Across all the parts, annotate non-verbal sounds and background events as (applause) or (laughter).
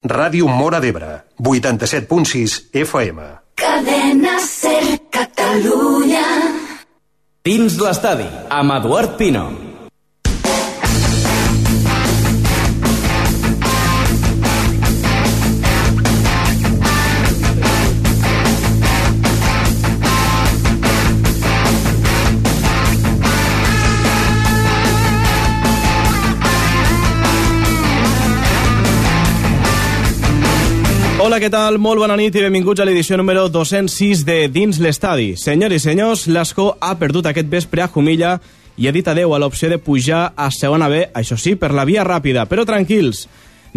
Ràdio Mora d'Ebre, 87.6 FM. Cadena Ser Catalunya. Dins l'estadi, amb Eduard Pino. Hola, què tal? Molt bona nit i benvinguts a l'edició número 206 de Dins l'Estadi. Senyors i senyors, l'Escó ha perdut aquest vespre a Jumilla i ha dit adeu a l'opció de pujar a segona B, això sí, per la via ràpida. Però tranquils,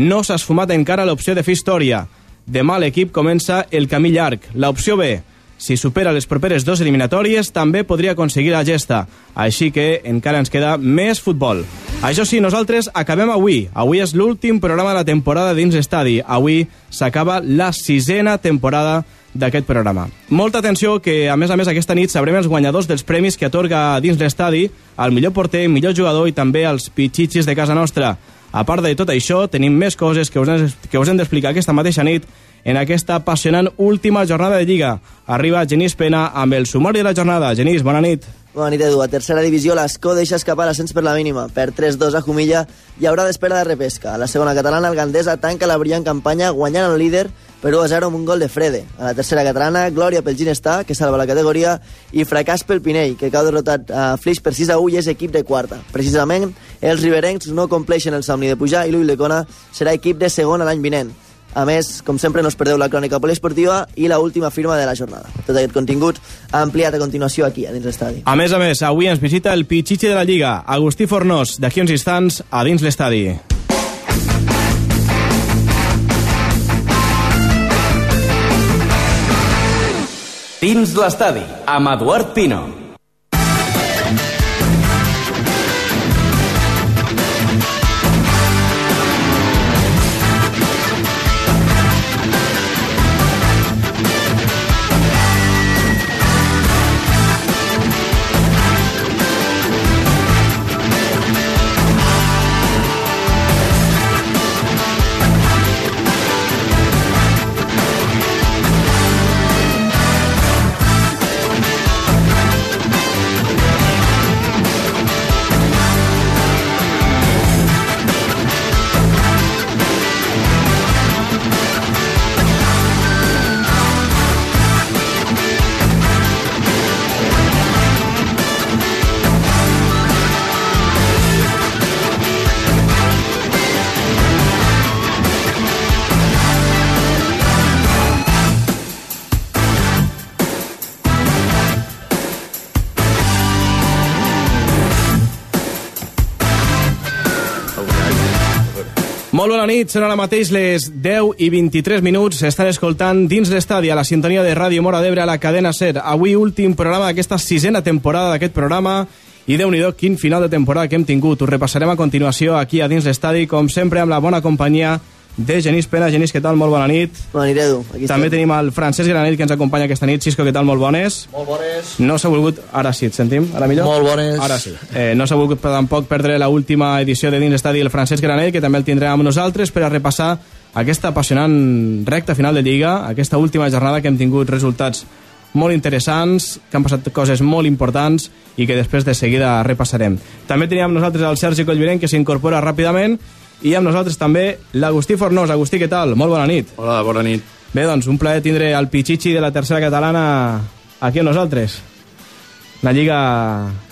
no s'ha esfumat encara l'opció de fer història. Demà l'equip comença el camí llarg. L'opció B, si supera les properes dues eliminatòries, també podria aconseguir la gesta. Així que encara ens queda més futbol. Això sí, nosaltres acabem avui. Avui és l'últim programa de la temporada dins l'estadi. Avui s'acaba la sisena temporada d'aquest programa. Molta atenció que, a més a més, aquesta nit sabrem els guanyadors dels premis que atorga dins l'estadi al millor porter, millor jugador i també als pitxitxis de casa nostra. A part de tot això, tenim més coses que us, que us hem d'explicar aquesta mateixa nit en aquesta apassionant última jornada de Lliga. Arriba Genís Pena amb el sumari de la jornada. Genís, bona nit. Bona nit, Edu. A tercera divisió, l'Escó deixa escapar l'ascens per la mínima. Per 3-2 a Jumilla hi haurà d'espera de repesca. A la segona catalana, el Gandesa tanca la brillant campanya guanyant el líder per 1-0 amb un gol de Frede. A la tercera catalana, glòria pel Ginestar, que salva la categoria, i fracàs pel Pinell, que cau derrotat a Flix per 6-1 i és equip de quarta. Precisament, els riberencs no compleixen el somni de pujar i l'Ull serà equip de segona l'any vinent. A més, com sempre, no us perdeu la crònica poliesportiva i la última firma de la jornada. Tot aquest contingut ampliat a continuació aquí, a dins l'estadi. A més a més, avui ens visita el pitxitxi de la Lliga, Agustí Fornós, d'aquí uns instants a dins l'estadi. Dins l'estadi, amb Eduard Pino. Molt bona nit, són ara mateix les 10 i 23 minuts. Estan escoltant dins l'estadi a la sintonia de Ràdio Mora d'Ebre a la cadena SER. Avui últim programa d'aquesta sisena temporada d'aquest programa i déu nhi quin final de temporada que hem tingut. Ho repassarem a continuació aquí a dins l'estadi, com sempre amb la bona companyia de Genís Pena. Genís, què tal? Molt bona nit. Bona nit, Edu. Aquí També estem. tenim el Francesc Granell, que ens acompanya aquesta nit. Xisco, què tal? Molt bones. Molt bones. No s'ha volgut... Ara sí, et sentim? Ara millor? Molt bones. Ara sí. Eh, no s'ha volgut tampoc perdre la última edició de Dins l'Estadi el Francesc Granell, que també el tindrem amb nosaltres per a repassar aquesta apassionant recta final de Lliga, aquesta última jornada que hem tingut resultats molt interessants, que han passat coses molt importants i que després de seguida repassarem. També teníem nosaltres el Sergi Collviren, que s'incorpora ràpidament, i amb nosaltres també l'Agustí Fornós. Agustí, què tal? Molt bona nit. Hola, bona nit. Bé, doncs, un plaer tindre el Pichichi de la tercera catalana aquí amb nosaltres. Una lliga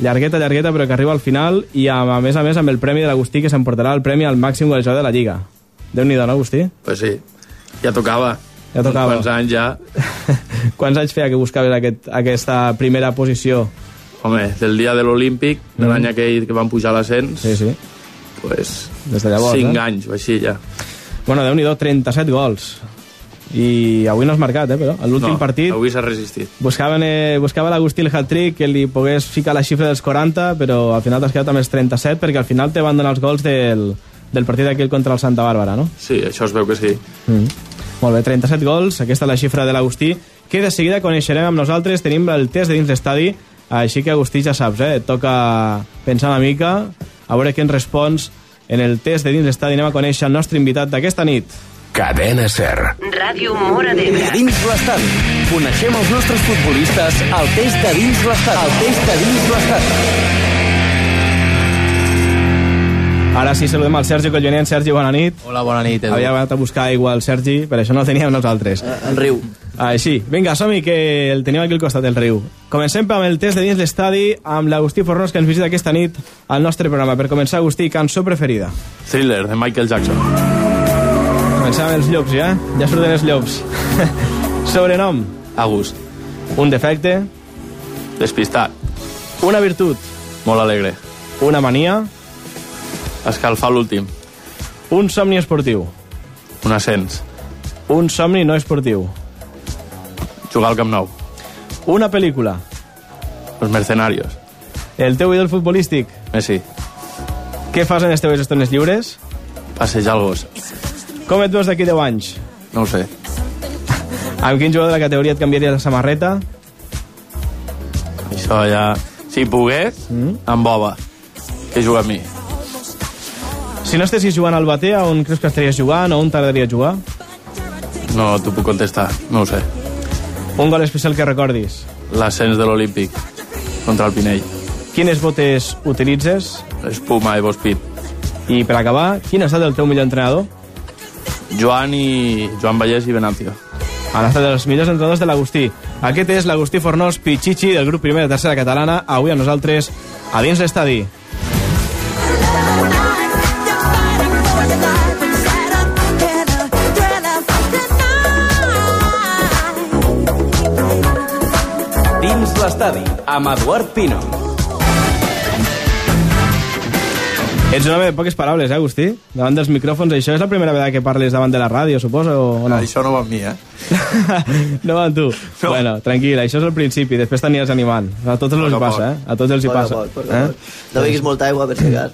llargueta, llargueta, però que arriba al final i a, a més a més amb el premi de l'Agustí que s'emportarà el premi al màxim golejador de la lliga. Déu-n'hi-do, no, Agustí? Pues sí, ja tocava. Ja tocava. Quants anys ja. (laughs) Quants anys feia que buscaves aquest, aquesta primera posició? Home, del dia de l'Olímpic, de l'any aquell que van pujar a l'ascens, Sí, sí. Pues, Des de llavors, cinc eh? anys o així ja. Bueno, Déu-n'hi-do, 37 gols. I avui no has marcat, eh, però. En l'últim no, partit avui s'ha resistit. buscaven, eh, buscava l'Agustí el hat-trick que li pogués ficar la xifra dels 40, però al final t'has quedat amb els 37 perquè al final te van donar els gols del, del partit aquell contra el Santa Bàrbara, no? Sí, això es veu que sí. Mm. Molt bé, 37 gols, aquesta és la xifra de l'Agustí, que de seguida coneixerem amb nosaltres, tenim el test de dins l'estadi, així que Agustí ja saps, eh? et toca pensar una mica, a veure què ens respons en el test de dins l'estadi, anem a conèixer el nostre invitat d'aquesta nit. Cadena Ser. Ràdio Mora d'Ebre. Dins l'estadi. Coneixem els nostres futbolistes al test de dins l'estadi. El test de dins l'estadi. Ara sí, saludem al Sergi Collonent. Sergi, bona nit. Hola, bona nit, Edu. Havia anat a buscar aigua al Sergi, per això no el teníem nosaltres. El riu. Així, vinga, som-hi, que el tenim aquí al costat del riu. Comencem amb el test de dins l'estadi amb l'Agustí Fornós, que ens visita aquesta nit al nostre programa. Per començar, Agustí, cançó preferida. Thriller, de Michael Jackson. Començem amb els llops, ja? Ja surten els llops. (laughs) Sobrenom, August. un defecte, Despistat. una virtut, Molt alegre. una mania, Escalfar l'últim. un somni esportiu, Un ascens. un somni no esportiu, Jugar al Camp Nou. una pel·lícula, Los mercenarios. el teu ídol futbolístic, Messi. què fas en les teves estones lliures, Passejar el gos. com et veus d'aquí 10 anys, No ho sé. amb quin jugador de la categoria et canviaries la samarreta, Això ja... Si pogués, Mm. amb Boba. Que juga amb mi. Si no estessis jugant al Batea, on creus que estaries jugant o on t'agradaria jugar, No t'ho puc contestar. No ho sé. un gol especial que recordis, L'ascens de l'Olímpic contra el Pinell. quines botes utilitzes Espuma i Bospit. i per acabar, quin ha estat el teu millor entrenador? Joan i... Joan Vallès i Venancio. Han estat els millors entrenadors de l'Agustí. Aquest és l'Agustí Fornós Pichichi del grup primer de tercera catalana. Avui a nosaltres, a dins l'estadi. L'estadi. Amb Eduard Pino. Ets un home de poques paraules, eh, Agustí? Davant dels micròfons. Això és la primera vegada que parles davant de la ràdio, suposo, o no? Això no va amb mi, eh? (laughs) no va amb tu. No. Bueno, tranquil, això és el principi, després t'anies animant. A tots els passa, eh? A tots els hi passa. poc, poc a poc. No beguis molta aigua per si cas.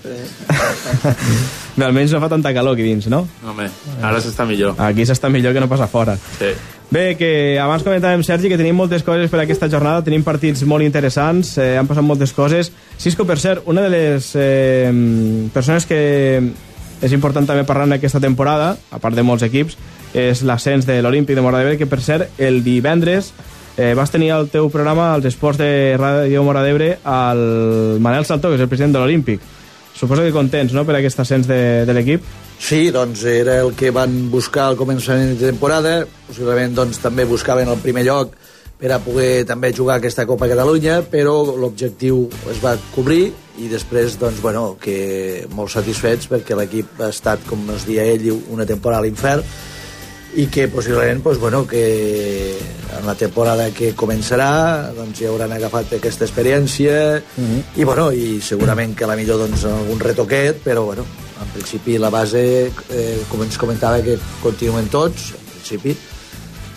(laughs) Bé, almenys no fa tanta calor aquí dins, no? Home, ara s'està millor. Aquí s'està millor que no passa fora. Sí. Bé, que abans comentàvem, Sergi, que tenim moltes coses per aquesta jornada, tenim partits molt interessants, eh, han passat moltes coses. Cisco, per cert, una de les eh, persones que és important també parlar en aquesta temporada, a part de molts equips, és l'ascens de l'Olímpic de Mora d'Ebre, que per cert, el divendres eh, vas tenir al teu programa, als esports de Ràdio Mora d'Ebre, el Manel Saltó, que és el president de l'Olímpic. Suposo que contents, no?, per aquest ascens de, de l'equip. Sí, doncs era el que van buscar al començament de temporada, possiblement doncs, també buscaven el primer lloc per a poder també jugar aquesta Copa Catalunya, però l'objectiu es va cobrir i després, doncs, bueno, que molt satisfets perquè l'equip ha estat, com es dia ell, una temporada a l'infern i que possiblement doncs, bueno, que en la temporada que començarà doncs, ja hauran agafat aquesta experiència i, bueno, i segurament que a la millor doncs, algun retoquet, però bueno, en principi la base, eh, com ens comentava, que continuen tots, en principi,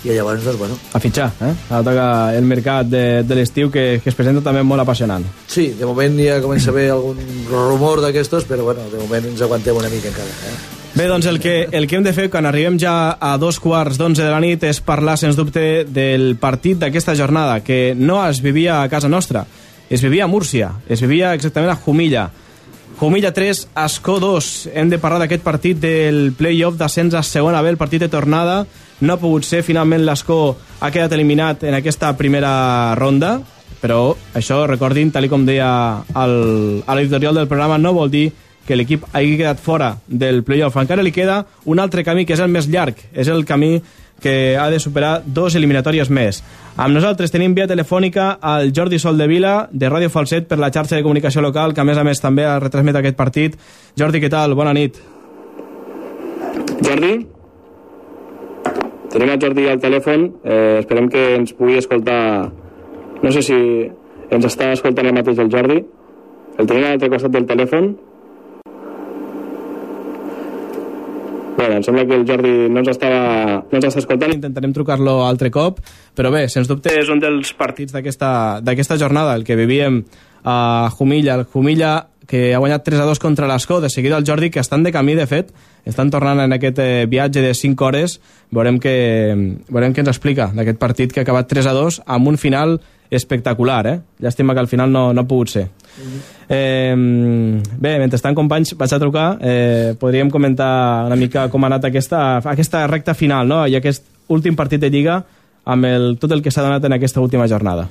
i llavors, doncs, bueno, A fitxar, eh? Ara toca el mercat de, de l'estiu, que, que es presenta també molt apassionant. sí, de moment ja comença a haver algun rumor d'aquestos, però bueno, de moment ens aguantem una mica encara. Eh? Bé, doncs el que, el que hem de fer quan arribem ja a dos quarts d'onze de la nit és parlar, sens dubte, del partit d'aquesta jornada, que no es vivia a casa nostra, es vivia a Múrcia, es vivia exactament a Jumilla. Jumilla 3, Escó 2. Hem de parlar d'aquest partit del play-off d'ascens a segona B, el partit de tornada. No ha pogut ser, finalment l'Escó ha quedat eliminat en aquesta primera ronda, però això, recordin, tal com deia a l'editorial del programa, no vol dir que l'equip hagi quedat fora del play-off. Encara li queda un altre camí que és el més llarg, és el camí que ha de superar dos eliminatòries més. Amb nosaltres tenim via telefònica al Jordi Soldevila, de Ràdio Falset, per la xarxa de comunicació local, que a més a més també retransmet aquest partit. Jordi, què tal? Bona nit. Jordi? Tenim el Jordi al telèfon, eh, esperem que ens pugui escoltar... No sé si ens està escoltant el mateix el Jordi. El tenim a l'altre costat del telèfon. Bé, em sembla que el Jordi no ens, estava, no ens està escoltant, intentarem trucar-lo altre cop, però bé, sens dubte és un dels partits d'aquesta jornada, el que vivíem a Jumilla, el Jumilla que ha guanyat 3 a 2 contra l'Escó, de seguida el Jordi, que estan de camí, de fet, estan tornant en aquest eh, viatge de 5 hores, veurem que, veurem què ens explica d'aquest partit que ha acabat 3 a 2 amb un final espectacular, eh? Llàstima que al final no, no ha pogut ser. Eh, bé, mentrestant, companys, vaig a trucar. Eh, podríem comentar una mica com ha anat aquesta, aquesta recta final, no? I aquest últim partit de Lliga amb el, tot el que s'ha donat en aquesta última jornada.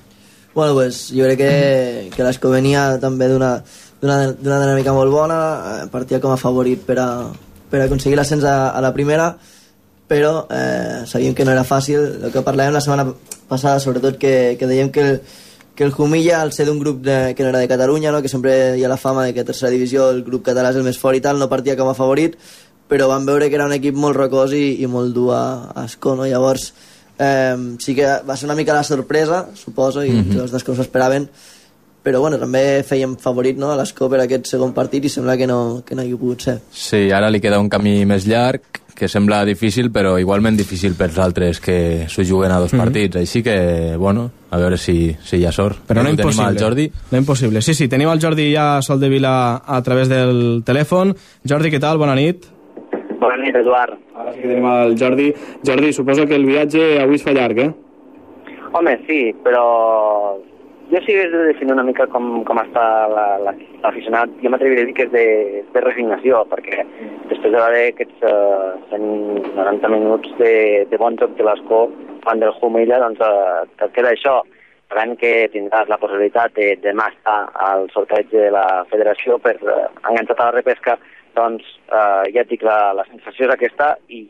Bueno, pues, jo crec que, que l'Esco venia també d'una dinàmica molt bona, eh, partia com a favorit per a, per aconseguir l'ascens a, a la primera, però eh, sabíem que no era fàcil. El que parlàvem la setmana passada, sobretot, que, que dèiem que el, que el Jumilla, al ser d'un grup de, que no era de Catalunya, no? que sempre hi ha la fama de que a tercera divisió el grup català és el més fort i tal, no partia com a favorit, però van veure que era un equip molt rocós i, i molt dur a, a Escó, no? Llavors, eh, sí que va ser una mica la sorpresa, suposo, i mm -hmm. els dos que us esperaven, però bueno, també fèiem favorit no, a l'Escó per aquest segon partit i sembla que no, que no hi ha pogut ser. Sí, ara li queda un camí més llarg, que sembla difícil, però igualment difícil pels altres que s'ho juguen a dos mm -hmm. partits. Així que, bueno, a veure si, si hi ha sort. Però no Tenim impossible. el Jordi. No impossible. Sí, sí, tenim el Jordi ja Sol de Vila a través del telèfon. Jordi, què tal? Bona nit. Bona nit, Eduard. Ara sí que tenim el Jordi. Jordi, suposo que el viatge avui es fa llarg, eh? Home, sí, però jo sí que he de definir una mica com, com està l'aficionat. La, la, jo m'atreviré a dir que és de, de resignació, perquè després de veure aquests uh, 190 minuts de, de bon joc de l'Escó fan del Humilla, doncs uh, et queda això. Sabent que tindràs la possibilitat de demà estar al sorteig de la federació per uh, enganxar a la repesca, doncs uh, ja et dic, la, la sensació és aquesta i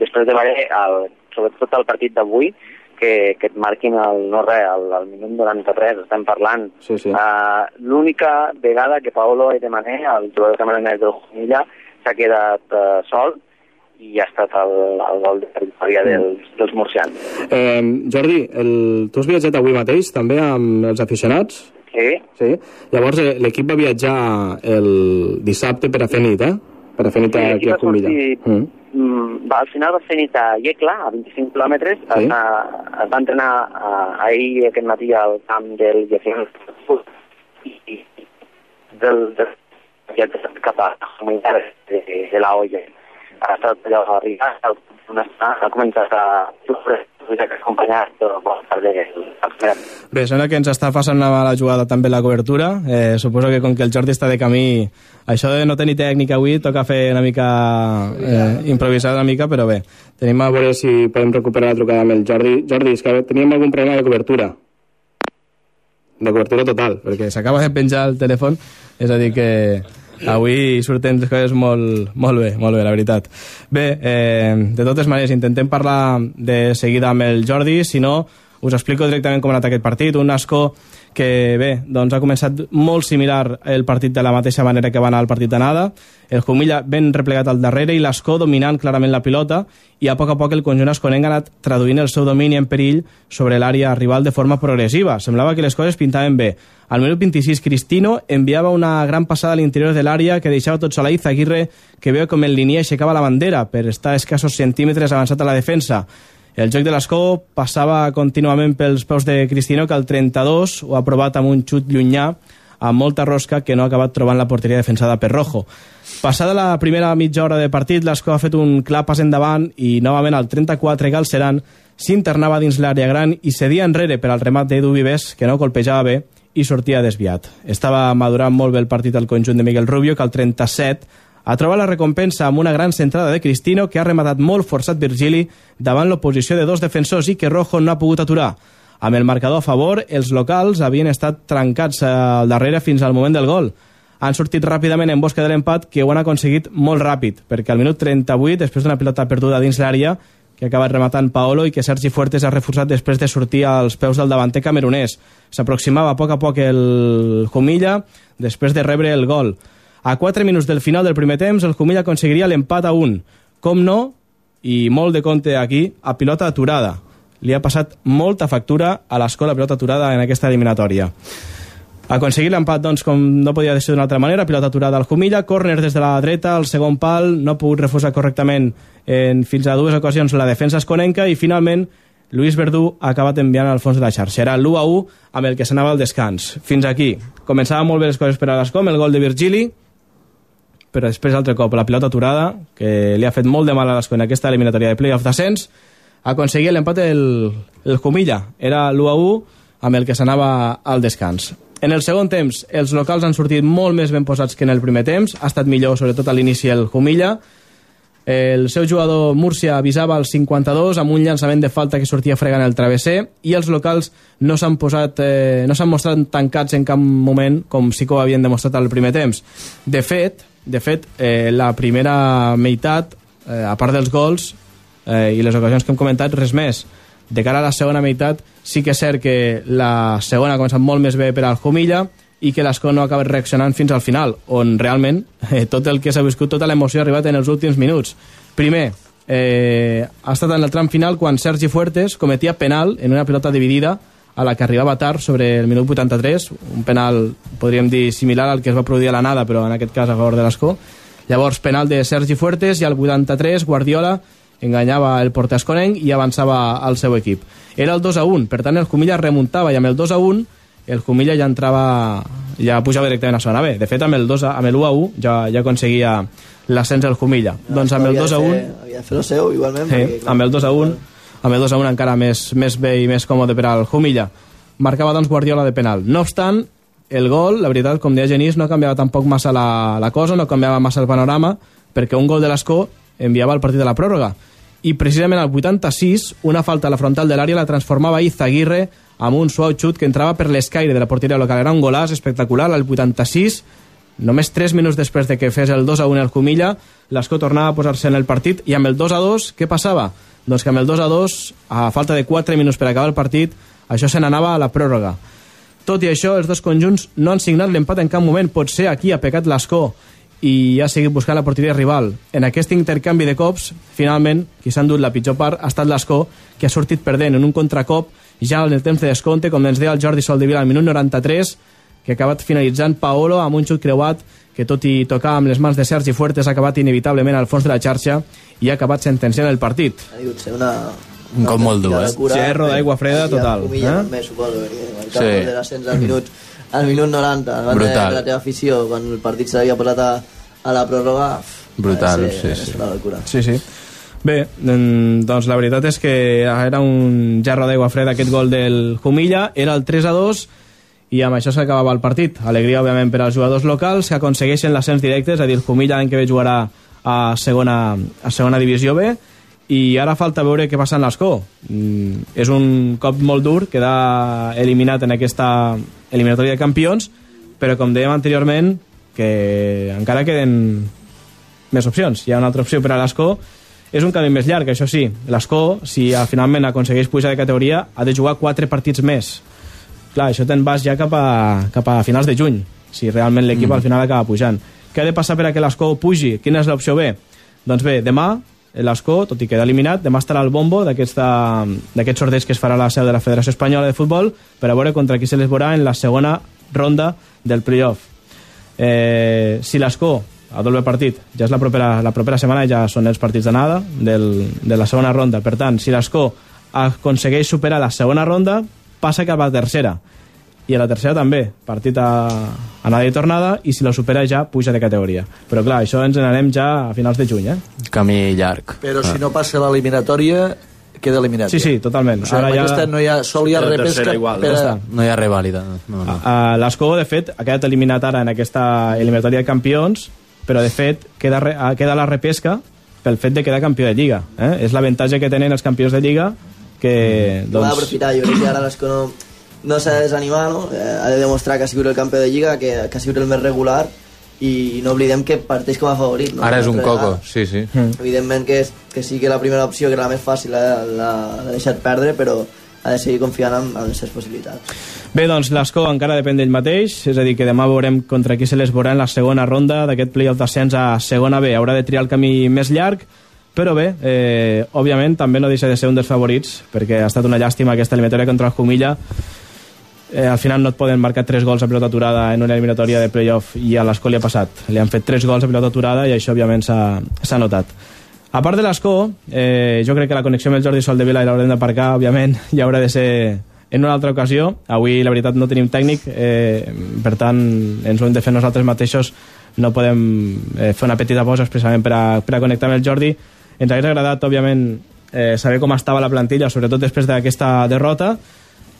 després de veure el, sobretot el partit d'avui, que, que et marquin el no res, al, al minut 93, estem parlant. Sí, sí. Uh, L'única vegada que Paolo de Mané, el jugador camerunès del Junilla, s'ha quedat uh, sol i ha estat el, el gol de victòria dels, dels murcians. Eh, Jordi, el... tu has viatjat avui mateix també amb els aficionats? Sí, Sí. Llavors eh, l'equip va viatjar el dissabte per a fer nit, eh? Per a fer nit Sí, aquí a Comilla. sortir- Mm. Mm, va, al final va fer nit a Iecla, a 25 quilòmetres. Sí. Es, va, es va entrenar uh, ahir aquest matí al camp del Llacient i, del, del, cap a comunitat de, de la olla. Ha estat allò a arribar, ha començat a sofrir, acompanyat primera Bé, sembla que ens està passant una mala jugada també la cobertura. Eh, suposo que com que el Jordi està de camí, això de no tenir tècnica avui toca fer una mica... Eh, improvisar una mica, però bé. Tenim a veure si podem recuperar la trucada amb el Jordi. Jordi, és que teníem algun problema de cobertura. De cobertura total, perquè s'acaba de penjar el telèfon, és a dir que avui surten les coses molt, molt bé, molt bé, la veritat. Bé, eh, de totes maneres, intentem parlar de seguida amb el Jordi, si no, us explico directament com ha anat aquest partit. Un Nasco que, bé, doncs ha començat molt similar el partit de la mateixa manera que va anar el partit d'anada. El Jumilla ben replegat al darrere i l'Escó dominant clarament la pilota i a poc a poc el conjunt esconenc ha anat traduint el seu domini en perill sobre l'àrea rival de forma progressiva. Semblava que les coses pintaven bé. Al minut 26, Cristino enviava una gran passada a l'interior de l'àrea que deixava tot sol a Izaguirre, que veu com en línia aixecava la bandera per estar escassos centímetres avançat a la defensa. El joc de l'Escó passava contínuament pels peus de Cristino, que el 32 ho ha provat amb un xut llunyà amb molta rosca que no ha acabat trobant la porteria defensada per Rojo. Passada la primera mitja hora de partit, l'Escó ha fet un clar pas endavant i novament al 34 Galceran s'internava dins l'àrea gran i cedia enrere per al remat d'Edu Vives, que no colpejava bé i sortia desviat. Estava madurant molt bé el partit al conjunt de Miguel Rubio, que al 37 ha trobat la recompensa amb una gran centrada de Cristino que ha rematat molt forçat Virgili davant l'oposició de dos defensors i que Rojo no ha pogut aturar. Amb el marcador a favor, els locals havien estat trencats al darrere fins al moment del gol. Han sortit ràpidament en bosca de l'empat que ho han aconseguit molt ràpid, perquè al minut 38, després d'una pilota perduda dins l'àrea, que ha acabat rematant Paolo i que Sergi Fuertes ha reforçat després de sortir als peus del davanter camerunès. S'aproximava a poc a poc el Jumilla després de rebre el gol. A 4 minuts del final del primer temps, el Jumilla aconseguiria l'empat a 1. Com no, i molt de compte aquí, a pilota aturada. Li ha passat molta factura a l'escola pilota aturada en aquesta eliminatòria. Aconseguir l'empat, doncs, com no podia ser d'una altra manera, pilota aturada al Jumilla, córner des de la dreta, al segon pal, no ha pogut refusar correctament en fins a dues ocasions la defensa esconenca i finalment Luis Verdú ha acabat enviant al fons de la xarxa. Era l'1 a 1 amb el que s'anava al descans. Fins aquí. Començava molt bé les coses per a l'Escom, el gol de Virgili, però després altre cop la pilota aturada, que li ha fet molt de mal a l'Escó en aquesta eliminatòria de playoff d'ascens, aconseguia l'empat el, el Jumilla. Era l'1 a 1 amb el que s'anava al descans. En el segon temps, els locals han sortit molt més ben posats que en el primer temps. Ha estat millor, sobretot a l'inici, el Jumilla. El seu jugador Múrcia avisava al 52 amb un llançament de falta que sortia fregant el travesser i els locals no s'han posat eh, no s'han mostrat tancats en cap moment com sí que ho havien demostrat al primer temps. De fet, de fet eh, la primera meitat, eh, a part dels gols eh, i les ocasions que hem comentat, res més. De cara a la segona meitat, sí que és cert que la segona ha començat molt més bé per al Jumilla i que l'Escó no ha acabat reaccionant fins al final, on realment eh, tot el que s'ha viscut, tota l'emoció ha arribat en els últims minuts. Primer, eh, ha estat en el tram final quan Sergi Fuertes cometia penal en una pilota dividida a la que arribava tard sobre el minut 83, un penal, podríem dir, similar al que es va produir a la nada, però en aquest cas a favor de l'Escó. Llavors, penal de Sergi Fuertes i al 83 Guardiola enganyava el porter esconenc i avançava al seu equip. Era el 2 a 1, per tant el Comilla remuntava i amb el 2 a 1 el Comilla ja entrava ja pujava directament a segona B. De fet, amb el, 2 a, amb el 1 a 1 ja, ja aconseguia l'ascens del Comilla. No, doncs amb el 2 a 1... Havia de fer el seu, igualment. Sí, perquè, clar, amb el 2 a 1 amb el 2 a 1 encara més, més bé i més còmode per al Jumilla. Marcava doncs Guardiola de penal. No obstant, el gol, la veritat, com deia Genís, no canviava tampoc massa la, la cosa, no canviava massa el panorama, perquè un gol de l'Escó enviava el partit a la pròrroga. I precisament al 86, una falta a la frontal de l'àrea la transformava Izaguirre amb un suau xut que entrava per l'escaire de la porteria local. Era un golàs espectacular al 86, només 3 minuts després de que fes el 2 a 1 el Comilla, l'Escó tornava a posar-se en el partit i amb el 2 a 2, què passava? Doncs que amb el 2 a 2, a falta de 4 minuts per acabar el partit, això se n'anava a la pròrroga. Tot i això, els dos conjunts no han signat l'empat en cap moment. Potser aquí ha pecat l'Escó i ha seguit buscant la porteria rival. En aquest intercanvi de cops, finalment, qui s'ha endut la pitjor part ha estat l'Escó, que ha sortit perdent en un contracop ja en el temps de descompte, com ens deia el Jordi Soldevila al minut 93, que ha acabat finalitzant Paolo amb un xut creuat que tot i tocar amb les mans de Sergi Fuertes ha acabat inevitablement al fons de la xarxa i ha acabat sentenciant el partit. Ha ser una... Un cop molt dur, eh? Gerro d'aigua freda total, Eh? eh? També, suposo, perquè el Sí. sí. de l'ascens al minut, al minut 90, davant de, Brutal. de la teva afició, quan el partit s'havia posat a, a la pròrroga... Brutal, ser, sí, sí. Una locura. Sí, sí. Bé, doncs la veritat és que era un jarro d'aigua freda aquest gol del Jumilla, era el 3 a 2 i amb això s'acabava el partit. Alegria, òbviament, per als jugadors locals que aconsegueixen l'ascens directe, és a dir, el Jumilla l'any que ve jugarà a segona, a segona divisió B i ara falta veure què passa en l'Escó. Mm, és un cop molt dur quedar eliminat en aquesta eliminatòria de campions, però com dèiem anteriorment, que encara queden més opcions. Hi ha una altra opció per a l'Escó, és un camí més llarg, això sí. L'Escó, si finalment aconsegueix pujar de categoria, ha de jugar quatre partits més. Clar, això te'n vas ja cap a, cap a finals de juny, si realment l'equip mm. al final acaba pujant. Què ha de passar per a que l'Escó pugi? Quina és l'opció B? Doncs bé, demà l'Escó, tot i quedar eliminat, demà estarà al bombo d'aquest sorteig que es farà a la seu de la Federació Espanyola de Futbol per a veure contra qui se les veurà en la segona ronda del playoff. Eh, si l'Escó a doble partit, ja és la propera, la propera setmana ja són els partits d'anada del, de la segona ronda, per tant, si l'Escó aconsegueix superar la segona ronda passa cap a la tercera i a la tercera també, partit a anada i tornada, i si la supera ja puja de categoria. Però clar, això ens n'anem ja a finals de juny, eh? Camí llarg. Però si no passa l'eliminatòria, queda eliminat. Sí, sí, totalment. O sigui, Ara ja- ja... no hi ha, sol hi ha La repesca igual, per ja. No hi ha revàlida. No, no. Uh, L'Escó, de fet, ha quedat eliminat ara en aquesta eliminatòria de campions, però, de fet, queda, re- ah, queda la repesca pel fet de quedar campió de Lliga. Eh? És l'avantatge que tenen els campions de Lliga que, Doncs... Va doncs... aprofitar, jo crec que ara l'Escó no, no s'ha de desanimar, no? Eh, ha de demostrar que ha sigut el campió de Lliga, que, que ha sigut el més regular, i no oblidem que parteix com a favorit. No? Ara és un coco, vegada. sí, sí. Evidentment que, és, que sí que la primera opció, que era la més fàcil, l'ha deixat perdre, però ha de seguir confiant en, en les seves possibilitats. Bé, doncs l'Escó encara depèn d'ell mateix, és a dir, que demà veurem contra qui se les veurà en la segona ronda d'aquest playoff d'ascens a segona B. Haurà de triar el camí més llarg, però bé, eh, òbviament també no deixa de ser un dels favorits, perquè ha estat una llàstima aquesta eliminatòria contra el Jumilla. Eh, al final no et poden marcar 3 gols a pilota aturada en una eliminatòria de playoff i a l'Escó li ha passat. Li han fet 3 gols a pilota aturada i això òbviament s'ha notat. A part de l'Escó, eh, jo crec que la connexió amb el Jordi Soldevila l'haurem d'aparcar, òbviament, (laughs) i haurà de ser en una altra ocasió. Avui, la veritat, no tenim tècnic, eh, per tant, ens ho hem de fer nosaltres mateixos. No podem eh, fer una petita pausa expressament per a, per a connectar amb el Jordi. Ens hauria agradat, òbviament, eh, saber com estava la plantilla, sobretot després d'aquesta derrota,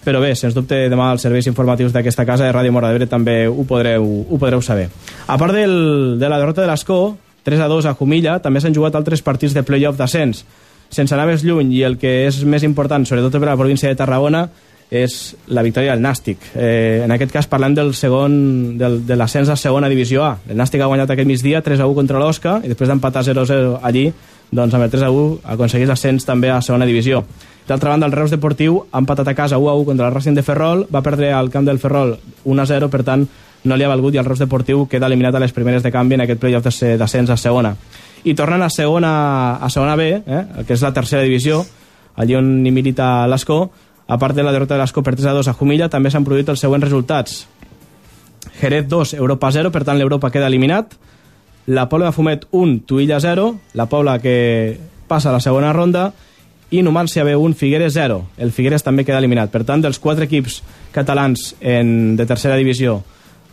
però bé, sens dubte demà els serveis informatius d'aquesta casa de Ràdio Mora d'Ebre també ho podreu, ho podreu saber. A part del, de la derrota de l'Escó, 3 a 2 a Jumilla, també s'han jugat altres partits de playoff d'ascens. Sense anar més lluny, i el que és més important, sobretot per a la província de Tarragona, és la victòria del Nàstic. Eh, en aquest cas parlem del segon, del, de l'ascens a segona divisió A. El Nàstic ha guanyat aquest migdia 3 a 1 contra l'Osca i després d'empatar 0 a 0 allí, doncs amb el 3 a 1 aconsegueix l'ascens també a segona divisió. D'altra banda, el Reus Deportiu ha empatat a casa 1 a 1 contra el Racing de Ferrol, va perdre al camp del Ferrol 1 a 0, per tant, no li ha valgut i el Reus Deportiu queda eliminat a les primeres de canvi en aquest playoff d'ascens a segona. I tornant a segona, a segona B, eh, que és la tercera divisió, allí on hi milita l'Escó, a part de la derrota de l'Escó per 3 a 2 a Jumilla, també s'han produït els següents resultats. Jerez 2, Europa 0, per tant l'Europa queda eliminat. La Pobla de Fumet 1, Tuilla 0, la Pobla que passa a la segona ronda, i Numancia B1, Figueres 0. El Figueres també queda eliminat. Per tant, dels quatre equips catalans en, de tercera divisió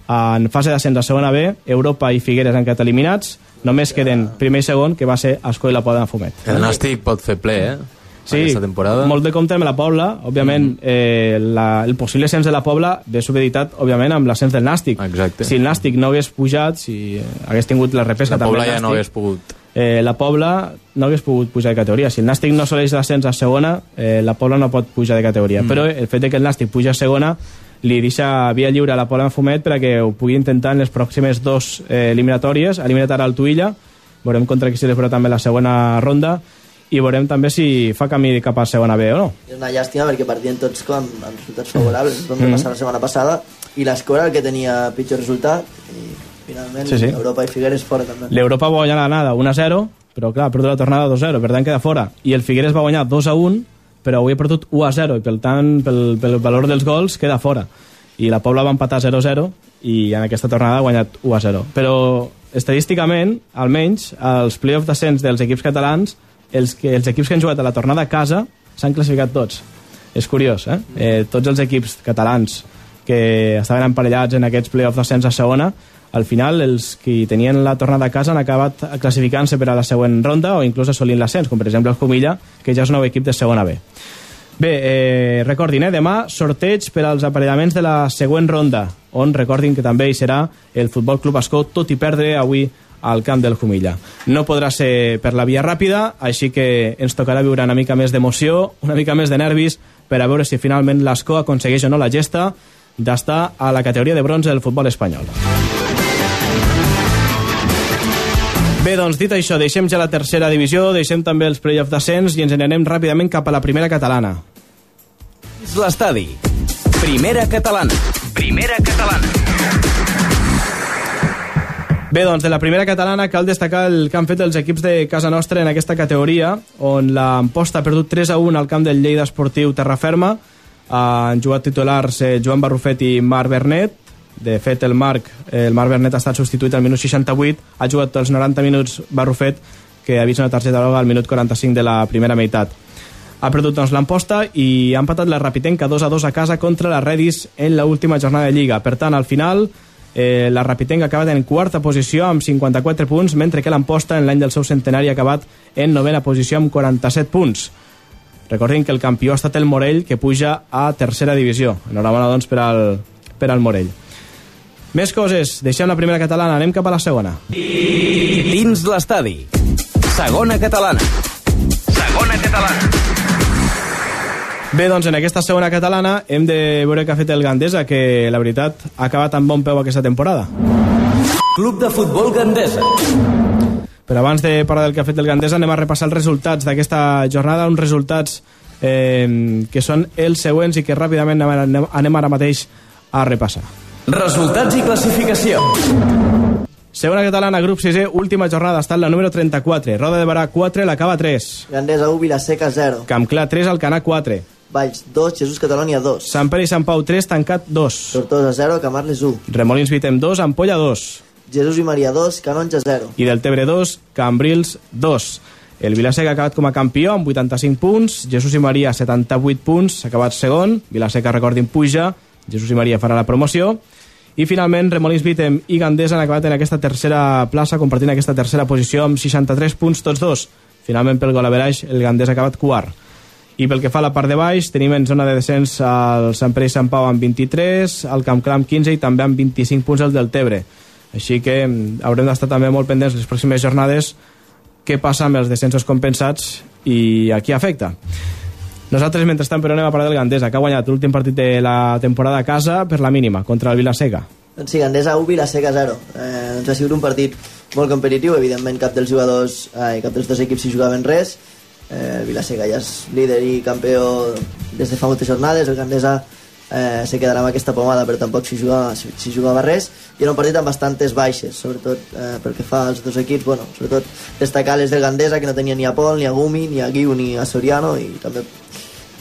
en fase d'ascens a segona B, Europa i Figueres han quedat eliminats, només queden primer i segon, que va ser Esco i la Pobla de Fumet. El Nàstic pot fer ple, eh? Sí, Aquesta temporada. molt de compte amb la Pobla, òbviament, mm. eh, la, el possible ascens de la Pobla ve supeditat, òbviament, amb l'ascens del Nàstic. Exacte. Si el Nàstic no hagués pujat, si eh, hagués tingut la repesca La Pobla ja no Nàstic, hagués pogut. eh, la Pobla no hagués pogut pujar de categoria. Si el Nàstic no assoleix l'ascens a segona, eh, la Pobla no pot pujar de categoria. Mm. Però el fet de que el Nàstic puja a segona li deixa via lliure a la Pobla en Fumet perquè ho pugui intentar en les pròximes dos eh, eliminatòries. Ha eliminat ara el Tuilla, veurem contra qui se li farà també la segona ronda, i veurem també si fa camí cap a segona B o no. És una llàstima perquè partien tots com amb resultats favorables, com mm. passar la setmana passada, i l'Escora el que tenia pitjor resultat, i finalment Sí, sí. Europa i Figueres fora també. L'Europa va guanyar l'anada 1 a 0, però clar, perdut la tornada 2 a 0, per tant queda fora. I el Figueres va guanyar 2 a 1, però avui ha perdut 1 a 0, i per tant, pel, pel valor dels gols, queda fora. I la Pobla va empatar 0 a 0, i en aquesta tornada ha guanyat 1 a 0. Però estadísticament, almenys, els play-off d'ascens dels equips catalans, els, que, els equips que han jugat a la tornada a casa s'han classificat tots. És curiós, eh? eh? Tots els equips catalans que estaven emparellats en aquests play-offs d'ascens a segona, al final els que tenien la tornada a casa han acabat classificant-se per a la següent ronda o inclús assolint l'ascens, com per exemple el Comilla, que ja és un nou equip de segona B. Bé, eh, recordin, eh, demà sorteig per als aparellaments de la següent ronda, on recordin que també hi serà el Futbol Club Escó, tot i perdre avui al camp del Jumilla. No podrà ser per la via ràpida, així que ens tocarà viure una mica més d'emoció, una mica més de nervis, per a veure si finalment l'Escó aconsegueix o no la gesta d'estar a la categoria de bronze del futbol espanyol. Bé, doncs dit això, deixem ja la tercera divisió, deixem també els play-off d'ascens i ens n'anem ràpidament cap a la primera catalana. És l'estadi. Primera catalana. Primera catalana. Bé, doncs de la primera catalana cal destacar el que han fet els equips de casa nostra en aquesta categoria, on l'Amposta ha perdut 3 a 1 al camp del Lleida Esportiu Terraferma. Han jugat titulars eh, Joan Barrufet i Marc Bernet. De fet, el Marc, el Marc Bernet ha estat substituït al minut 68, ha jugat els 90 minuts Barrufet, que ha vist una targeta groga al minut 45 de la primera meitat. Ha perdut doncs, l'Amposta i ha empatat la Rapitenca 2 a 2 a casa contra la Redis en la última jornada de Lliga. Per tant, al final, eh, la Rapitenca ha acabat en quarta posició amb 54 punts, mentre que l'Amposta en l'any del seu centenari ha acabat en novena posició amb 47 punts. Recordin que el campió ha estat el Morell, que puja a tercera divisió. Enhorabona, doncs, per al, per al Morell. Més coses. Deixem la primera catalana, anem cap a la segona. Dins l'estadi. Segona catalana. Segona catalana. Bé, doncs en aquesta segona catalana hem de veure què ha fet el Gandesa, que la veritat ha acabat amb bon peu aquesta temporada. Club de futbol Gandesa. Però abans de parlar del que ha fet el Gandesa anem a repassar els resultats d'aquesta jornada, uns resultats eh, que són els següents i que ràpidament anem, anem ara mateix a repassar. Resultats i classificació. Segona catalana, grup 6è, última jornada, està en la número 34. Roda de Barà 4, la Cava 3. Gandesa 1, Vilaseca 0. Campclar 3, Alcanar 4. Valls 2, Jesús Catalònia 2. Sant Pere i Sant Pau 3, Tancat 2. Tortosa 0, Camarles 1. Remolins Vitem 2, Ampolla 2. Jesús i Maria 2, Canonja 0. I del Tebre 2, Cambrils 2. El Vilaseca ha acabat com a campió amb 85 punts, Jesús i Maria 78 punts, s'ha acabat segon, Vilaseca, recordin, puja, Jesús i Maria farà la promoció, i finalment Remolins Vitem i Gandesa han acabat en aquesta tercera plaça, compartint aquesta tercera posició amb 63 punts tots dos. Finalment, pel gol a Veraix, el Gandés ha acabat quart. I pel que fa a la part de baix, tenim en zona de descens el Sant Pere i Sant Pau amb 23, el Camp Clam 15 i també amb 25 punts el del Tebre. Així que mm, haurem d'estar també molt pendents les pròximes jornades què passa amb els descensos compensats i a qui afecta. Nosaltres, mentrestant, però anem a parlar del Gandesa, que ha guanyat l'últim partit de la temporada a casa per la mínima, contra el Vilaseca. Doncs sí, Gandesa 1, Vilaseca 0. Eh, doncs ha sigut un partit molt competitiu, evidentment cap dels jugadors, eh, cap dels dos equips s'hi jugaven res. Eh, Vilaseca ja és líder i campió des de fa moltes jornades, el Gandesa eh, se quedarà amb aquesta pomada però tampoc s'hi jugava, s'hi jugava res. I era un partit amb bastantes baixes sobretot eh, pel que fa als dos equips bueno, sobretot destacar les del Gandesa que no tenia ni a Pol, ni a Gumi, ni a Guiu ni a Soriano i també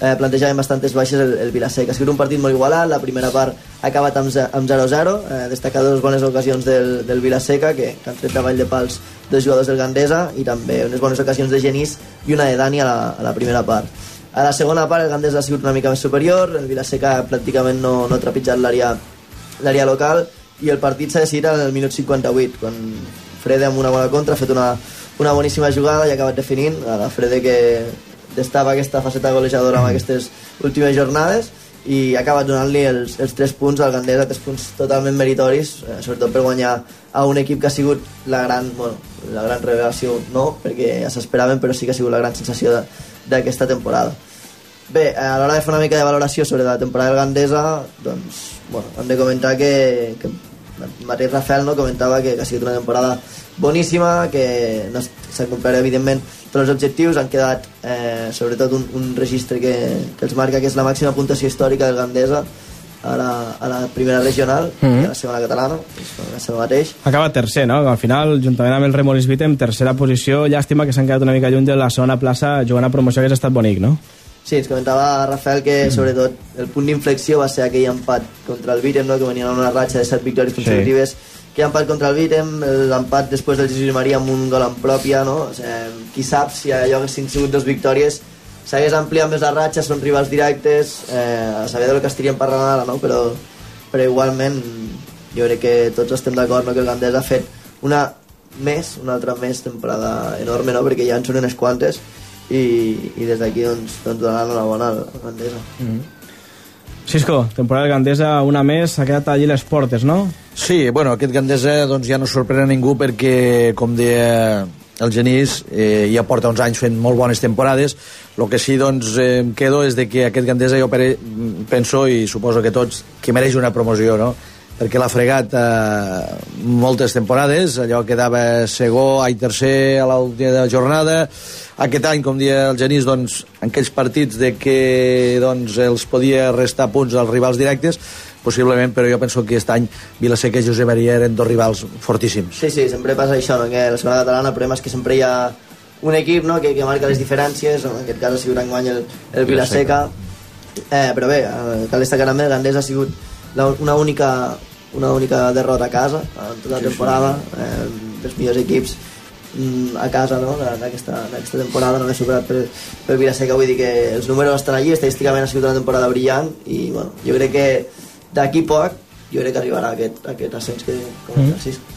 eh, plantejaven bastantes baixes el, el Vilaseca. Ha sigut un partit molt igualat, la primera part ha acabat amb 0-0, eh, destacar dues bones ocasions del, del Vilaseca, que, que han tret davall de pals dos jugadors del Gandesa, i també unes bones ocasions de Genís i una de Dani a la, a la primera part. A la segona part el Gandesa ha sigut una mica més superior, el Vilaseca pràcticament no, no ha trepitjat l'àrea local i el partit s'ha decidit al minut 58 quan Frede amb una bona contra ha fet una, una boníssima jugada i ha acabat definint a la Frede que destava aquesta faceta golejadora amb aquestes últimes jornades i ha acabat donant-li els, els 3 punts al Gandesa, 3 punts totalment meritoris, eh, sobretot per guanyar a un equip que ha sigut la gran, bueno, la gran revelació, no, perquè ja s'esperaven, però sí que ha sigut la gran sensació d'aquesta temporada. Bé, a l'hora de fer una mica de valoració sobre la temporada del Gandesa, doncs, bueno, hem de comentar que, que el mateix Rafael no, comentava que, que ha sigut una temporada boníssima, que no s'ha complert evidentment tots els objectius, han quedat eh, sobretot un, un registre que, que els marca que és la màxima puntuació històrica del Gandesa a la, a la primera regional mm -hmm. i a la segona catalana, és el mateix. Acaba tercer, no? Al final, juntament amb el Remolis Vitem, tercera posició, llàstima que s'han quedat una mica lluny de la segona plaça jugant a promoció que ha estat bonic, no? Sí, ens comentava Rafael que sobretot el punt d'inflexió va ser aquell empat contra el Vitem, no? que venien una ratxa de 7 victòries consecutives, sí. Que empat contra el Vitem, l'empat després del Jesús Maria amb un gol en pròpia, no? O sigui, qui sap si allò haguessin sigut dos victòries s'hagués ampliat més la ratxa, són rivals directes, eh, a saber del que estaríem parlant ara, no? però, però igualment jo crec que tots estem d'acord no? que el Gandés ha fet una més, una altra més temporada enorme, no? perquè ja en són unes quantes i, i des d'aquí doncs, doncs donar bona al Gandesa. Mm -hmm. Cisco, temporada Gandesa una més, s'ha quedat allí les portes, no? Sí, bueno, aquest Gandesa doncs, ja no sorprèn a ningú perquè, com deia el Genís eh, ja porta uns anys fent molt bones temporades el que sí doncs eh, em quedo és de que aquest Gandesa jo penso i suposo que tots que mereix una promoció no? Perquè l'ha fregat eh, moltes temporades allò quedava segó i tercer a l'última jornada aquest any, com dia el Genís doncs, en aquells partits de que doncs, els podia restar punts als rivals directes possiblement, però jo penso que aquest any Vilaseca i Josep Maria eren dos rivals fortíssims. Sí, sí, sempre passa això, no? que la segona catalana el problema és que sempre hi ha un equip no? que, que marca les diferències, en aquest cas ha sigut enguany el, el Vilaseca, eh, però bé, eh, cal destacar també, el Gandés ha sigut la, una única una única derrota a casa en tota la temporada. Eh, dels millors equips mm, a casa no? d'aquesta temporada no l'he superat per, per Vilaseca vull dir que els números estan allí estadísticament ha sigut una temporada brillant i bueno, jo crec que d'aquí poc jo crec que arribarà aquest, aquest ascens que comenta mm.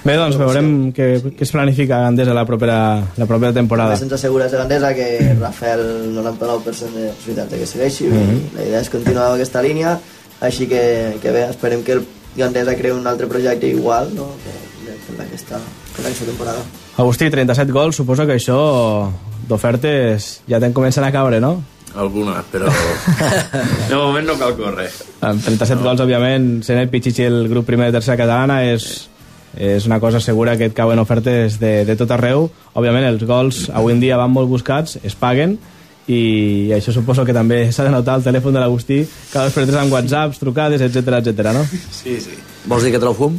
Bé, doncs veurem què, què es planifica Gandesa la propera, la propera temporada. Sense assegures de Gandesa que (clears throat) Rafael 99% de possibilitats que segueixi mm -hmm. la idea és continuar amb aquesta línia així que, que bé, esperem que el Gandesa creu un altre projecte igual no? que, que, aquesta, que aquesta temporada. Agustí, 37 gols, suposo que això d'ofertes ja te'n comencen a caure, no? alguna, però (laughs) de moment no cal córrer. Amb 37 no. gols, òbviament, sent el Pichichi el grup primer de tercera catalana és, és una cosa segura que et cauen ofertes de, de tot arreu. Òbviament, els gols avui en dia van molt buscats, es paguen, i això suposo que també s'ha de notar el telèfon de l'Agustí cada dos per tres amb whatsapps, trucades, etc etc. no? Sí, sí. Vols dir que trau fum?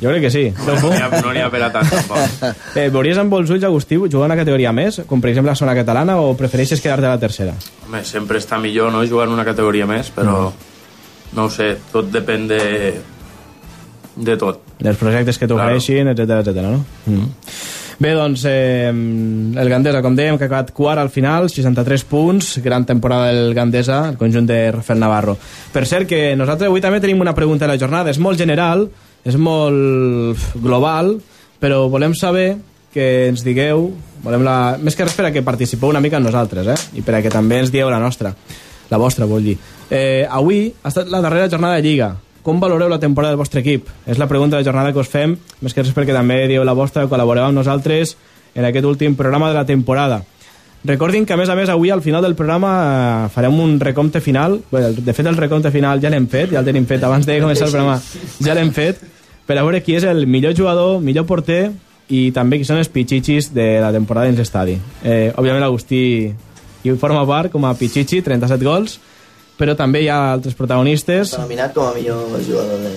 Jo crec que sí. No n'hi ha, ha per a tant, tampoc. (laughs) Eh, veuries amb els ulls, Agustí, jugar una categoria més, com per exemple la zona catalana, o prefereixes quedar-te a la tercera? Home, sempre està millor no, jugar en una categoria més, però no, no ho sé, tot depèn de, de tot. Dels projectes que t'ofereixin, claro. etc etc. no? Mm. Bé, doncs, eh, el Gandesa, com dèiem, que ha acabat quart al final, 63 punts, gran temporada del Gandesa, el conjunt de Rafael Navarro. Per cert, que nosaltres avui també tenim una pregunta a la jornada, és molt general, és molt global, però volem saber que ens digueu, volem la... més que res per a que participeu una mica amb nosaltres, eh? i per a que també ens dieu la nostra, la vostra, vull dir. Eh, avui ha estat la darrera jornada de Lliga. Com valoreu la temporada del vostre equip? És la pregunta de la jornada que us fem, més que res perquè també dieu la vostra, col·laboreu amb nosaltres en aquest últim programa de la temporada. Recordin que, a més a més, avui al final del programa eh, farem un recompte final. Bé, de fet, el recompte final ja l'hem fet, ja el tenim fet abans de començar el programa. Ja l'hem fet, per a veure qui és el millor jugador, millor porter i també qui són els pitxitxis de la temporada dins l'estadi. Eh, òbviament, Agustí hi forma part com a pitxitxi, 37 gols, però també hi ha altres protagonistes. Està nominat com a millor jugador de...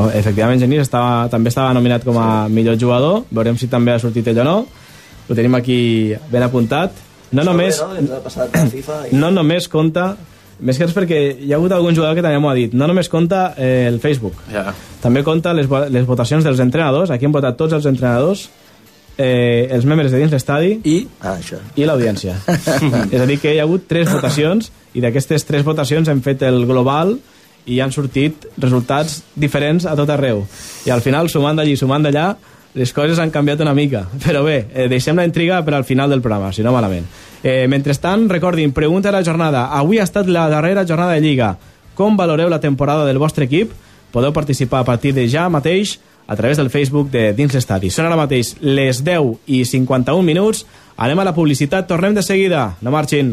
Oh, Efectivament, Genís estava, també estava nominat com a millor jugador. Veurem si també ha sortit ell o no. Ho tenim aquí ben apuntat. No només, Això bé, no? FIFA i... no només compta, més que res perquè hi ha hagut algun jugador que també m'ho ha dit, no només compta eh, el Facebook, Ja. també compta les, les votacions dels entrenadors, aquí han votat tots els entrenadors, eh, els membres de dins l'estadi I... Ah, això. i l'audiència. (laughs) és a dir, que hi ha hagut tres votacions i d'aquestes tres votacions hem fet el global i han sortit resultats diferents a tot arreu. I al final, sumant d'allí, sumant d'allà, les coses han canviat una mica. Però bé, eh, deixem la intriga per al final del programa, si no malament. Eh, mentrestant, recordin, pregunta de la jornada. Avui ha estat la darrera jornada de Lliga. Com valoreu la temporada del vostre equip? Podeu participar a partir de ja mateix a través del Facebook de Dins l'Estadi. Són ara mateix les 10 i 51 minuts. Anem a la publicitat, tornem de seguida. No marxin.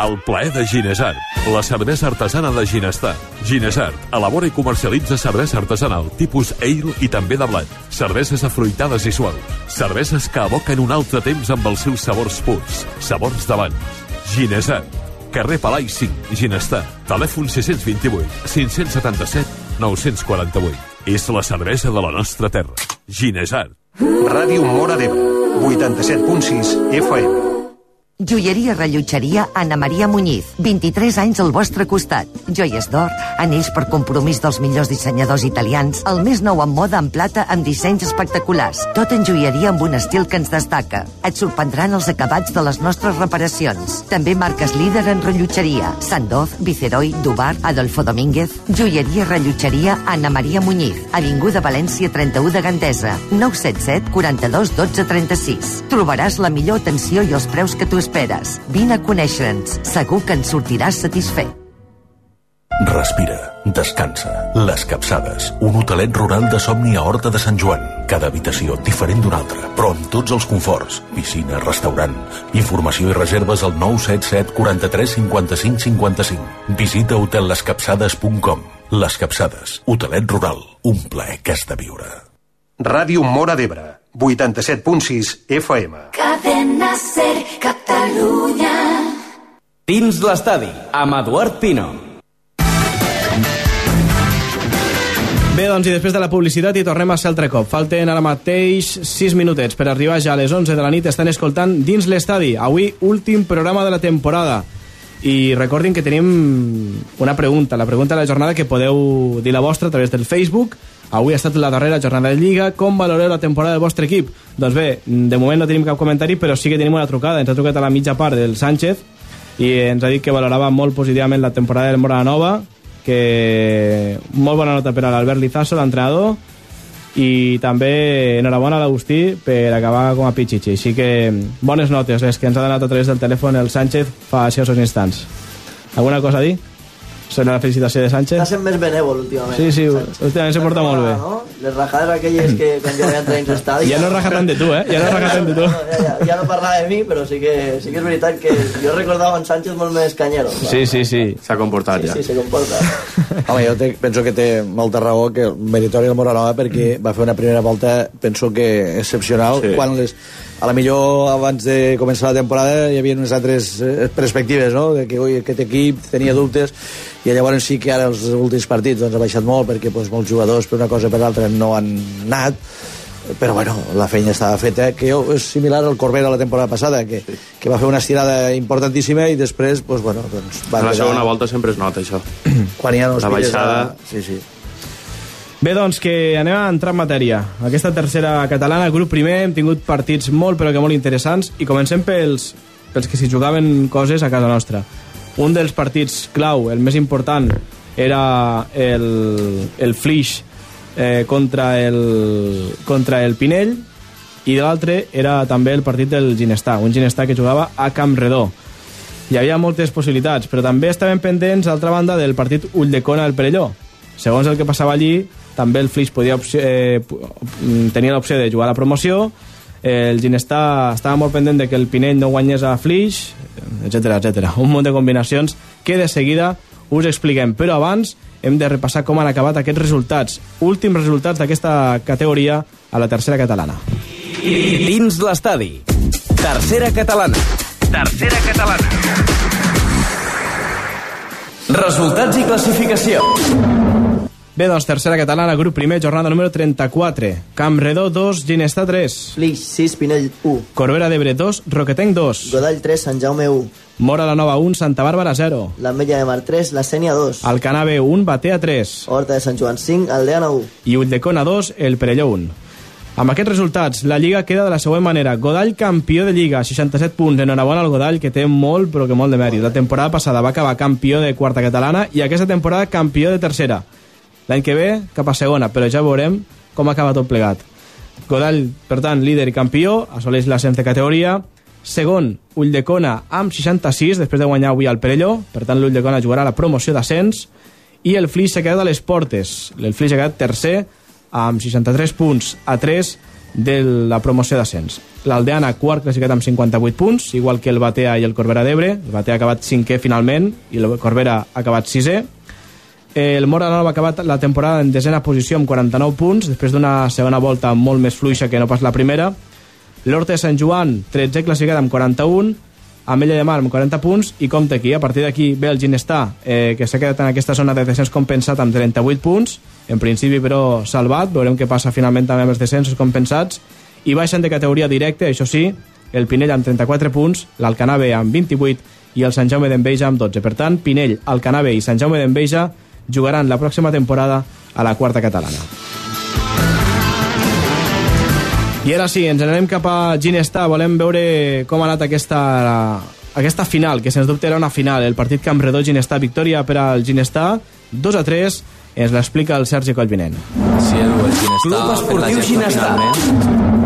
El plaer de Ginesart, la cervesa artesana de Ginestar. Ginesart elabora i comercialitza cervesa artesanal tipus ale i també de blat. Cerveses afruitades i suaus. Cerveses que evoquen un altre temps amb els seus sabors purs. Sabors d'abans. Ginesart. Carrer Palai 5, Ginestar. Telèfon 628 577 948. És la cervesa de la nostra terra. Ginesart. Ràdio Mora d'Ebre, 87.6 FM. Joieria Rellotgeria Anna Maria Muñiz. 23 anys al vostre costat. Joies d'or, anells per compromís dels millors dissenyadors italians, el més nou en moda en plata amb dissenys espectaculars. Tot en joieria amb un estil que ens destaca. Et sorprendran els acabats de les nostres reparacions. També marques líder en rellotgeria. Sandoz, Viceroy, Dubar, Adolfo Domínguez. Joieria Rellotgeria Anna Maria Muñiz. Avinguda València 31 de Gandesa. 977 42 12 36. Trobaràs la millor atenció i els preus que tu esperes. Vine a conèixer-nos. Segur que en sortiràs satisfet. Respira, descansa. Les Capçades, un hotelet rural de somni a Horta de Sant Joan. Cada habitació diferent d'una altra, però amb tots els conforts. Piscina, restaurant. Informació i reserves al 977 43 55 55. Visita hotellescapçades.com. Les Capçades, hotelet rural. Un plaer que has de viure. Ràdio Mora d'Ebre, 87.6 FM. Cadena Ser Catalunya. Dins l'estadi, amb Eduard Pino. Bé, doncs, i després de la publicitat i tornem a ser altre cop. Falten ara mateix 6 minutets per arribar ja a les 11 de la nit. Estan escoltant dins l'estadi. Avui, últim programa de la temporada. I recordin que tenim una pregunta, la pregunta de la jornada que podeu dir la vostra a través del Facebook. Avui ha estat la darrera jornada de Lliga. Com valoreu la temporada del vostre equip? Doncs bé, de moment no tenim cap comentari, però sí que tenim una trucada. Ens ha trucat a la mitja part del Sánchez i ens ha dit que valorava molt positivament la temporada del Mora Nova, que molt bona nota per a l'Albert Lizaso, l'entrenador, i també enhorabona a l'Agustí per acabar com a pitxitxi. Així que bones notes les que ens ha donat a través del telèfon el Sánchez fa escassos instants. Alguna cosa a dir? Sobre la felicitació de Sánchez? Està sent més benèvol últimament. Sí, sí, últimament se porta molt bé. No? Les rajades aquelles que quan jo veia entrar dins l'estadi... Ja no raja tant de tu, eh? Ja no raja tant de tu. Ja, ja, ja no parlava de mi, però sí que, sí que és veritat que jo recordava en Sánchez molt més canyero. Sí, sí, sí. S'ha comportat Sí, ja. sí, se comporta. (laughs) Home, jo te, penso que té molta raó que meritori el Moranova perquè va fer una primera volta penso que excepcional Sí. quan les, a la millor abans de començar la temporada hi havia unes altres eh, perspectives, no? De que oi, aquest equip tenia dubtes i llavors sí que ara els últims partits doncs, ha baixat molt perquè doncs, molts jugadors per una cosa o per l'altra no han anat però bueno, la feina estava feta que és similar al Corbera la temporada passada que, que va fer una estirada importantíssima i després, doncs, bueno, doncs, va A la quedar- segona volta sempre es nota això. (clears throat) quan hi ha La baixada... A... Sí, sí. Bé, doncs que anem a entrar en matèria. Aquesta tercera catalana, grup primer, hem tingut partits molt però que molt interessants i comencem pels, pels que s'hi jugaven coses a casa nostra. Un dels partits clau, el més important, era el, el Flix eh, contra, el, contra el Pinell i l'altre era també el partit del Ginestà, un Ginestà que jugava a Camp Redó. Hi havia moltes possibilitats, però també estaven pendents, d'altra banda, del partit Ulldecona al Perelló. Segons el que passava allí, també el Flix podia opció, eh, pu- tenia l'opció de jugar a la promoció, eh, el Ginestà estava molt pendent de que el Pinell no guanyés a Flix, etc etc. Un munt de combinacions que de seguida us expliquem. Però abans hem de repassar com han acabat aquests resultats. Últims resultats d'aquesta categoria a la tercera catalana. I dins l'estadi. Tercera catalana. Tercera catalana. Resultats i classificació. Bé, doncs, tercera catalana, grup primer, jornada número 34. Camp Redó 2, Ginestà 3. Flix 6, Pinell 1. Corbera d'Ebre 2, Roquetenc 2. Godall 3, Sant Jaume 1. Mora la Nova 1, Santa Bàrbara 0. l'Ametlla de Mar 3, la Sènia 2. Alcanar B 1, Batea 3. Horta de Sant Joan 5, Aldeana 1. I Ulldecona 2, el Perelló 1. Amb aquests resultats, la Lliga queda de la següent manera. Godall campió de Lliga, 67 punts. Enhorabona al Godall, que té molt, però que molt de mèrit. La temporada passada va acabar campió de quarta catalana i aquesta temporada campió de tercera. L'any que ve, cap a segona, però ja veurem com acaba tot plegat. Godall, per tant, líder i campió, assoleix l'ascens de categoria. Segon, Ulldecona amb 66, després de guanyar avui al Perelló. Per tant, l'Ulldecona jugarà la promoció d'ascens. I el Flix s'ha quedat a les portes. El Flix ha quedat tercer amb 63 punts a 3 de la promoció d'ascens. L'Aldeana, quart classificat amb 58 punts, igual que el Batea i el Corbera d'Ebre. El Batea ha acabat cinquè finalment i el Corbera ha acabat sisè. El Mora Nova ha acabat la temporada en desena posició amb 49 punts, després d'una segona volta molt més fluixa que no pas la primera. L'Horta de Sant Joan, 13 classificat amb 41, Amella de Mar amb 40 punts, i compte aquí, a partir d'aquí ve el Ginestà, eh, que s'ha quedat en aquesta zona de descens compensat amb 38 punts, en principi però salvat, veurem què passa finalment també amb els descensos compensats, i baixen de categoria directa, això sí, el Pinell amb 34 punts, l'Alcanave amb 28 i el Sant Jaume d'Enveja amb 12. Per tant, Pinell, Alcanave i Sant Jaume d'Enveja jugaran la pròxima temporada a la quarta catalana. I ara sí, ens anem cap a Ginestà. Volem veure com ha anat aquesta, aquesta final, que sens dubte era una final. El partit Camp Redó Ginestà, victòria per al Ginestà, 2 a 3, ens l'explica el Sergi Collvinent. Sí, el Ginestà... Club Esportiu Ginestà. finalment.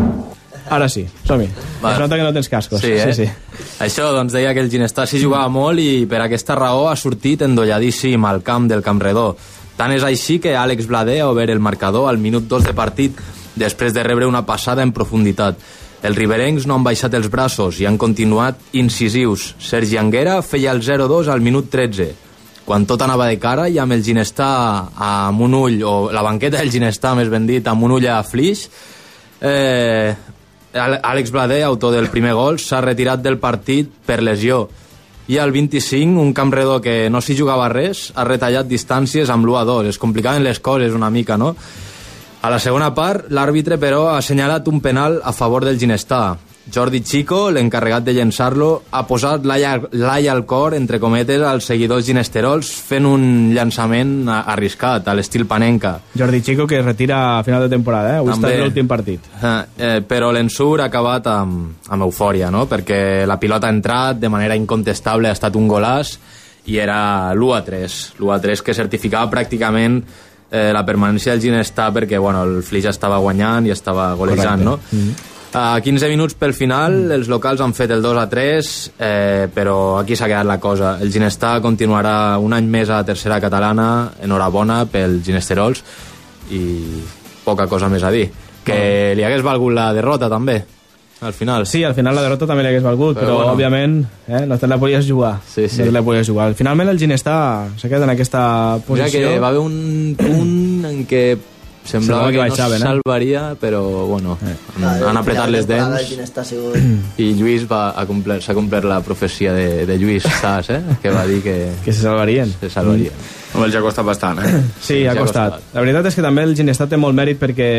Ara sí, som-hi. Es nota que no tens cascos. Sí, eh? sí, sí. Això, doncs, deia que el Ginestà s'hi jugava molt i per aquesta raó ha sortit endolladíssim al camp del Camp Redó. Tant és així que Àlex Blader ha obert el marcador al minut 2 de partit després de rebre una passada en profunditat. Els riberencs no han baixat els braços i han continuat incisius. Sergi Anguera feia el 0-2 al minut 13. Quan tot anava de cara i amb el Ginestà amb un ull, o la banqueta del Ginestà, més ben dit, amb un ull a Flix, eh, Àlex Blader, autor del primer gol, s'ha retirat del partit per lesió. I al 25, un camp redó que no s'hi jugava res, ha retallat distàncies amb l'1 a 2. Es complicaven les coses una mica, no? A la segona part, l'àrbitre, però, ha assenyalat un penal a favor del Ginestà. Jordi Chico, l'encarregat de llençar-lo, ha posat l'ai al cor, entre cometes, als seguidors ginesterols, fent un llançament arriscat, a l'estil panenca. Jordi Chico, que es retira a final de temporada, eh? Avui També. està l'últim partit. Eh, eh, però l'ensur ha acabat amb, amb eufòria, no? perquè la pilota ha entrat de manera incontestable, ha estat un golàs i era l'1 a 3, l'1 a 3 que certificava pràcticament eh, la permanència del Ginestà perquè bueno, el Flix estava guanyant i estava golejant, no? A 15 minuts pel final, els locals han fet el 2 a 3, eh, però aquí s'ha quedat la cosa. El Ginestà continuarà un any més a la tercera catalana, enhorabona pel Ginesterols, i poca cosa més a dir. Que li hagués valgut la derrota, també, al final. Sí, al final la derrota també li hagués valgut, però, Però bueno. òbviament eh, no te la podies jugar. Sí, sí. No la podies jugar. Finalment el Ginestà s'ha quedat en aquesta Mira posició. que va haver un punt en què Semblava que, no baixaven, eh? salvaria, però bueno, han, han apretat les dents i Lluís va a complert, s'ha complert la profecia de, de Lluís Sas, eh? que va dir que, Que se salvarien. se salvaria. Home, els ha costat bastant, eh? Sí, ha ja ha costat. costat. La veritat és que també el Ginestat té molt mèrit perquè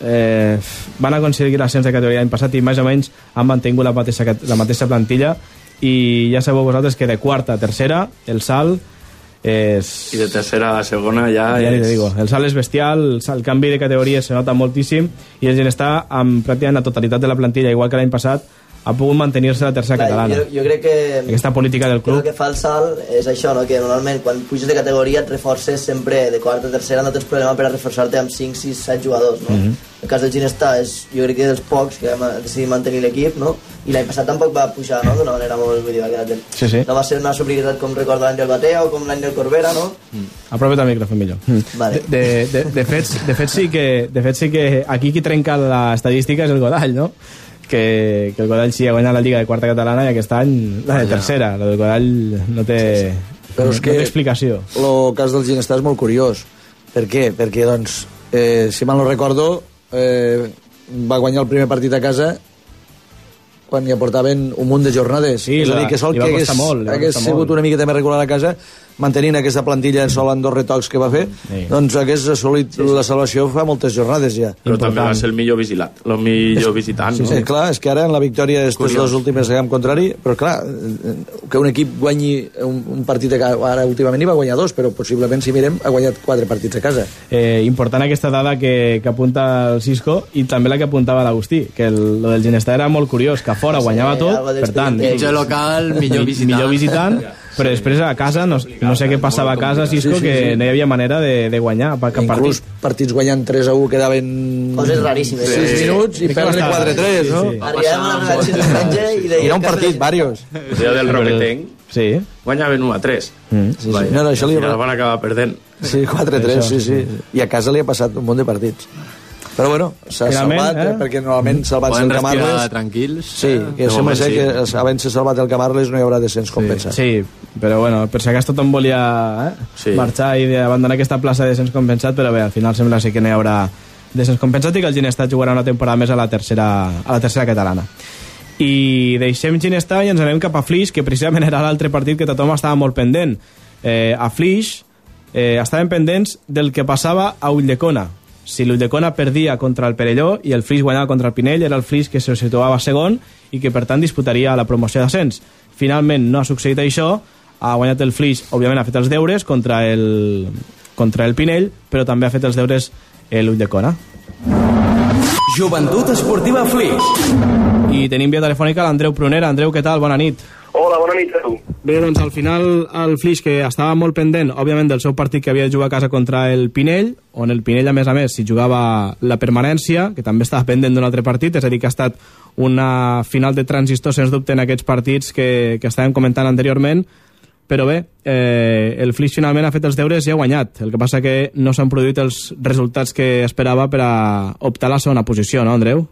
eh, van aconseguir l'ascens de categoria l'any passat i més o menys han mantingut la mateixa, la mateixa plantilla i ja sabeu vosaltres que de quarta a tercera el salt és... I de tercera a segona ja, Ja és... digo, el salt és bestial, el, canvi de categoria se nota moltíssim i el Ginestar amb pràcticament la totalitat de la plantilla, igual que l'any passat, ha pogut mantenir-se a la tercera Clar, catalana. jo, jo crec que... Aquesta política del club que fa el salt és això, no? que normalment quan puges de categoria et reforces sempre de quarta a tercera, no tens problema per a reforçar-te amb 5, 6, 7 jugadors. No? Mhm. El cas del Ginestà és, jo crec que dels pocs que vam decidir mantenir l'equip, no? i l'any passat tampoc va pujar no? d'una manera molt... Vull dir, va quedar del... Sí, sí. No va ser una sobrietat com recorda l'any del Batea o com l'any del Corbera, no? Apropa't al micròfon millor. Vale. De, de, de, fet, de, fet sí que, de fet sí que aquí qui trenca l'estadística és el Godall, no? Que, que el Godall sí ha guanyat la Lliga de quarta catalana i aquest any la de tercera. La del Godall no té, Però és no que- té explicació. El cas del Ginestà és molt curiós. Per què? Perquè, doncs, eh, si mal no recordo, eh, va guanyar el primer partit a casa quan hi aportaven un munt de jornades. Sí, és a dir, que sol que hagués, molt, hagués sigut molt. una miqueta més regular a casa, mantenint aquesta plantilla en sol en dos retocs que va fer, Sí. doncs hagués assolit la salvació fa moltes jornades ja. Però també Important. va ser el millor vigilat, el millor visitant, Sí, no? sí, clar, és que ara en la victòria estes Curiós. dos últimes de camp contrari, però clar, que un equip guanyi un, un partit a casa, ara últimament hi va guanyar dos, però possiblement si mirem ha guanyat quatre partits a casa. Eh, important aquesta dada que, que apunta el Cisco i també la que apuntava l'Agustí, que el, lo del Ginestar era molt curiós, que a fora guanyava algo tot, per tant. Pitjor local, millor mi- (laughs) visitant. millor visitant però després a casa, no, no sé què passava a casa, Cisco, Sí, sí, que sí. no hi havia manera de, de guanyar per cap Inclús partit. partits guanyant 3 a 1 quedaven Coses raríssimes. 6 Sí. minuts i Sí, perdre clar, 4-3, sí, no? sí. Arribàvem a de diumenge i deien... era un que- partit, varios. El dia del Roquetenc Sí. guanyaven 1 a 3. Mm. Sí, sí. No, no, això li... I van acabar perdent. Sí, 4-3, sí, sí. I a casa li ha passat un munt de partits. Però bueno, s'ha salvat, eh? eh? perquè normalment salvat Poden el Camarles... tranquils. Sí, que De sembla ser sí. que havent se salvat el Camarles no hi haurà descens compensat. Sí, però bueno, per si acaso tothom volia eh, Sí. marxar i abandonar aquesta plaça de descens compensat, però bé, al final sembla ser que no hi haurà descens compensat i que el Ginestar jugarà una temporada més a la tercera, a la tercera catalana. I deixem Ginestar i ens anem cap a Flix, que precisament era l'altre partit que tothom estava molt pendent. Eh, a Flix eh, estaven pendents del que passava a Ulldecona. Si l'Ulldecona perdia contra el Perelló i el Flix guanyava contra el Pinell, era el Flix que se situava segon i que per tant disputaria la promoció d'ascens. Finalment no ha succeït això, ha guanyat el Flix, òbviament ha fet els deures contra el, contra el Pinell, però també ha fet els deures l'Ulldecona. Joventut Esportiva Flix. I tenim via telefònica l'Andreu Prunera. Andreu, què tal? Bona nit. Hola, bona nit a tu. Bé, doncs al final el Flix, que estava molt pendent, òbviament, del seu partit que havia de jugar a casa contra el Pinell, on el Pinell, a més a més, si jugava la permanència, que també estava pendent d'un altre partit, és a dir, que ha estat una final de transistor, sens dubte, en aquests partits que, que estàvem comentant anteriorment, però bé, eh, el Flix finalment ha fet els deures i ha guanyat. El que passa que no s'han produït els resultats que esperava per a optar a la segona posició, no, Andreu?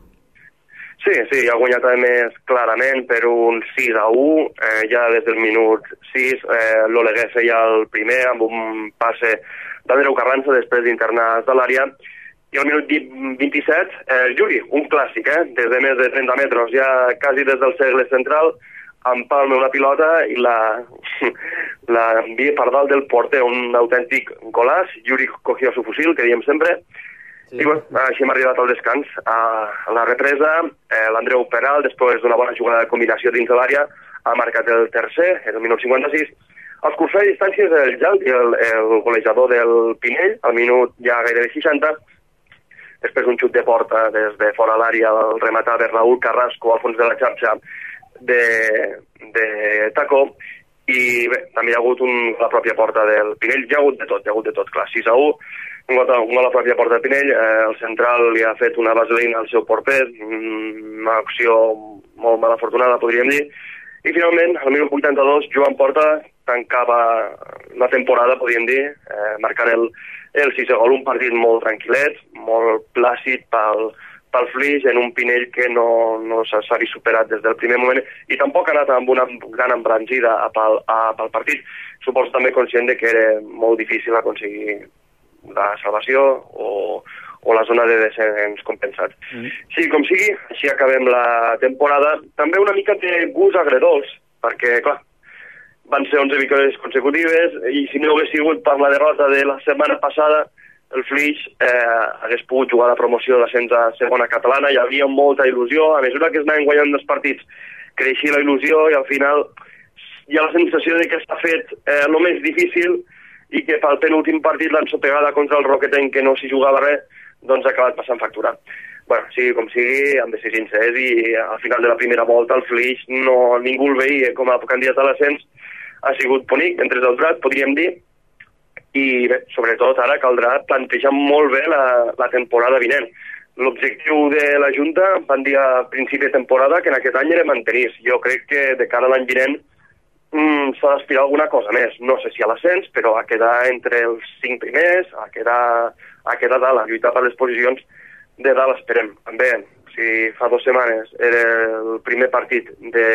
Sí, sí, ha guanyat a més clarament per un 6 a 1, eh, ja des del minut 6 eh, l'Oleguer feia el primer amb un passe d'Andreu Carranza després d'internar de l'àrea. I al minut 27 eh, Juri, un clàssic, eh, des de més de 30 metres, ja quasi des del segle central empalma una pilota i la, (laughs) la envia per dalt del porter, un autèntic golaç. Yuri cogió su fusil, que diem sempre, Sí. I bueno, així hem arribat al descans. A la represa, eh, l'Andreu Peral, després d'una bona jugada de combinació dins de l'àrea, ha marcat el tercer, és el minut 56. Els cursors de distàncies del Jaldi, el, el golejador del Pinell, al minut ja gairebé 60. Després un xut de porta des de fora l'àrea, el rematava Raül Carrasco al fons de la xarxa de, de Tacó. I bé, també hi ha hagut un, la pròpia porta del Pinell. Hi ha hagut de tot, hi ha hagut de tot, clar. 6 a 1, un gol, un gol a pròpia porta de Pinell, eh, el central li ha fet una vaselina al seu porter, mm, una acció molt mal afortunada, podríem dir, i finalment, al minut 82, Joan Porta tancava la temporada, podríem dir, eh, marcant el, el sisè gol, un partit molt tranquil·let, molt plàcid pel, pel Flix, en un Pinell que no, no s'ha vist superat des del primer moment, i tampoc ha anat amb una gran embranzida pel, a, pel partit. Suposo també conscient de que era molt difícil aconseguir la salvació o, o la zona de descens compensat. Mm. Sí, com sigui, així acabem la temporada. També una mica de gust agredolç, perquè, clar, van ser 11 victòries consecutives i si no hagués sigut per la derrota de la setmana passada, el Flix eh, hagués pogut jugar la promoció de l'ascens a segona catalana, hi havia molta il·lusió, a mesura que es anaven guanyant els partits creixia la il·lusió i al final hi ha la sensació de que s'ha fet eh, el més difícil i que pel penúltim partit l'ensopegada contra el Roqueten que no s'hi jugava res, doncs ha acabat passant factura. bueno, sigui com sigui, hem de ser sincers i al final de la primera volta el Flix no, ningú el veia com a candidat a l'ascens, ha sigut bonic, entre el Prat, podríem dir, i bé, sobretot ara caldrà plantejar molt bé la, la temporada vinent. L'objectiu de la Junta van dir a principi de temporada que en aquest any era mantenir Jo crec que de cara a l'any vinent mm, s'ha d'aspirar alguna cosa més. No sé si a l'ascens, però a quedar entre els cinc primers, a quedar, a quedar dalt, a lluitar per les posicions de dalt, esperem. Bé, si fa dues setmanes era el primer partit de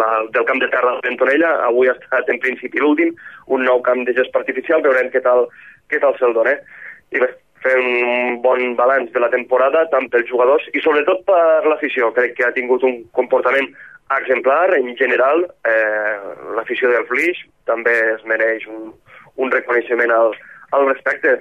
la, del camp de terra de Ventonella, avui ha estat en principi l'últim, un nou camp de gest artificial, veurem què tal, què tal se'l dona. I bé, fent un bon balanç de la temporada, tant pels jugadors i sobretot per l'afició. Crec que ha tingut un comportament exemplar. En general, eh, l'afició del Flix també es mereix un, un reconeixement al, al respecte.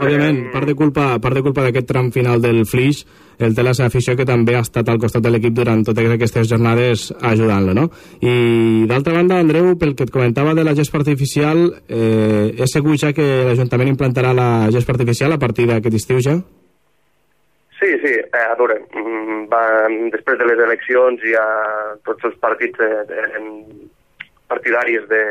Òbviament, part de culpa, part de culpa d'aquest tram final del Flix el té la seva afició que també ha estat al costat de l'equip durant totes aquestes jornades ajudant-lo, no? I d'altra banda, Andreu, pel que et comentava de la gespa artificial, eh, és segur ja que l'Ajuntament implantarà la gespa artificial a partir d'aquest estiu ja? Sí, sí, eh, a veure, mm, va, després de les eleccions ha tots els partits eh, de, partidaris de,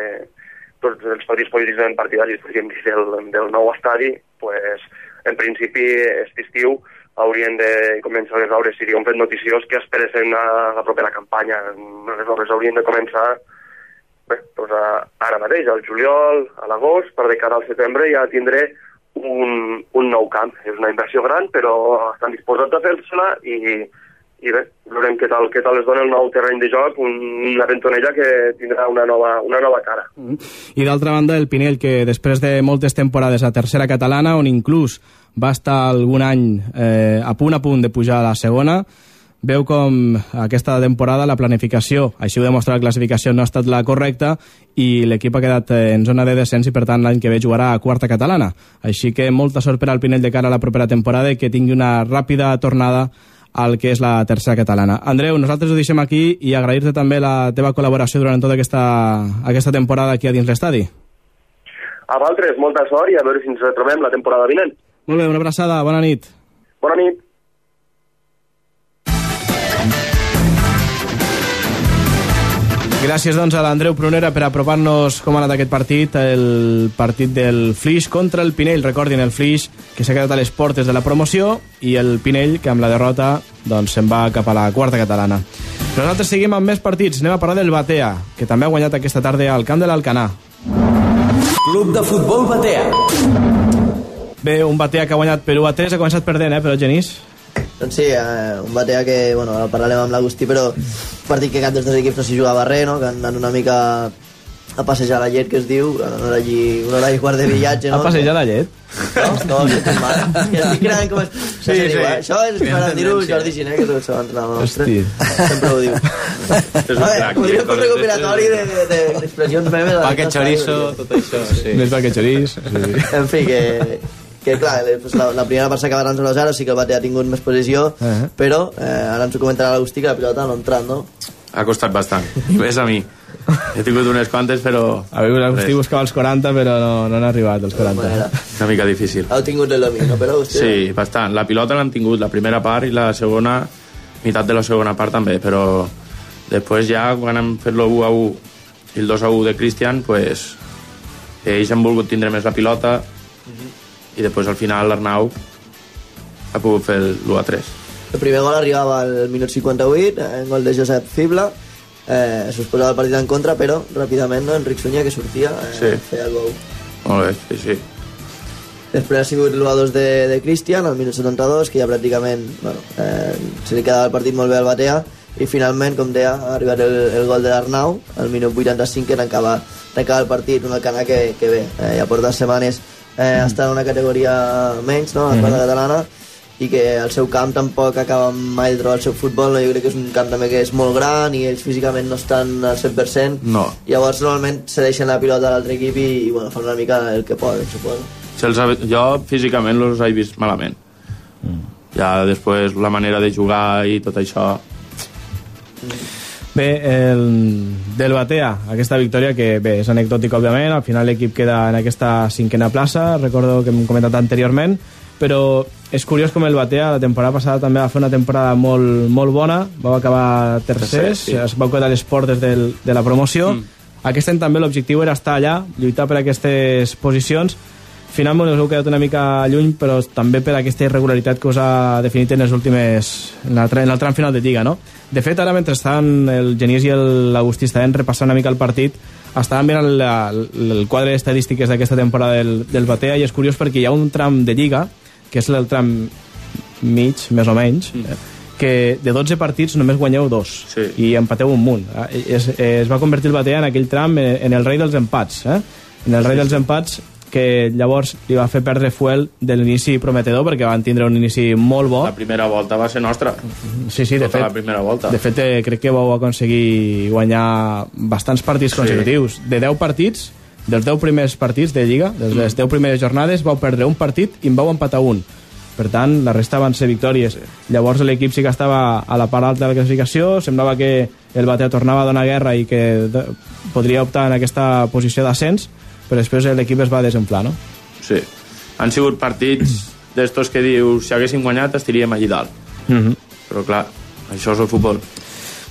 tots els partits polítics partidaris, per exemple, del, del nou estadi, pues, en principi, aquest estiu haurien de començar les obres, seria un fet noticiós que esperessin a la propera campanya. Les obres haurien de començar bé, doncs a, ara mateix, al juliol, a l'agost, per de cara al setembre ja tindré un, un nou camp. És una inversió gran, però estan disposats a fer-se-la i, i bé, veurem què tal, què tal es dona el nou terreny de joc, un, una ventonella que tindrà una nova, una nova cara. Mm. I d'altra banda, el Pinell, que després de moltes temporades a tercera catalana, on inclús va estar algun any eh, a punt a punt de pujar a la segona, veu com aquesta temporada la planificació, així ho demostra la classificació, no ha estat la correcta i l'equip ha quedat en zona de descens i per tant l'any que ve jugarà a quarta catalana. Així que molta sort per al Pinell de cara a la propera temporada i que tingui una ràpida tornada al que és la tercera catalana. Andreu, nosaltres ho deixem aquí i agrair-te també la teva col·laboració durant tota aquesta, aquesta temporada aquí a dins l'estadi. A Valtres, molta sort i a veure si ens retrobem la temporada vinent. Molt bé, una abraçada, bona nit. Bona nit. Gràcies doncs a l'Andreu Prunera per apropar-nos com ha anat aquest partit, el partit del Flix contra el Pinell. Recordin, el Flix que s'ha quedat a les portes de la promoció i el Pinell que amb la derrota doncs se'n va cap a la quarta catalana. Nosaltres seguim amb més partits. Anem a parlar del Batea, que també ha guanyat aquesta tarda al camp de l'Alcanà. Club de futbol Batea. Bé, un Batea que ha guanyat per 1 a 3, ha començat perdent, eh, però Genís? Doncs sí, eh, un Batea que, bueno, el parlarem amb l'Agustí, però partit que cap dels dos equips no s'hi jugava res, no? que han anat una mica a passejar la llet, que es diu, una hora allí, una hora i quart de viatge, no? A passejar la llet? No, no, no, és mal. Que estic (laughs) creant com es... Sí, sí. Diu, eh? Això és per dir-ho Jordi Giné, que és el seu entrenador nostre. Sempre ho diu. És un crac. Podria fer un recopilatori d'expressions meves. Pa que chorizo, tot això, sí. Més pa que chorizo. Sí. En fi, que, que clar, pues, la, la primera part s'acabarà 0-0, sí que el Bate ha tingut més posició, uh -huh. però eh, ara ens ho comentarà l'Agustí que la pilota no ha entrat, no? Ha costat bastant, i més a mi. He tingut unes quantes, però... A veure, l'Agustí buscava els 40, però no, no han arribat els 40. Bueno, Una mica difícil. Heu tingut el domini, no, però Agustí? Sí, bastant. La pilota l'han tingut, la primera part i la segona, meitat de la segona part també, però després ja, quan hem fet l'1 a 1 i el 2 a 1 de Cristian, pues, ells han volgut tindre més la pilota, uh -huh i després al final l'Arnau ha pogut fer l'1 a 3 el primer gol arribava al minut 58 en gol de Josep Fibla. Eh, s'ho posava el partit en contra però ràpidament no, Enric Sunyer que sortia eh, sí. feia el gol. Molt bé, sí, sí. Després ha sigut l'1-2 de, de Cristian al minut 72, que ja pràcticament bueno, eh, se li quedava el partit molt bé al Batea, i finalment, com deia, ha arribat el, el gol de l'Arnau al minut 85 que tancava, tancava el partit, una cana que, que bé, eh, ja porta setmanes eh, està en una categoria menys, no? a la quarta Mhm. catalana, i que el seu camp tampoc acaba mai de trobar el seu futbol, no? jo crec que és un camp també que és molt gran i ells físicament no estan al 100%, No. llavors normalment cedeixen la pilota a l'altre equip i, i bueno, fan una mica el que poden, suposo. Si jo físicament els he vist malament. Ja després la manera de jugar i tot això... Bé, el, del Batea, aquesta victòria que bé, és anecdòtica, òbviament, al final l'equip queda en aquesta cinquena plaça, recordo que hem comentat anteriorment, però és curiós com el Batea la temporada passada també va fer una temporada molt, molt bona, vau acabar tercers, sí. es vau quedar a les portes del, de la promoció, mm. aquest any també l'objectiu era estar allà, lluitar per aquestes posicions, finalment us heu quedat una mica lluny, però també per aquesta irregularitat que us ha definit en les últimes... en el, en el tram final de Lliga, no? De fet, ara, mentre estan el Genís i el- l'Agustí estaven repassant una mica el partit, estaven mirant el, el, el quadre d'estadístiques d'aquesta temporada del, del Batea i és curiós perquè hi ha un tram de Lliga, que és el tram mig, més o menys, mm. que de 12 partits només guanyeu dos Sí. i empateu un munt. Eh, Es, es va convertir el Batea en aquell tram en, en el rei dels empats, eh? en el rei dels empats que llavors li va fer perdre fuel de l'inici prometedor perquè van tindre un inici molt bo. La primera volta va ser nostra. Sí, sí, de Tota fet, la primera volta. de fet eh, crec que vau aconseguir guanyar bastants partits Sí. consecutius. De 10 partits, dels 10 primers partits de Lliga, de les 10 primeres jornades, vau perdre un partit i en vau empatar un. Per tant, la resta van ser victòries. Llavors l'equip sí que estava a la part alta de la classificació, semblava que el Batea tornava a donar guerra i que de- podria optar en aquesta posició d'ascens, però després l'equip es va desenflar, no? Sí. Han sigut partits d'estos que dius, si haguéssim guanyat estaríem allí dalt. Mm Però clar, això és el futbol.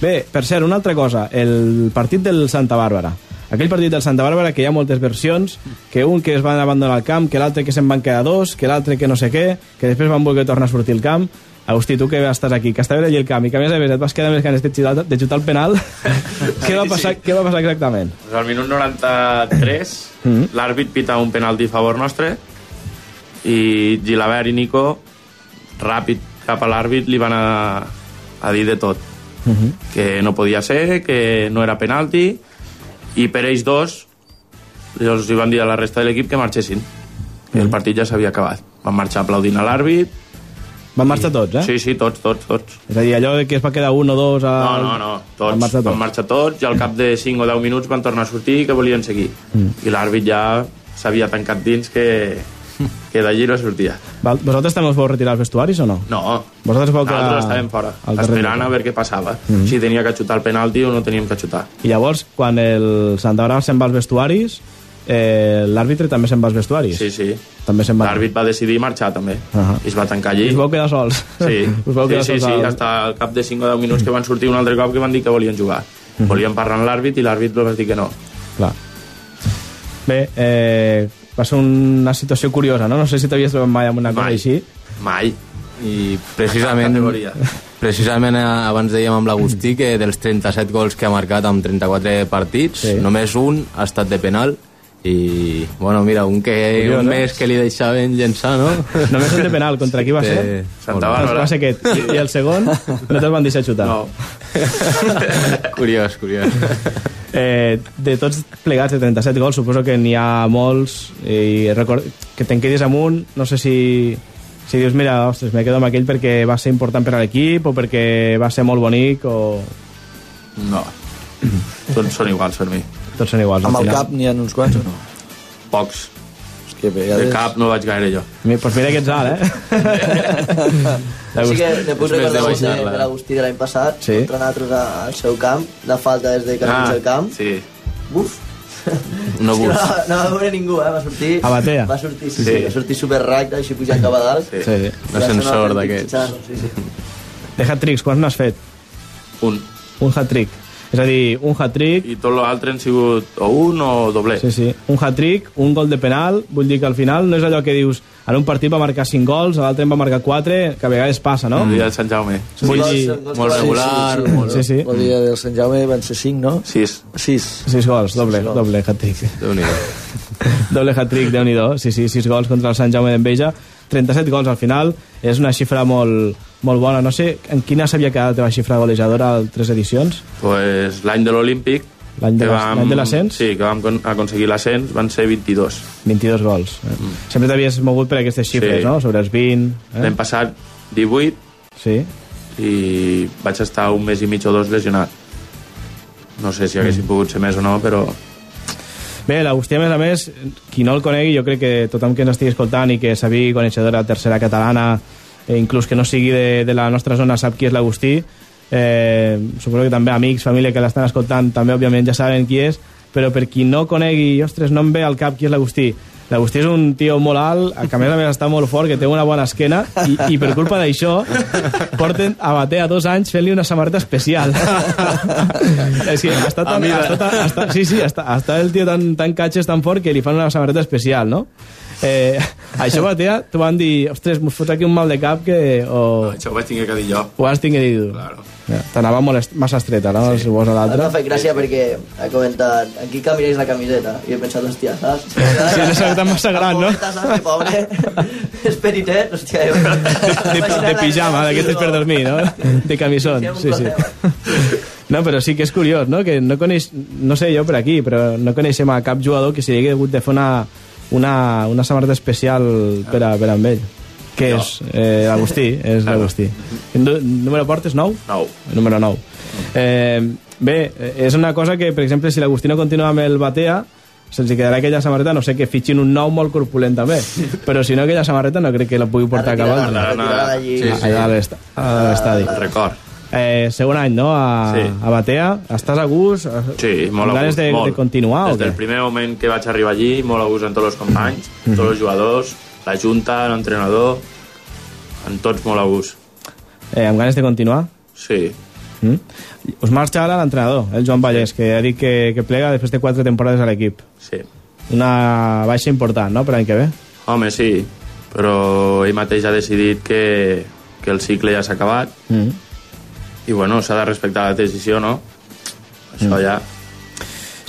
Bé, per cert, una altra cosa, el partit del Santa Bàrbara. Aquell partit del Santa Bàrbara que hi ha moltes versions, que un que es van abandonar el camp, que l'altre que se'n van quedar dos, que l'altre que no sé què, que després van voler tornar a sortir al camp. Agustí, tu que estàs aquí, que estaves allí al camp i que a més a més et vas quedar les ganes de xutar, de xutar el penal, (laughs) què, va passar, què va passar exactament? Pues al minut 93 Mhm. l'àrbit pita un penalti a favor nostre i Gilabert i Nico ràpid cap a l'àrbit li van a, a dir de tot. Que no podia ser, que no era penalti i per ells dos els hi van dir a la resta de l'equip que marxessin. I el partit ja s'havia acabat. Van marxar aplaudint a l'àrbit Van marxar tots, eh? sí, sí, tots, tots, tots És a dir, allò que es va quedar un o dos... no, Al... no, no, tots, Van marxar tots. van marxar tots i al cap de 5 o 10 minuts van tornar a sortir que volien seguir Mm. i l'àrbit ja s'havia tancat dins que, que d'allí no sortia Val, Vosaltres també us vau retirar els vestuaris o no? no, Vosaltres vau quedar... nosaltres estàvem fora esperant a veure què passava Mhm. si tenia que xutar el penalti o no teníem que xutar I llavors, quan el Santa Bàrbara se'n va als vestuaris, eh, l'àrbitre també se'n va als vestuaris. sí, sí També se'n va. l'àrbit va decidir marxar també Ahà. i es va tancar allí I us vau quedar sols. Sí, (laughs) us vau sí, quedar sí, sols sí, al- hasta al cap de 5 o 10 minuts que van sortir un altre cop que van dir que volien jugar. Mhm. Volien parlar amb l'àrbit i l'àrbit va dir que no. Clar. Bé, eh, va ser una situació curiosa, no? No sé si t'havies trobat mai amb una cosa Mai. així. Mai. I precisament, precisament eh, abans dèiem amb l'Agustí (clears throat) que dels 37 gols que ha marcat amb 34 partits, Sí. sí. només un ha estat de penal i, bueno, mira, un, que, Curiós, un eh? més que li deixaven llençar, no? (laughs) Només el de penal, contra qui va ser? Santa Bàrbara. va ser aquest. I, I el segon no te'l van deixar xutar. No. (laughs) curiós, curiós. Eh, de tots plegats de 37 gols, suposo que n'hi ha molts i record... que te'n quedis amunt, no sé si, si dius, mira, ostres, me quedo amb aquell perquè va ser important per a l'equip o perquè va ser molt bonic o... No. Tots són iguals per mi. Tots són iguals. Amb el cap n'hi ha uns quants o no? Pocs. Que a De vegades... cap no vaig gaire jo. Mi- Pues mira que ets alt, eh? (laughs) Sí que ne puc de recordar de, de l'Agustí de l'any passat, Sí. contra nosaltres a- al seu camp, de falta des de que ah, el camp. sí. Buf! (laughs) No bus. no, no va veure ningú, eh? Va sortir... A Batea. Va sortir, sí, Sí. sí. va sortir super recte, així pujant cap a dalt. Sí. Sí, sí. Un ascensor d'aquests. Sí, sí. De hat-tricks, quants n'has fet? Un. Un hat-trick. És a dir, un hat-trick... I tot l'altre han sigut o un o doble. Sí, sí. Un hat-trick, un gol de penal, vull dir que al final no és allò que dius en un partit va marcar 5 gols, a l'altre en va marcar 4, que a vegades passa, no? El dia de Sant Jaume. Vull dir, són gols molt regular, Sí, sí, molt- Sí, sí. El dia del Sant Jaume van ser 5, no? Sis. 6. 6 gols, doble, gols. doble hat-trick. Déu-n'hi-do. (laughs) doble hat-trick, déu nhi sí, sí, 6 gols contra el Sant Jaume d'Enveja, 37 gols al final, és una xifra molt, molt bona. No sé en quina s'havia quedat la teva xifra golejadora a tres edicions? Pues l'any de l'Olímpic L'any de l'ascens? Sí, que vam con- aconseguir l'ascens, van ser 22. 22 gols. Eh? Sempre t'havies mogut per aquestes xifres, Sí. no? Sobre els 20... Eh? L'any passat 18 Sí. i vaig estar un mes i mig o dos lesionat. No sé si haguessin pogut ser més o no, però Bé, l'Agustí, a més a més, qui no el conegui, jo crec que tothom que ens estigui escoltant i que sabia coneixedor de la tercera catalana, eh, inclús que no sigui de, de la nostra zona, sap qui és l'Agustí. Eh, suposo que també amics, família que l'estan escoltant, també, òbviament, ja saben qui és, però per qui no conegui, ostres, no em ve al cap qui és l'Agustí. L'Agustí és un tio molt alt, que a més a més està molt fort, que té una bona esquena, i, i per culpa d'això porten a Batea dos anys fent-li una samarreta especial. (laughs) és que està tan, està, està, sí, sí, està, està el tio tan, tan catxes, tan fort, que li fan una samarreta especial, no? Eh, això, Batea, t'ho van dir, ostres, mos fots aquí un mal de cap que... O, això ho vaig tenir que dir jo. ho has tingut dir tu. Claro. Ja, T'anava massa estreta, no? Sí. Si vols a M'ha l'altre. fet gràcia perquè ha comentat en qui caminéis la camiseta i he pensat, hòstia, saps? Sí, és una massa gran, no? Saps? Que pobre. (laughs) és petitet, hòstia. jo- De, de pijama, d'aquestes per dormir, no? De camisón, sí, sí. No, però sí que és curiós, no? Que no coneix, no sé jo per aquí, però no coneixem a cap jugador que s'hi hagi hagut de fer una, una, una samarreta especial per a, per a amb ell. Que és eh, l'Agustí, és l'Agustí. Número portes 9? 9. Número 9. Eh, bé, eh, és una cosa que, per exemple, si l'Agustí no continua amb el Batea, se'ls quedarà aquella samarreta, no sé, que fitxin un nou molt corpulent també. Però si no, aquella samarreta no crec que la pugui portar cap altre. Allà a l'estadi. Record. Eh, segon any, no?, a, Sí. a Batea. Estàs a gust? Sí, molt a gust, de, molt. de continuar Des del primer moment que vaig arribar allí, molt a gust amb tots els companys, Mhm. tots els jugadors, la junta, l'entrenador, amb tots molt a gust. Eh, amb ganes de continuar? Sí, Mm? Us marxa ara l'entrenador, el Joan Vallès, que ha dit que, que plega després de quatre temporades a l'equip. sí. Una baixa important, no?, per l'any que ve. Home, sí, però ell mateix ha decidit que, que el cicle ja s'ha acabat Mm. I bueno, s'ha de respectar la decisió, no? Això Mm. ja...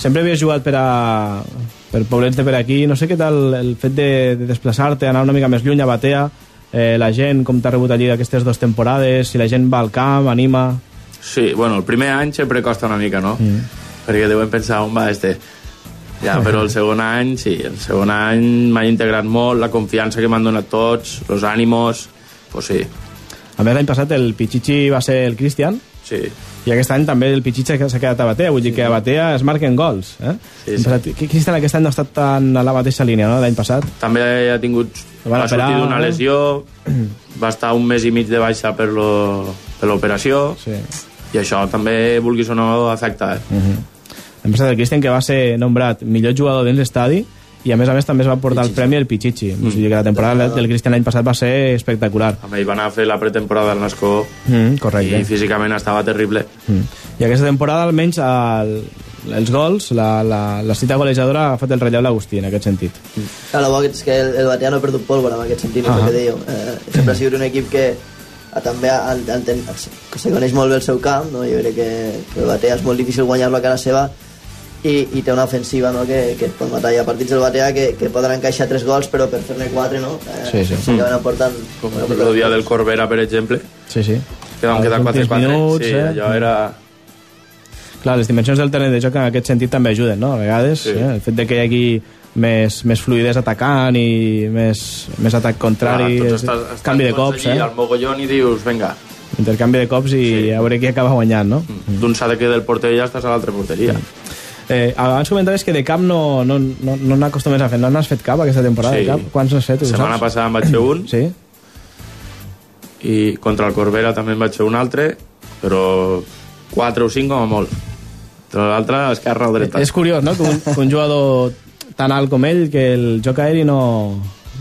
Sempre havies jugat per a per poblets de per aquí, no sé què tal el fet de, de desplaçar-te, anar una mica més lluny a Batea, eh, la gent, com t'ha rebut allí aquestes dues temporades, si la gent va al camp, anima... Sí, bueno, el primer any sempre costa una mica, no? Mm. Perquè deuen pensar on va este. Ja, però el segon any, sí, el segon any m'ha integrat molt, la confiança que m'han donat tots, els ànimos, pues sí, A més, l'any passat el Pichichi va ser el Cristian, sí. i aquest any també el Pichichi s'ha quedat a Batea, vull dir que a Batea es marquen gols. Eh? Sí, sí. Passat, Cristian aquest any no ha estat tan a la mateixa línia, no?, l'any passat. També ha tingut... Van Va sortir d'una no? lesió, va estar un mes i mig de baixa per lo- per l'operació, Sí. i això també, vulguis o no, afecta. Eh? Uh -huh. L'any passat el Cristian, que va ser nombrat millor jugador dins l'estadi, i a més a més també es va portar el premi el Pichichi. Mm. O sigui que la temporada del Cristian l'any passat va ser espectacular. Amb ell va anar a fer la pretemporada al Nascó Mm, correcte. i físicament estava terrible. Mm. I aquesta temporada, almenys, el, els gols, la, la, la cita golejadora ha fet el relleu l'Agustí, en aquest sentit. El bo és que el, el Batea no ha perdut pólvora en aquest sentit, és Ah. el que dèieu. Eh, sempre ha sigut un equip que eh, també el, el, ten- que se coneix molt bé el seu camp, no? jo crec que, que el Batea és molt difícil guanyar-lo a casa seva i, i té una ofensiva no? que, que et pot matar. Hi ha partits del Batea que, que poden encaixar tres gols, però per fer-ne quatre, no? Eh, Sí, sí. Se acaben aportant... Com el dia del Corbera, per exemple, Sí, sí. que vam quedar últims 4-4. minuts, sí, eh? allò era... Clar, les dimensions del terreny de joc en aquest sentit també ajuden, no? A vegades, Sí. eh? el fet de que hi hagi més, més fluidesa atacant i més, més atac contrari, Clar, és, estàs, estàs canvi de cops, allí eh? al mogollon i dius, vinga, intercanvi de cops i Sí. a veure qui acaba guanyant, no? d'un s'ha de quedar el porter i ja estàs a l'altra porteria. Eh, abans comentaves que de cap no, no, no, no n'acostumes a fer, no n'has fet cap aquesta temporada Sí. de cap? Quants n'has fet? La setmana saps? passada en vaig fer un (clears throat) Sí? i contra el Corbera també en vaig fer un altre, però 4 o 5 com a molt. Però l'altre, esquerra o dreta. És curiós, no?, que un, que un jugador tan alt com ell, que el joc aeri no,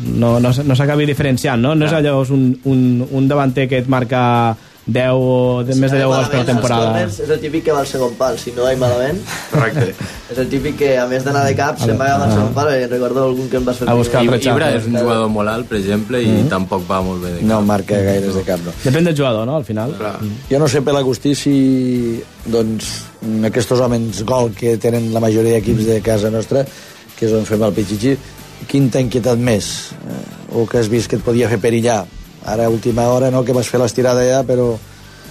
no, no, no s'acabi diferenciant, no? No és allò és un, un, un davanter que et marca 10 o de, més de 10 gols per temporada. És el típic que va al segon pal, si no vaig malament. Correcte. (laughs) és el típic que, a més d'anar de cap, se'n va agafar al segon pal, i recordo algun que em vas fer... A buscar el rechazo. Ibra és un jugador molt alt, per exemple, i tampoc va molt bé de cap. No marca gaires de cap, no. Depèn del jugador, no?, al final. Clar. Jo no sé per l'Agustí si doncs, aquests homes gol que tenen la majoria d'equips de casa nostra, que és on fem el pitxitxi, quin t'ha inquietat més? Eh, o que has vist que et podia fer perillar? Ara, a última hora, no, que vas fer l'estirada ja, però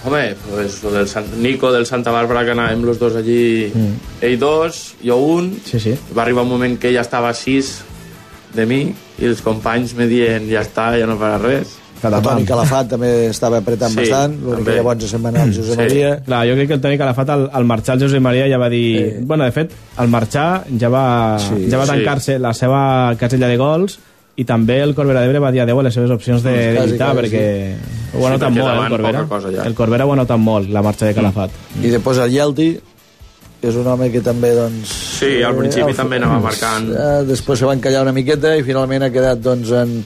Home, pues lo del San... Nico del Santa Bàrbara que anàvem los dos allí, mm. ell dos, jo un, sí, sí. va arribar un moment que ja estava a sis de mi i els companys me dient ja està, ja no farà res. El Toni Calafat també estava apretant Sí, bastant, l'únic que llavors se'n va anar el Josep Sí. Maria. Clar, jo crec que el Toni Calafat al, al marxar el Josep Maria ja va dir... Eh. Bueno, de fet, al marxar ja va, Sí, ja va sí. tancar-se la seva casella de gols i també el Corbera d'Ebre va dir adeu a les seves opcions de, de Quasi, lluitar perquè sí. ho ha Sí, notat perquè molt, eh, el Corbera. cosa ja. El Corbera ho ha notat molt, la marxa de Calafat. I després el Yelti, que és un home que també, doncs... Sí, al principi eh, també anava marcant. Eh, després se va encallar una miqueta i finalment ha quedat, doncs, en...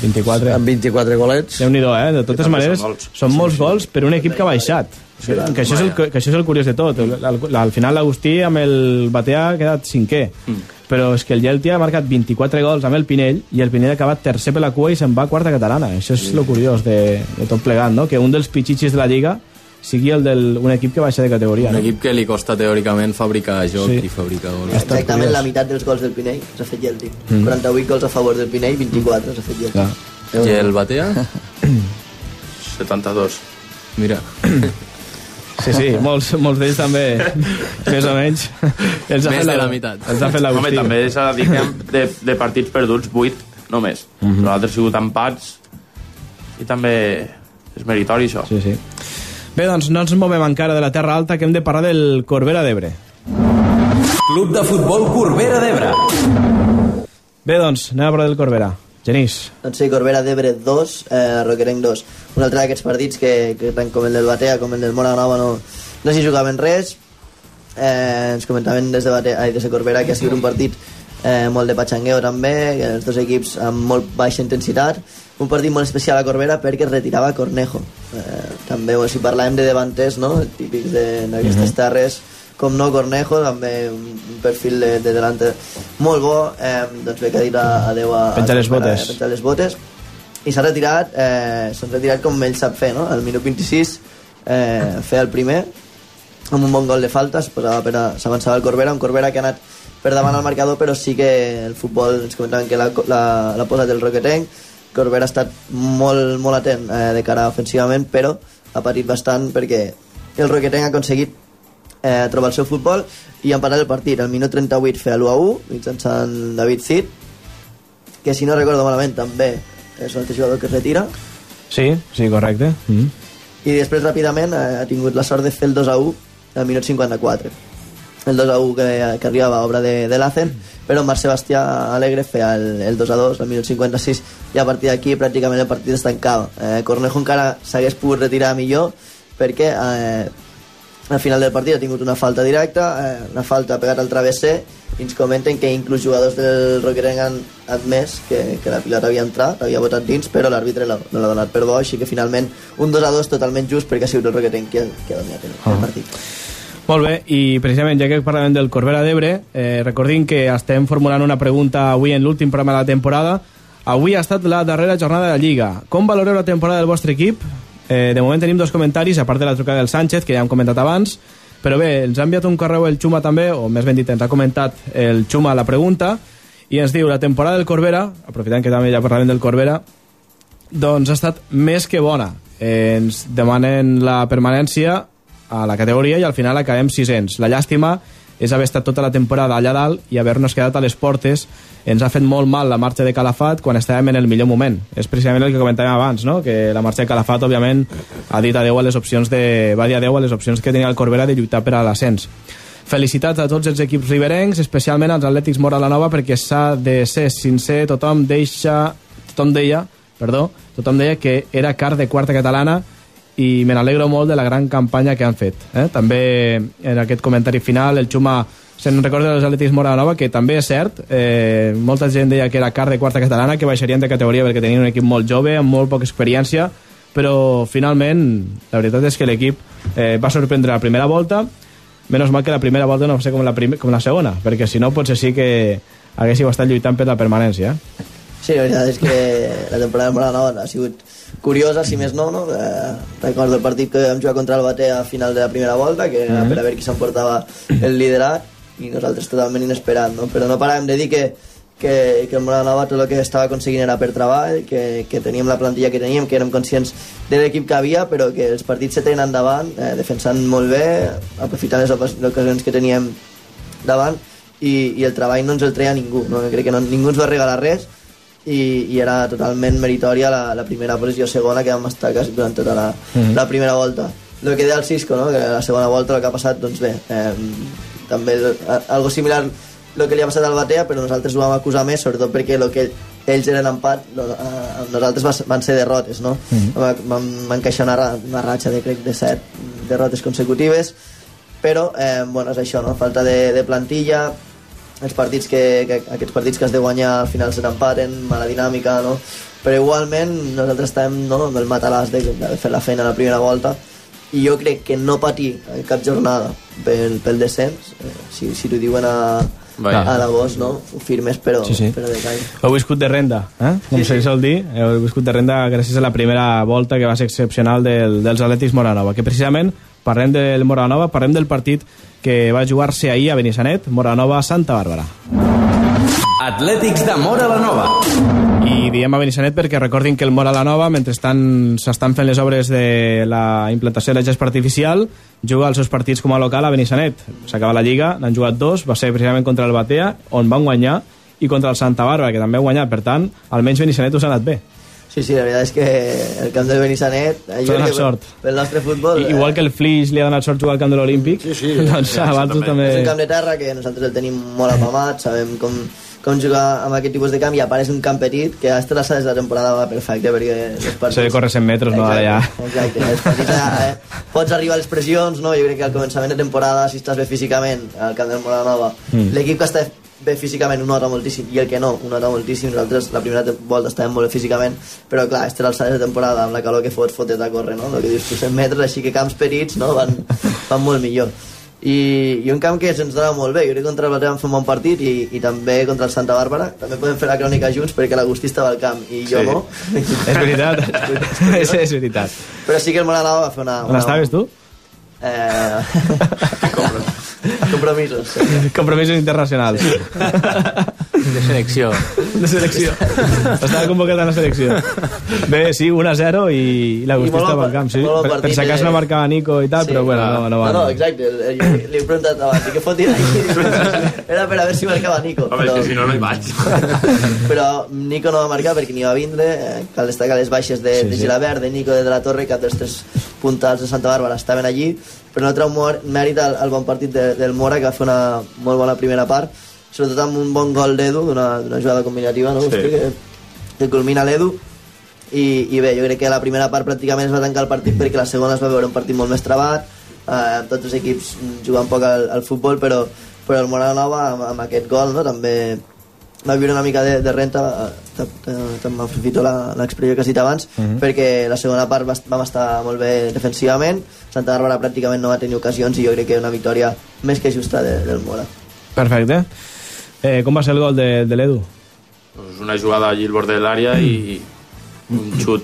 24. En 24 golets. Déu-n'hi-do, eh? De totes maneres, són molts. són molts gols per un equip que ha baixat. Sí, que, això és el, que això és el curiós de tot. Al, al, al final l'Agustí amb el Batea ha quedat cinquè. Mm. Però és que el Gelti ha marcat 24 gols amb el Pinell i el Pinell ha acabat tercer per la cua i se'n va a quarta catalana. Això és el curiós de, de tot plegat, no? Que un dels pitxitxis de la Lliga sigui el d'un equip que baixa de categoria. Un No? equip que li costa teòricament fabricar joc Sí. i fabricar gols. Exactament la meitat dels gols del Pinell s'ha fet Gelti. Mm. 48 gols a favor del Pinell, 24 s'ha fet Gelti. I el Batea? 72. Mira. (coughs) Sí, sí, molts, molts d'ells també, més o menys. Els ha Més fet de la meitat. Els ha fet Home, l'Agustí. també s'ha de dir que hem de, de partits perduts, 8 només. Mm. -hmm. Nosaltres ha sigut empats i també és meritori això. Sí, sí. Bé, doncs no ens movem encara de la Terra Alta, que hem de parlar del Corbera d'Ebre. Club de futbol Corbera d'Ebre. Bé, doncs, anem a parlar del Corbera. Genís. Doncs sí, Corbera d'Ebre 2, eh, Roquerenc 2. Un altre d'aquests partits que, que tant com el del Batea com el del Mora Nova no, no s'hi jugaven res. Eh, ens comentaven des de, Batea, ai, des de Corbera que ha sigut un partit eh, molt de patxangueo també, que els dos equips amb molt baixa intensitat. Un partit molt especial a Corbera perquè es retirava Cornejo. Eh, també, si parlàvem de davanters, no? típics de- d'aquestes Mhm. terres, com no Cornejo, també un perfil de, de delante molt bo, eh, doncs bé que ha dit a- adeu a... Penja a les botes. eh, Penja les botes i s'ha retirat eh, s'ha retirat com ell sap fer no? al minut 26 eh, feia el primer amb un bon gol de falta s'avançava el Corbera un Corbera que ha anat per davant al marcador però sí que el futbol ens comentaven que l'ha la, la posat el Roquetenc Corbera ha estat molt, molt atent eh, de cara ofensivament però ha patit bastant perquè el Roquetenc ha aconseguit eh, trobar el seu futbol i ha empatat el partit al minut 38 feia l'1 a 1 mitjançant David Cid que si no recordo malament també és un altre jugador que es retira Sí, sí, correcte. Mm. i després ràpidament eh, ha tingut la sort de fer el 2 a 1 al minut 54 el 2 a 1 que, que arribava a obra de, de l'Azen però Marc Sebastià Alegre feia el, el 2 a 2 al minut 56 i a partir d'aquí pràcticament el partit es tancava eh, Cornejo encara s'hagués pogut retirar millor perquè eh, al final del partit ha tingut una falta directa, eh, una falta pegat al travesser, i ens comenten que inclús jugadors del Roquerenc han admès que, que la pilota havia entrat, havia botat dins, però l'àrbitre no l'ha donat per bo, així que finalment un 2 a 2 totalment just perquè ha sigut el Roquerenc qui ha, qui ha dominat el, el Ah. partit. Molt bé, i precisament ja que parlem del Corbera d'Ebre, eh, recordin que estem formulant una pregunta avui en l'últim programa de la temporada. Avui ha estat la darrera jornada de la Lliga. Com valoreu la temporada del vostre equip? Eh, de moment tenim dos comentaris, a part de la trucada del Sánchez, que ja hem comentat abans, però bé, ens ha enviat un correu el Xuma també, o més ben dit, ens ha comentat el Xuma la pregunta, i ens diu, la temporada del Corbera, aprofitant que també ja parlàvem del Corbera, doncs ha estat més que bona. Eh, ens demanen la permanència a la categoria i al final acabem sisens. La llàstima haver estat tota la temporada allà dalt i haver-nos quedat a les portes. Ens ha fet molt mal la marxa de Calafat quan estàvem en el millor moment. És precisament el que comentàvem abans, no? que la marxa de Calafat, òbviament, ha dit adeu a les opcions de... va dir adeu a les opcions que tenia el Corbera de lluitar per a l'ascens. Felicitats a tots els equips riberencs, especialment als Atlètics Mora la Nova, perquè s'ha de ser sincer, tothom deixa... tothom deia, perdó, tothom deia que era car de quarta catalana i me n'alegro molt de la gran campanya que han fet. Eh? També en aquest comentari final el Xuma se'n recorda dels Atlètics Mora Nova, que també és cert, eh, molta gent deia que era car de quarta catalana, que baixarien de categoria perquè tenien un equip molt jove, amb molt poca experiència, però finalment la veritat és que l'equip eh, va sorprendre la primera volta, menys mal que la primera volta no va ser com la, prim com la segona, perquè si no potser sí que haguéssiu estat lluitant per la permanència. Sí, la veritat és que la temporada de Moranova ha sigut curiosa, si més no, no? Eh, recordo el partit que vam jugar contra el Batea a final de la primera volta, que era Mhm. per a veure qui s'emportava el liderat, i nosaltres totalment inesperat, no? Però no paràvem de dir que, que, que el Moranova tot el que estava aconseguint era per treball, que, que teníem la plantilla que teníem, que érem conscients de l'equip que havia, però que els partits se tenen endavant, eh, defensant molt bé, aprofitant les ocas- les ocasions que teníem davant, i, i el treball no ens el treia ningú, no? crec que no, ningú ens va regalar res, i, i era totalment meritòria la, la primera posició segona que vam estar quasi durant tota la, Mhm. la primera volta. El que deia el Cisco, no? que la segona volta el que ha passat, doncs bé, eh, també a- algo similar el que li ha passat al Batea, però nosaltres ho vam acusar més, sobretot perquè el que ells eren empat, no, eh, nosaltres vas- van ser derrotes, no? Mhm. Vam, vam, vam encaixar una, una ratxa de, crec, de set derrotes consecutives, però, eh, bueno, és això, no? Falta de, de plantilla, els partits que, que, aquests partits que has de guanyar al final se t'empaten, mala dinàmica, no? Però igualment nosaltres estem no, amb el matalàs de, de fer la feina a la primera volta i jo crec que no patir en cap jornada pel, pel descens, eh, si, si t'ho diuen a, Vaja. a l'agost, no? Ho firmes, però, Sí, sí. però de call. Heu viscut de renda, eh? com Sí, se sí. sol dir. Heu viscut de renda gràcies a la primera volta que va ser excepcional del, dels Atlètics Moranova, que precisament parlem del Moranova, parlem del partit que va jugar-se ahir a Benissanet, Moranova-Santa Bàrbara. Atlètics de Mora la Nova. I diem a Benissanet perquè recordin que el Mora la Nova, mentrestant s'estan fent les obres de la implantació de la gespa artificial, juga els seus partits com a local a Benissanet. S'acaba la Lliga, n'han jugat dos, va ser precisament contra el Batea, on van guanyar, i contra el Santa Bàrbara, que també ha guanyat. Per tant, almenys Benissanet us ha anat bé. Sí, sí, la veritat és que el camp del Benissanet... eh, jo crec donat que sort. Pel nostre futbol... I, igual que el Flix li ha donat sort jugar al camp de l'Olímpic, sí, sí, (laughs) doncs a vosaltres també... És un camp de terra que nosaltres el tenim molt apamat, sabem com, com jugar amb aquest tipus de camp i a part és un camp petit que a estes alçades de la temporada va perfecte perquè els partits... S'ha de córrer 100 metres, no? Ara ja... Exacte, els partits eh, pots arribar a les pressions, no? Jo crec que al començament de temporada, si estàs bé físicament al camp del Moranova, Mm. l'equip que està bé físicament ho nota moltíssim i el que no, ho nota moltíssim nosaltres la primera volta estàvem molt bé físicament però clar, estes alçades de temporada amb la calor que fots fotet a córrer, no? el que dius tu 100 metres així que camps petits no? van, van molt millor i, i un camp que se'ns dona molt bé jo crec que contra el Batea vam fer un bon partit i, i també contra el Santa Bàrbara també podem fer la crònica junts perquè l'Agustí estava al camp i jo Sí. no (laughs) (laughs) És veritat. és, és veritat. però sí que el Moranova va fer una... On estaves tu? Eh... (laughs) (laughs) Compromisos. sí. Compromisos internacionals. De selecció. De selecció. Estava convocat a la selecció. Bé, sí, 1-0 i l'Agustí estava al camp, sí. Per, si acaso eh? no marcava Nico i tal, però bueno, no, no va. No, no, exacte. Li he preguntat abans, què aquí? (laughs) Era per a veure si marcava Nico. Home, és que si no, no hi vaig. (laughs) però Nico no va marcar perquè ni va vindre. Eh, cal destacar les baixes de, Sí, de sí. Gilabert, de Nico de, de la Torre, cap dels tres puntals de Santa Bàrbara estaven allí. Però no treu mor- mèrit al, al bon partit de, del Mora, que va fer una molt bona primera part, sobretot amb un bon gol d'Edu, d'una jugada combinativa, no? Sí. Hosti, que, que culmina l'Edu. I, I bé, jo crec que la primera part pràcticament es va tancar el partit perquè la segona es va veure un partit molt més trabat, eh, amb tots els equips jugant poc al, al futbol, però, però el Morada Nova amb, amb aquest gol no, també va viure una mica de, de renta, eh, també m'aprofito la- l'expressió que has dit abans, Mhm. perquè la segona part va- vam estar molt bé defensivament, Santa Bàrbara pràcticament no va tenir ocasions i jo crec que una victòria més que justa de, del Mora. Perfecte. Eh, com va ser el gol de, de l'Edu? Pues una jugada allí al borde de l'àrea i un xut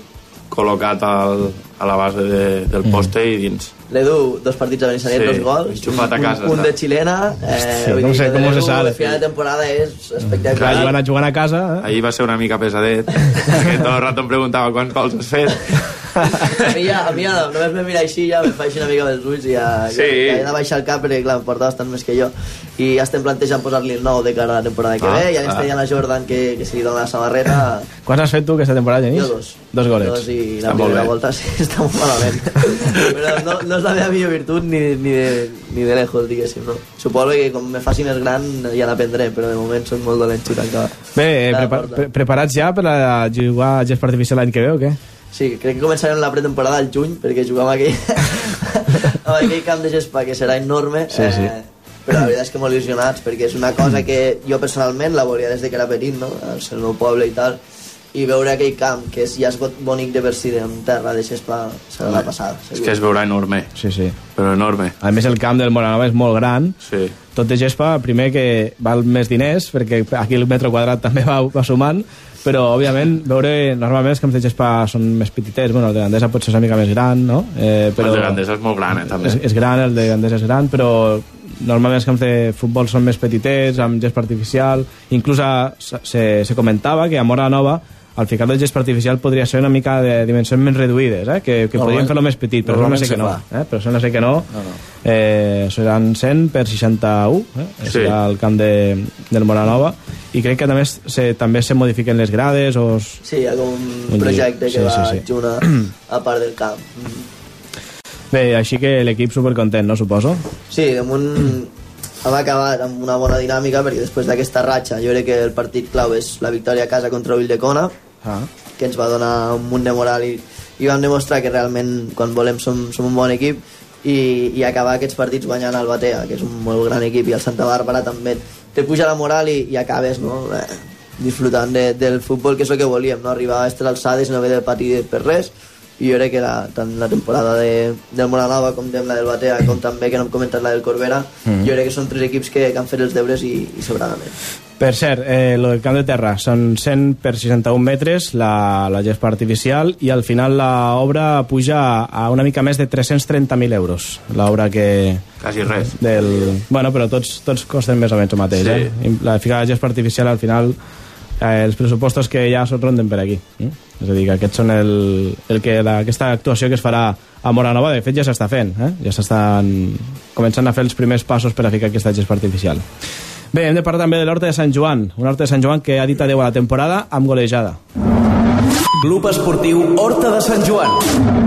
col·locat al, a la base de, del poste i dins. L'Edu, dos partits a Benissanet, Sí, dos gols. enxufat a un- casa, Un, un de xilena. Eh, dir se- que com se sale. Final de temporada és Clar, espectacular. iban a jugar a casa, eh? Ahir va ser una mica pesadet, perquè tot el rato em preguntava quants gols has fet. (laughs) A mi, ja, a mi ja, només me mira així, ja me fa així una mica dels ulls i ja, Sí. ja, ja he de baixar el cap perquè, clar, em porta bastant més que jo. I ja estem plantejant posar-li el nou de cara a la temporada que Ah, ve. Ja li ah. està dient a Jordan que, que se li dona la samarreta. Quants has fet tu aquesta temporada, Genís? Jo dos. Dos golets. Dos i Està la primera volta (laughs) sí, està molt malament. Però no, no és la meva millor virtut ni, ni, de, ni de lejos, diguéssim. No? Suposo que com me faci més gran ja l'aprendré, però de moment soc molt dolent xutant. Bé, eh, prepa pre preparats ja per a jugar a gespa artificial l'any que ve o què? Sí, crec que començarem la pretemporada al juny, perquè jugar amb aquell, (laughs) amb aquell camp de gespa que serà enorme. Sí, sí. Eh, però la veritat és que molt il·lusionats, perquè és una cosa que jo personalment la volia des de que era petit, no? al seu meu poble i tal, i veure aquell camp, que és, ja és bo- bonic de per si amb terra de gespa, serà la passada. És que es veurà enorme. Sí, sí. Però enorme. A més, el camp del Moranova és molt gran. Sí. Tot de gespa, primer que val més diners, perquè aquí el metro quadrat també va, va sumant, però, òbviament, veure... Normalment els camps de gespa són més petitets, bueno, el de Gandesa pot ser una mica més gran, no? Eh, Però... El de Gandesa és molt gran, eh, també. És, és gran, el de Gandesa és gran, però normalment els camps de futbol són més petitets, amb gest artificial, inclús a, se, se comentava que a Mora Nova al ficar del gest artificial podria ser una mica de dimensions més reduïdes, eh? que, que podrien fer-lo més petit, però sembla normalment ser que se no. Eh? Però sembla ser que no. No, no. Eh, seran 100 per 61, eh? Sí. serà el camp de, del Moranova, i crec que també se, també se modifiquen les grades o... es- Sí, hi ha com un projecte que sí, va sí, sí. junt a, part del camp. (clears throat) Bé, així que l'equip supercontent, no, suposo? Sí, damunt (clears throat) hem acabat amb una bona dinàmica perquè després d'aquesta ratxa jo crec que el partit clau és la victòria a casa contra Ulldecona Ah. que ens va donar un munt de moral i, i vam demostrar que realment quan volem som, som un bon equip i, i acabar aquests partits guanyant el Batea que és un molt gran equip i el Santa Bàrbara també te puja la moral i, i acabes no? eh, disfrutant de, del futbol que és el que volíem no? arribar a aquestes alçades i no haver de patir per res i jo crec que la, tant la temporada de, del Moranova com de la del Batea com també que no hem comentat la del Corbera Mhm. jo crec que són tres equips que, que han fet els deures i, i sobradament Per cert, eh, lo del camp de terra són 100 per 61 metres la, la gespa artificial i al final l'obra puja a una mica més de 330.000 euros l'obra que... Quasi res. Del... Bueno, però tots, tots costen més o menys el mateix Sí. eh? la ficar la gespa artificial al final eh, els pressupostos que ja són ronden per aquí eh? és a dir, que aquests són el, el que la, aquesta actuació que es farà a Moranova de fet ja s'està fent eh? ja s'estan començant a fer els primers passos per a ficar aquesta gespa artificial Bé, hem de parlar també de l'Horta de Sant Joan, un Horta de Sant Joan que ha dit adeu a la temporada amb golejada. Club Esportiu Horta de Sant Joan.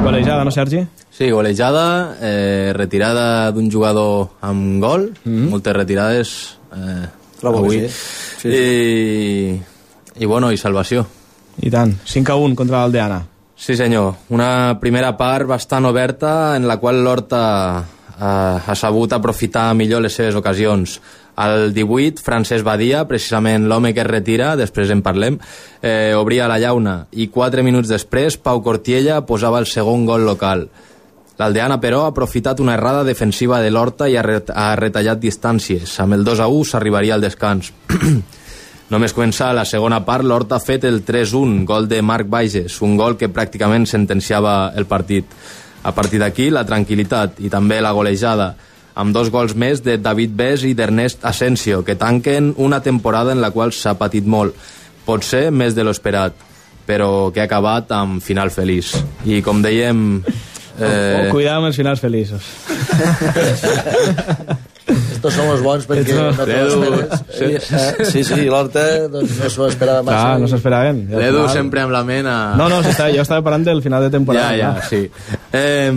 Golejada, no, Sergi? Sí, golejada, eh, retirada d'un jugador amb gol, moltes retirades eh, avui. sí. Sí, I, I, bueno, i salvació. I tant, 5 a 1 contra l'Aldeana. Sí, senyor. Una primera part bastant oberta en la qual l'Horta eh, ha sabut aprofitar millor les seves ocasions. Al 18, Francesc Badia, precisament l'home que es retira, després en parlem, eh, obria la llauna i 4 minuts després Pau Cortiella posava el segon gol local. L'Aldeana, però, ha aprofitat una errada defensiva de l'Horta i ha, ret ha retallat distàncies. Amb el 2 a 1 s'arribaria al descans. (clears throat) Només començar la segona part, l'Horta ha fet el 3-1, gol de Marc Bages, un gol que pràcticament sentenciava el partit. A partir d'aquí, la tranquil·litat i també la golejada, amb dos gols més de David Bes i d'Ernest Asensio, que tanquen una temporada en la qual s'ha patit molt. Potser més de l'esperat, però que ha acabat amb final feliç. I com dèiem... Eh... Oh, cuidado amb els finals feliços. (laughs) Estos son los bons perquè no te l'esperes. sí. Sí, sí, l'Horta doncs, no s'ho esperava massa. Clar, no s'esperaven. Al L'Edu final- sempre amb la ment a... No, no, si està, jo estava parlant del final de temporada. Ja, ja, no? sí. Eh,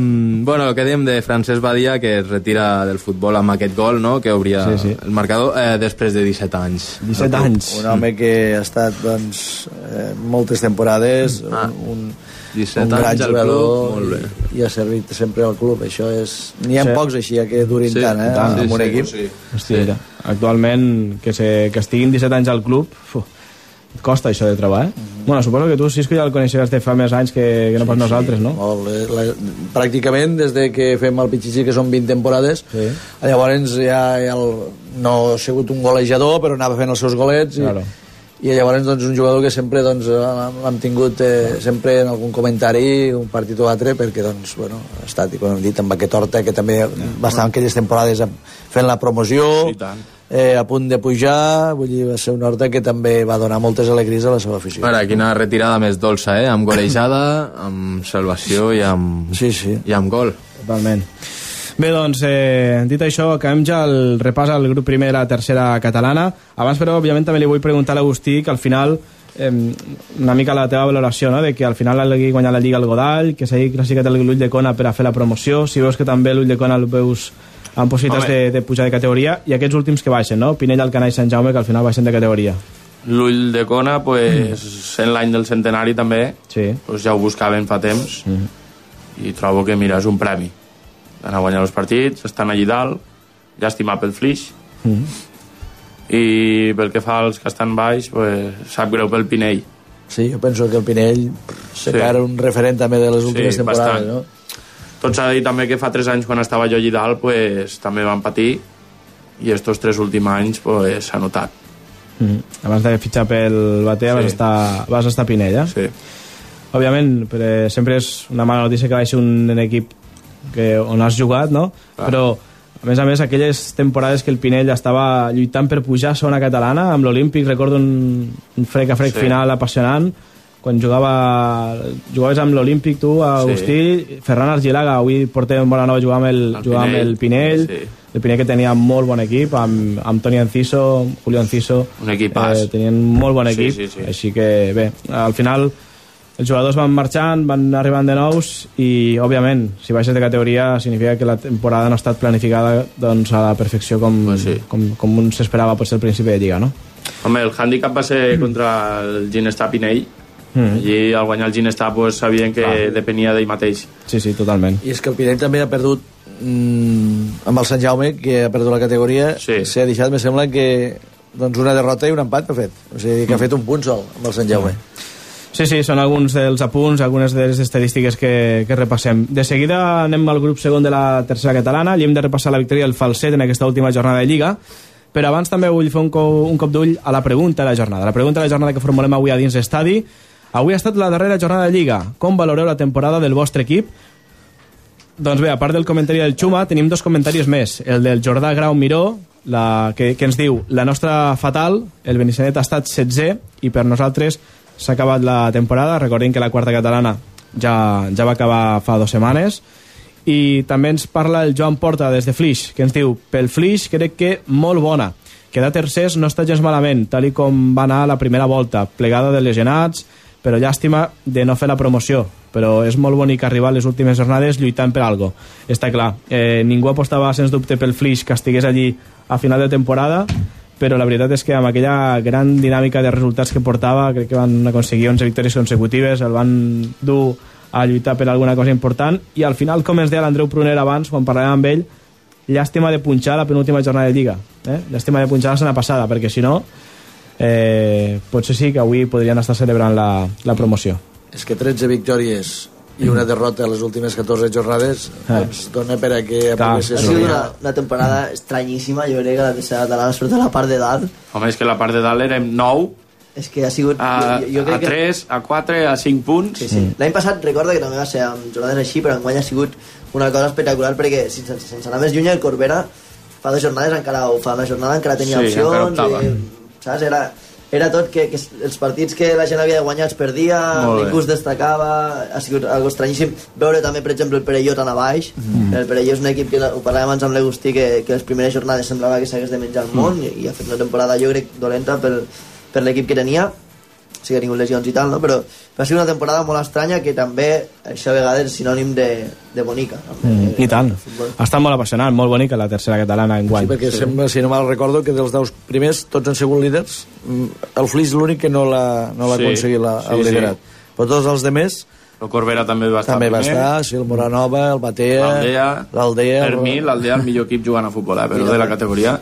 bueno, què diem de Francesc Badia, que es retira del futbol amb aquest gol, no?, que obria Sí, sí. el marcador eh, després de 17 anys. 17 anys. Un home que ha estat doncs, eh, moltes temporades, Ah. un, un, 17 un anys al club, molt bé. i, i ha servit sempre al club. Això és... N'hi ha Sí. pocs així eh, que durin Sí, tant, eh, tant, amb un sí, equip. sí. Hòstia, mira, actualment que, se, que estiguin 17 anys al club fu, costa això de trobar, eh? Bueno, suposo que tu, Cisco, ja el coneixeràs de fa més anys que, que no pas nosaltres, no? Molt, eh, la, pràcticament des de que fem el Pichichi, que són 20 temporades, Sí. llavors ja, ja el, no ha sigut un golejador, però anava fent els seus golets i, Claro. i llavors doncs, un jugador que sempre doncs, l'hem l'hem tingut eh, sempre en algun comentari, un partit o altre, perquè doncs, bueno, ha estat, i com hem dit, amb aquest Horta, que també va estar en aquelles temporades fent la promoció, I tant. eh, a punt de pujar, vull dir, va ser un Horta que també va donar moltes alegries a la seva afició. Ara, quina retirada més dolça, eh? Amb golejada, amb salvació i amb, Sí, sí. i amb gol. Totalment. Bé, doncs, eh, dit això, acabem ja el repàs al grup primer de la tercera catalana. Abans, però, òbviament, també li vull preguntar a l'Agustí que al final, eh, una mica la teva valoració, no?, de que al final hagi guanyat la Lliga al Godall, que s'hagi classificat l'Ull de Cona per a fer la promoció, si veus que també l'Ull de Cona el veus amb possibilitats de, de pujar de categoria, i aquests últims que baixen, no?, Pinell, Alcanar i Sant Jaume, que al final baixen de categoria. L'ull de Cona, pues, en l'any del centenari també, Sí. pues, ja ho buscaven fa temps i trobo que, mira, és un premi. Anar a guanyar els partits, estan allí dalt, llàstima pel Flix, i pel que fa als que estan baix, pues, sap greu pel Pinell. Sí, jo penso que el Pinell Sí. serà un referent també de les últimes Sí, temporades, bastant. no? Tot s'ha de dir també que fa 3 anys quan estava jo allí dalt pues, també van patir i estos tres últims anys pues, s'ha notat. Mm. Abans de fitxar pel Batea Sí. vas, estar, vas estar a Pinell, eh? Sí. òbviament però sempre és una mala notícia que baixi un, un equip que, on has jugat no? Clar. però A més a més, aquelles temporades que el Pinell estava lluitant per pujar a zona catalana, amb l'Olímpic, recordo un, un frec a frec Sí. sí. final apassionant, quan jugava, jugaves amb l'Olímpic tu, Agustí, sí. Ferran Argilaga, avui portem bona nova jugar amb el, El jugar amb Pinell. el Pinell, Sí. el Pinell que tenia molt bon equip, amb, amb Toni Enciso, Julio Enciso, Un equipàs. eh, tenien molt bon Sí, equip, sí, sí. així que bé, al final els jugadors van marxant, van arribant de nous i, òbviament, si baixes de categoria significa que la temporada no ha estat planificada doncs, a la perfecció com, Pues sí. com, com un s'esperava potser al principi de Lliga, no? Home, el hàndicap va ser contra el Ginestà Pinell. Mm. I al guanyar el Ginestà pues, sabien que Clar. depenia d'ell mateix. Sí, sí, totalment. I és que el Pinell també ha perdut mm, amb el Sant Jaume, que ha perdut la categoria, Sí. s'ha deixat, me sembla que doncs una derrota i un empat ha fet. O sigui, que ha fet un punt sol amb el Sant Jaume. Sí, sí, són alguns dels apunts, algunes de les estadístiques que, que repassem. De seguida anem al grup segon de la tercera catalana, allí hem de repassar la victòria del Falset en aquesta última jornada de Lliga, però abans també vull fer un, co un cop d'ull a la pregunta de la jornada. La pregunta de la jornada que formulem avui a dins l'estadi. Avui ha estat la darrera jornada de Lliga. Com valoreu la temporada del vostre equip? Doncs bé, a part del comentari del Xuma, tenim dos comentaris més. El del Jordà Grau Miró, la, que, que ens diu la nostra fatal, el Benissanet ha estat 16 i per nosaltres s'ha acabat la temporada. Recordem que la quarta catalana ja, ja va acabar fa dues setmanes. I també ens parla el Joan Porta des de Flix, que ens diu pel Flix crec que molt bona. Quedar tercers no està gens malament, tal i com va anar la primera volta, plegada de lesionats, però llàstima de no fer la promoció. Però és molt bonic arribar a les últimes jornades lluitant per algo. Està clar, eh, ningú apostava sens dubte pel Flix que estigués allí a final de temporada, però la veritat és que amb aquella gran dinàmica de resultats que portava, crec que van aconseguir 11 victòries consecutives, el van dur a lluitar per alguna cosa important, i al final, com ens deia l'Andreu Pruner abans, quan parlàvem amb ell, llàstima de punxar la penúltima jornada de Lliga. Eh? Llàstima de punxar la setmana passada, perquè si no, eh, potser sí que avui podrien estar celebrant la, la promoció. És que 13 victòries i una derrota a les últimes 14 jornades Eh. doncs dona per a que Ha sigut una, una temporada estranyíssima, jo crec que la tercera catalana, sobretot la part de dalt, Home, és que la part de dalt érem 9, és que ha sigut... a, jo, jo crec a que... 3, a 4, a 5 punts. Sí, sí. L'any passat recordo que també va ser amb jornades així, però enguany ha sigut una cosa espectacular perquè sense, sense anar més lluny el Corbera fa dues jornades encara, o fa una jornada encara tenia Sí, encara opcions optava. i, saps? Era, era tot que, que els partits que la gent havia de guanyar els perdia ningú es destacava ha sigut algo estranyíssim. Veure també per exemple el Perelló tan a baix. Mm. el Perelló és un equip que ho parlàvem abans amb l'Agustí que, que les primeres jornades semblava que s'hagués de menjar el món i, i ha fet una temporada jo crec dolenta per, per l'equip que tenia sí que ha tingut lesions i tal, no? però va ser una temporada molt estranya que també això a vegades és sinònim de, de bonica. No? Mm, I tant. Ha estat molt apassionant, molt bonica la tercera catalana en Sí, guany. perquè sembla, si no mal recordo, que dels 10 primers tots han sigut líders. Mm, El Flix l'únic que no l'ha no Sí, aconseguit la, sí, el sí. liderat. Però tots els demés El Corbera també va estar també va primer. estar, sí, el Moranova, el Batea, L'Aldea, l'Aldea... per mi l'Aldea el millor equip jugant a futbol, eh? però de la categoria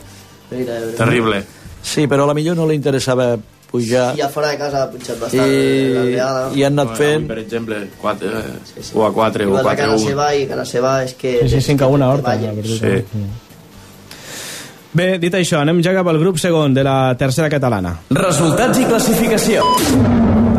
terrible. Sí, però a la millor no li interessava pujar I a fora de casa ha punxat bastant i, l'Aldeada. i han anat fent... Per exemple, 4, eh, o a 4 o Igual la 4 cara a 1. seva i seva és que... Sí, sí, 5 a 1 a Horta. Sí. Bé, dit això, anem ja cap al grup segon de la tercera catalana. Resultats i classificació.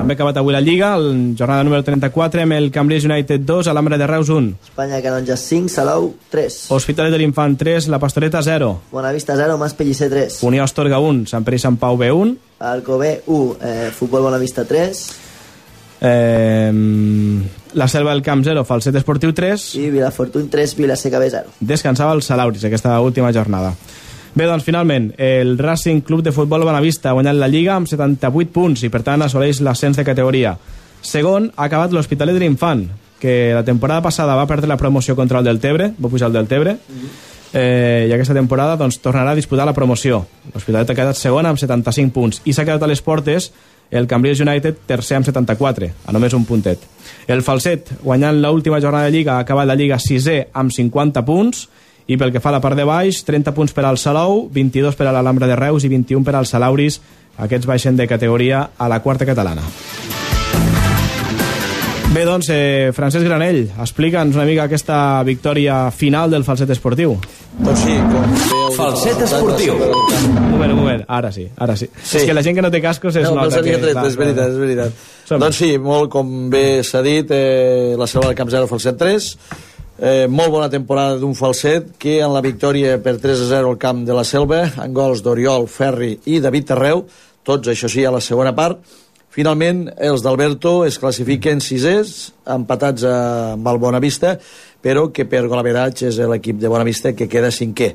També ha acabat avui la Lliga, el jornada número 34, amb el Cambridge United 2, Alhambra de Reus 1. Espanya, Canonja 5, Salau 3. Hospitalet de l'Infant 3, La Pastoreta 0. Bonavista 0, Mas Pellicer 3. Unió Astorga 1, Sant Pere i Sant Pau B1. Alcobé 1, eh, Futbol Bonavista 3. Eh, la Selva del Camp 0, Falset Esportiu 3. I Vilafortuny 3, Vilaseca B 0. Descansava el Salauris aquesta última jornada. Bé, doncs finalment, el Racing Club de Futbol Bonavista ha guanyat la Lliga amb 78 punts i per tant assoleix l'ascens de categoria. Segon, ha acabat l'Hospitalet de l'Infant, que la temporada passada va perdre la promoció contra el del Tebre, va pujar el del Tebre, eh, i aquesta temporada doncs, tornarà a disputar la promoció. L'Hospitalet ha quedat segon amb 75 punts i s'ha quedat a les portes el Cambridge United tercer amb 74, a només un puntet. El Falset, guanyant l'última jornada de Lliga, ha acabat la Lliga sisè amb 50 punts i pel que fa a la part de baix, 30 punts per al Salou, 22 per a l'Alhambra de Reus i 21 per al Salauris. Aquests baixen de categoria a la quarta catalana. Bé, doncs, eh, Francesc Granell, explica'ns una mica aquesta victòria final del falset esportiu. Doncs sí, com Falset esportiu. Un moment, un moment, ara sí, ara sí. Sí. És que la gent que no té cascos es No, nota que... tret, clar, és veritat, és veritat. Doncs sí, molt com bé s'ha dit, eh, la Selva del Camp 0 Falset 3, Eh, molt bona temporada d'un falset que en la victòria per 3 a 0 al camp de la Selva, en gols d'Oriol, Ferri i David Terreu, tots això sí a la segona part. Finalment, els d'Alberto es classifiquen sisers, empatats amb el Bonavista, però que per golaveratge és l'equip de Bonavista que queda cinquè.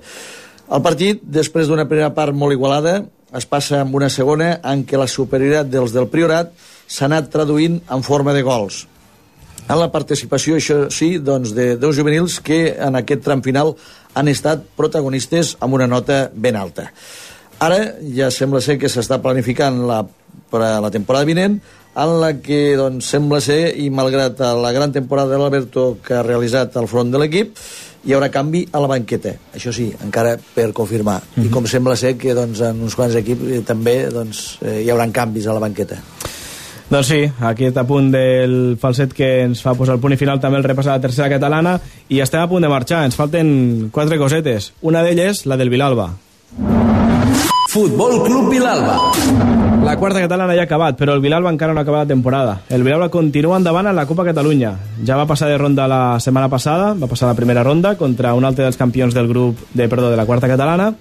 El partit, després d'una primera part molt igualada, es passa amb una segona en què la superioritat dels del Priorat s'ha anat traduint en forma de gols en la participació, això sí, doncs, de dos juvenils que en aquest tram final han estat protagonistes amb una nota ben alta. Ara ja sembla ser que s'està planificant la, per a la temporada vinent, en la que doncs, sembla ser, i malgrat la gran temporada de l'Alberto que ha realitzat al front de l'equip, hi haurà canvi a la banqueta. Això sí, encara per confirmar. Mm -hmm. I com sembla ser que doncs, en uns quants equips eh, també doncs, eh, hi haurà canvis a la banqueta. Doncs sí, aquest apunt del falset que ens fa posar el punt i final també el repàs a la tercera catalana i estem a punt de marxar, ens falten quatre cosetes. Una d'elles, la del Vilalba. Futbol Club Vilalba. La quarta catalana ja ha acabat, però el Vilalba encara no ha acabat la temporada. El Vilalba continua endavant en la Copa Catalunya. Ja va passar de ronda la setmana passada, va passar la primera ronda contra un altre dels campions del grup de, perdó, de la quarta catalana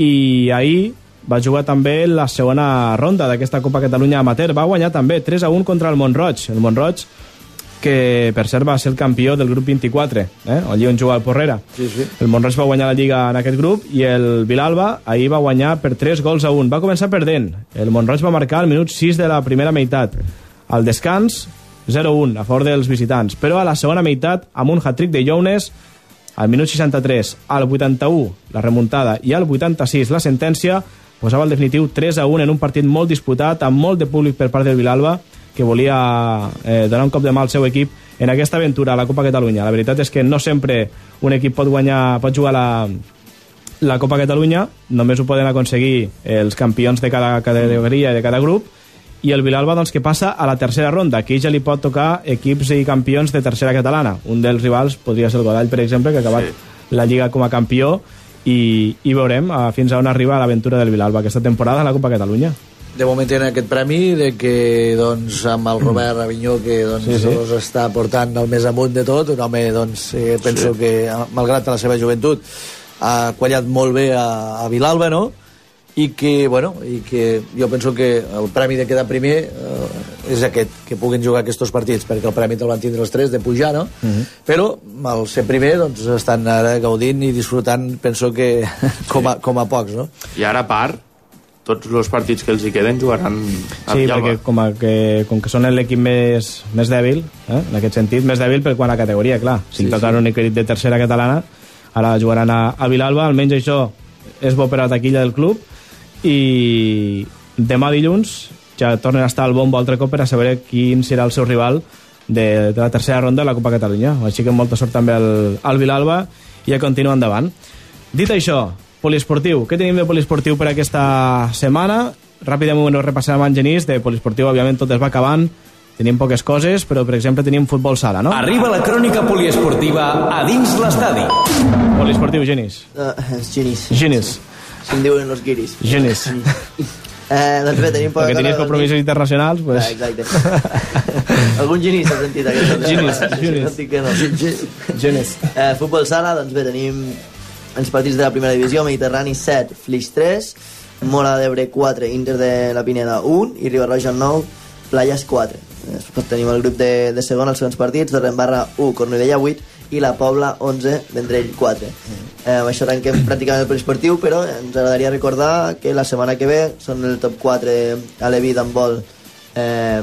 i ahir va jugar també la segona ronda d'aquesta Copa Catalunya Amateur. Va guanyar també 3 a 1 contra el Montroig. El Montroig que per cert va ser el campió del grup 24, eh? allí on juga el Porrera. Sí, sí. El Montroig va guanyar la Lliga en aquest grup i el Vilalba ahir va guanyar per 3 gols a 1. Va començar perdent. El Montroig va marcar al minut 6 de la primera meitat. Al descans, 0-1 a favor dels visitants. Però a la segona meitat, amb un hat-trick de Jounes, al minut 63, al 81 la remuntada i al 86 la sentència, posava el definitiu 3 a 1 en un partit molt disputat, amb molt de públic per part del Vilalba, que volia eh, donar un cop de mà al seu equip en aquesta aventura a la Copa Catalunya. La veritat és que no sempre un equip pot guanyar, pot jugar la, la Copa Catalunya, només ho poden aconseguir els campions de cada categoria i de cada grup, i el Vilalba doncs, que passa a la tercera ronda. Aquí ja li pot tocar equips i campions de tercera catalana. Un dels rivals podria ser el Godall, per exemple, que ha acabat sí. la Lliga com a campió i, i veurem uh, fins a on arriba l'aventura del Vilalba aquesta temporada a la Copa Catalunya de moment tenen aquest premi de que doncs, amb el Robert Avinyó que doncs, sí, sí. està portant el més amunt de tot un home doncs, eh, penso sí. que malgrat la seva joventut ha quallat molt bé a, a Vilalba no? I que, bueno, i que jo penso que el premi de quedar primer eh, és aquest, que puguin jugar aquests partits, perquè el premi te'l van tindre els tres de pujar, no? Uh -huh. Però al ser primer, doncs, estan ara gaudint i disfrutant, penso que com a, com a pocs, no? I ara, a part, tots els partits que els hi queden jugaran a Sí, perquè com, a que, com que són l'equip més, més dèbil, eh? en aquest sentit, més dèbil per quant a categoria, clar. Si sí, tocaran sí. un equip de tercera catalana, ara jugaran a, a Vilalba, almenys això és bo per a la taquilla del club, i demà dilluns ja tornen a estar al bombo altre cop per a saber quin serà el seu rival de, de la tercera ronda de la Copa Catalunya. Així que molta sort també al, al Vilalba i a continuar endavant. Dit això, poliesportiu. Què tenim de poliesportiu per aquesta setmana? Ràpidament ho repassarem amb Genís. De poliesportiu, òbviament, tot es va acabant. Tenim poques coses, però, per exemple, tenim futbol sala, no? Arriba la crònica poliesportiva a dins l'estadi. Poliesportiu, Genís. Uh, és Ginis. Genís. Si em diuen los guiris. Genís. Eh, doncs bé, tenim poca (laughs) Perquè tenies compromisos internacionals, pues... Ah, exacte. (laughs) Algun Ginis s'ha sentit aquest. Ginis, Ginis. No dic que no. Ginis. Eh, futbol sala, doncs bé, tenim els partits de la primera divisió, Mediterrani 7, Flix 3, Mora d'Ebre 4, Inter de la Pineda 1 i Ribarroja 9, Playas 4. Després tenim el grup de, de segon, els segons partits, Torrembarra 1, Cornudella 8 i la Pobla 11, Vendrell 4. Eh, amb això tanquem (clears throat) pràcticament el poliesportiu, però ens agradaria recordar que la setmana que ve són el top 4 Alevi d'handbol eh,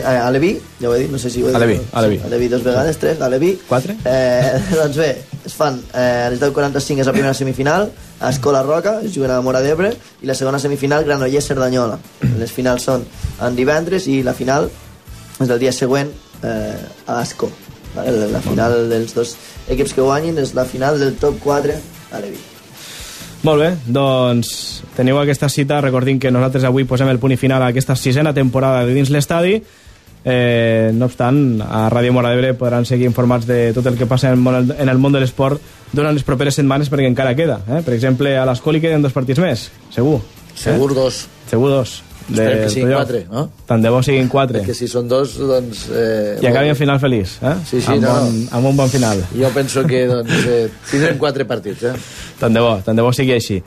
eh, Alevi, ja ho he dit, no sé si ho he dit. Alevi, Alevi. Sí, Alevi dos vegades, tres, Alevi. Quatre? Eh, (laughs) doncs bé, es fan eh, a les 10.45 és la primera semifinal, a Escola Roca, es juguen a Mora d'Ebre, i la segona semifinal, Granollers-Cerdanyola. Les finals són en divendres i la final és el dia següent eh, a Asco. La final dels dos equips que guanyin és la final del top 4 a Levi. Molt bé, doncs teniu aquesta cita. Recordin que nosaltres avui posem el punt i final a aquesta sisena temporada de dins l'estadi. Eh, no obstant, a Ràdio Mora d'Ebre podran seguir informats de tot el que passa en el món, en el món de l'esport durant les properes setmanes perquè encara queda. Eh? Per exemple, a l'Escoli queden dos partits més, segur. Segur dos. Segur dos. Esperem que siguin quatre, no? Tant de bo siguin quatre. Perquè si són dos, doncs... Eh, I acabi en final feliç, eh? Sí, sí, amb, no, bon, amb un bon final. Jo penso que doncs, eh, tindrem quatre partits, eh? Tant de bo, tant de bo sigui així.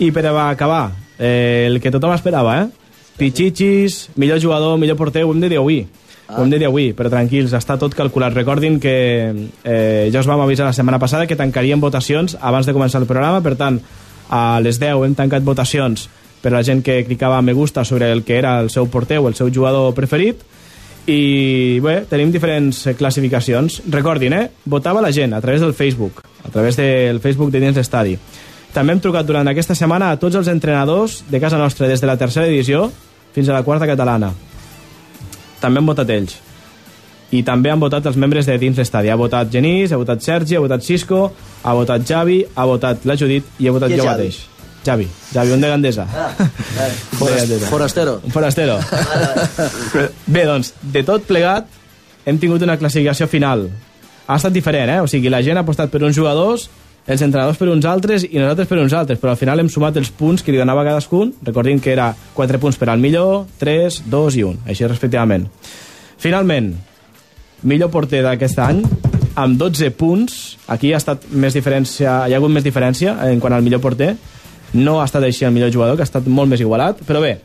I per acabar, eh, el que tothom esperava, eh? Pichichis, millor jugador, millor porter, ho hem de dir avui. Ho hem de dir avui, però tranquils, està tot calculat. Recordin que eh, ja us vam avisar la setmana passada que tancaríem votacions abans de començar el programa, per tant, a les 10 hem tancat votacions per la gent que clicava me gusta sobre el que era el seu porter o el seu jugador preferit, i bé, tenim diferents classificacions. Recordin, eh? Votava la gent a través del Facebook, a través del Facebook de dins l'estadi. També hem trucat durant aquesta setmana a tots els entrenadors de casa nostra, des de la tercera edició fins a la quarta catalana. També han votat ells. I també han votat els membres de dins l'estadi. Ha votat Genís, ha votat Sergi, ha votat Cisco, ha votat Javi, ha votat la Judit i ha votat és jo Javi? mateix. Javi, Javi, un de Gandesa. Ah, (laughs) de Gandesa. Forastero. Un forastero. (laughs) Bé, doncs, de tot plegat, hem tingut una classificació final. Ha estat diferent, eh? O sigui, la gent ha apostat per uns jugadors, els entrenadors per uns altres i nosaltres per uns altres, però al final hem sumat els punts que li donava cadascun, recordin que era 4 punts per al millor, 3, 2 i 1, així respectivament. Finalment, millor porter d'aquest any, amb 12 punts, aquí ha estat més diferència, hi ha hagut més diferència en quant al millor porter, no ha estat així el millor jugador, que ha estat molt més igualat, però bé,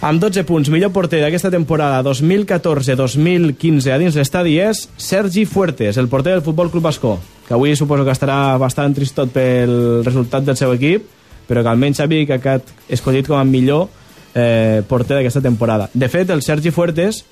amb 12 punts, millor porter d'aquesta temporada 2014-2015 a dins l'estadi és Sergi Fuertes, el porter del Futbol Club Bascó, que avui suposo que estarà bastant tristot pel resultat del seu equip, però que almenys sabi que ha escollit com a millor eh, porter d'aquesta temporada. De fet, el Sergi Fuertes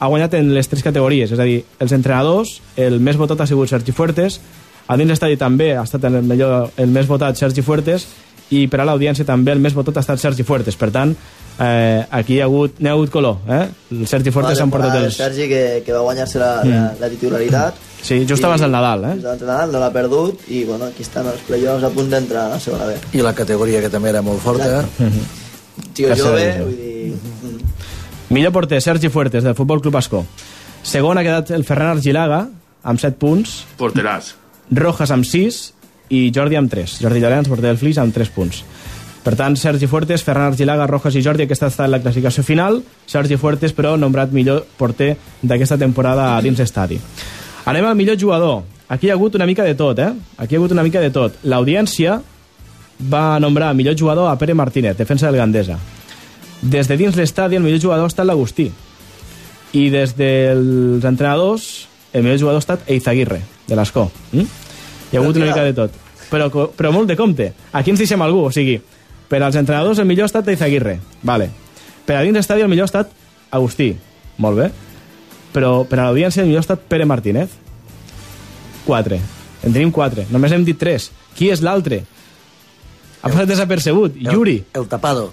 ha guanyat en les tres categories, és a dir, els entrenadors, el més votat ha sigut Sergi Fuertes, a dins l'estadi també ha estat el, millor, el més votat Sergi Fuertes, i per a l'audiència també el més votat ha estat Sergi Fuertes. Per tant, eh, aquí hi ha hagut, n'hi ha hagut color. Eh? El Sergi Fuertes s'ha emportat el els... Sergi que, que va guanyar-se la, la, Mm. la titularitat. Sí, just abans del Nadal, eh? Just abans del Nadal, no l'ha perdut i bueno, aquí estan els playoffs a punt d'entrar a la segona B. I la categoria que també era molt forta. Tio Tercera jove, divisió. vull dir... Millor porter, Sergi Fuertes, del Futbol Club Bascó. Segon ha quedat el Ferran Argilaga, amb 7 punts. Porteràs. Rojas amb 6 i Jordi amb 3. Jordi Llorenç, porter del Flix, amb 3 punts. Per tant, Sergi Fuertes, Ferran Argilaga, Rojas i Jordi, aquesta ha estat la classificació final. Sergi Fuertes, però, nombrat millor porter d'aquesta temporada dins estadi. Anem al millor jugador. Aquí hi ha hagut una mica de tot, eh? Aquí hi ha hagut una mica de tot. L'audiència va nombrar millor jugador a Pere Martínez, defensa del Gandesa. Des de dins l'estadi, el millor jugador ha estat l'Agustí. I des dels entrenadors, el millor jugador ha estat Eizaguirre, de l'Escó. Mm? Hi ha hagut una mica de tot. Però, però molt de compte. Aquí ens deixem algú, o sigui, per als entrenadors el millor ha estat Eizaguirre. Vale. Per a dins l'estadi el millor ha estat Agustí. Molt bé. Però per a l'audiència el millor ha estat Pere Martínez. 4. En tenim 4. Només hem dit 3. Qui és l'altre? Ha passat desapercebut. Yuri. El tapado.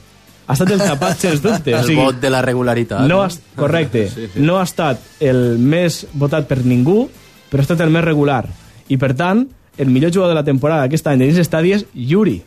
Ha estat el tapat, sens dubte. (laughs) El vot de la regularitat. No ha, correcte. (laughs) No ha estat el més votat per ningú, però ha estat el més regular. I, per tant, el millor jugador de la temporada aquest any de dins és Yuri.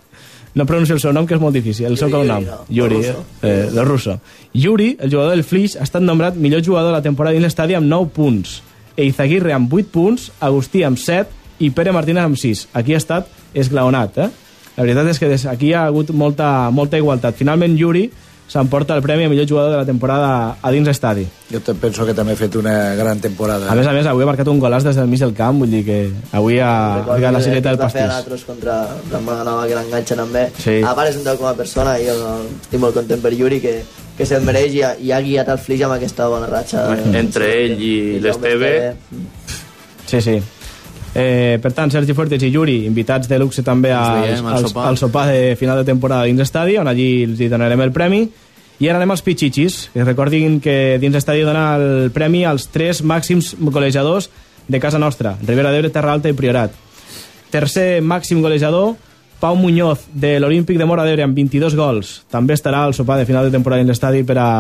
No pronuncio el seu nom, que és molt difícil. El seu Yuri, cognom. no, Yuri, el eh, el russo. Yuri, el jugador del Flix, ha estat nombrat millor jugador de la temporada dins l'estadi amb 9 punts. Eizaguirre amb 8 punts, Agustí amb 7 i Pere Martínez amb 6. Aquí ha estat esglaonat, eh? La veritat és que des, aquí hi ha hagut molta, molta igualtat. Finalment, Yuri s'emporta el premi a millor jugador de la temporada a dins estadi. Jo penso que també ha fet una gran temporada. A més a més, avui ha marcat un golaç des del mig del camp, vull dir que avui ha ficat la cireta del pastís. nosaltres contra Ramon Nova que l'enganxen amb bé. Sí. A part és un tal com a persona i jo estic molt content per Yuri que, que se'l mereix i ha, i ha guiat el Flix amb aquesta bona ratxa. Entre ell i l'Esteve... Sí, sí. Eh, per tant, Sergi Fuertes i Yuri, invitats de luxe també Ens al, veiem al al, sopar. al sopar de final de temporada dins l'estadi, on allí els hi donarem el premi. I ara anem als pitxitxis, que recordin que dins l'estadi dona el premi als tres màxims golejadors de casa nostra, Ribera d'Ebre, Terra Alta i Priorat. Tercer màxim golejador, Pau Muñoz, de l'Olímpic de Mora d'Ebre, amb 22 gols. També estarà al sopar de final de temporada dins l'estadi per, a,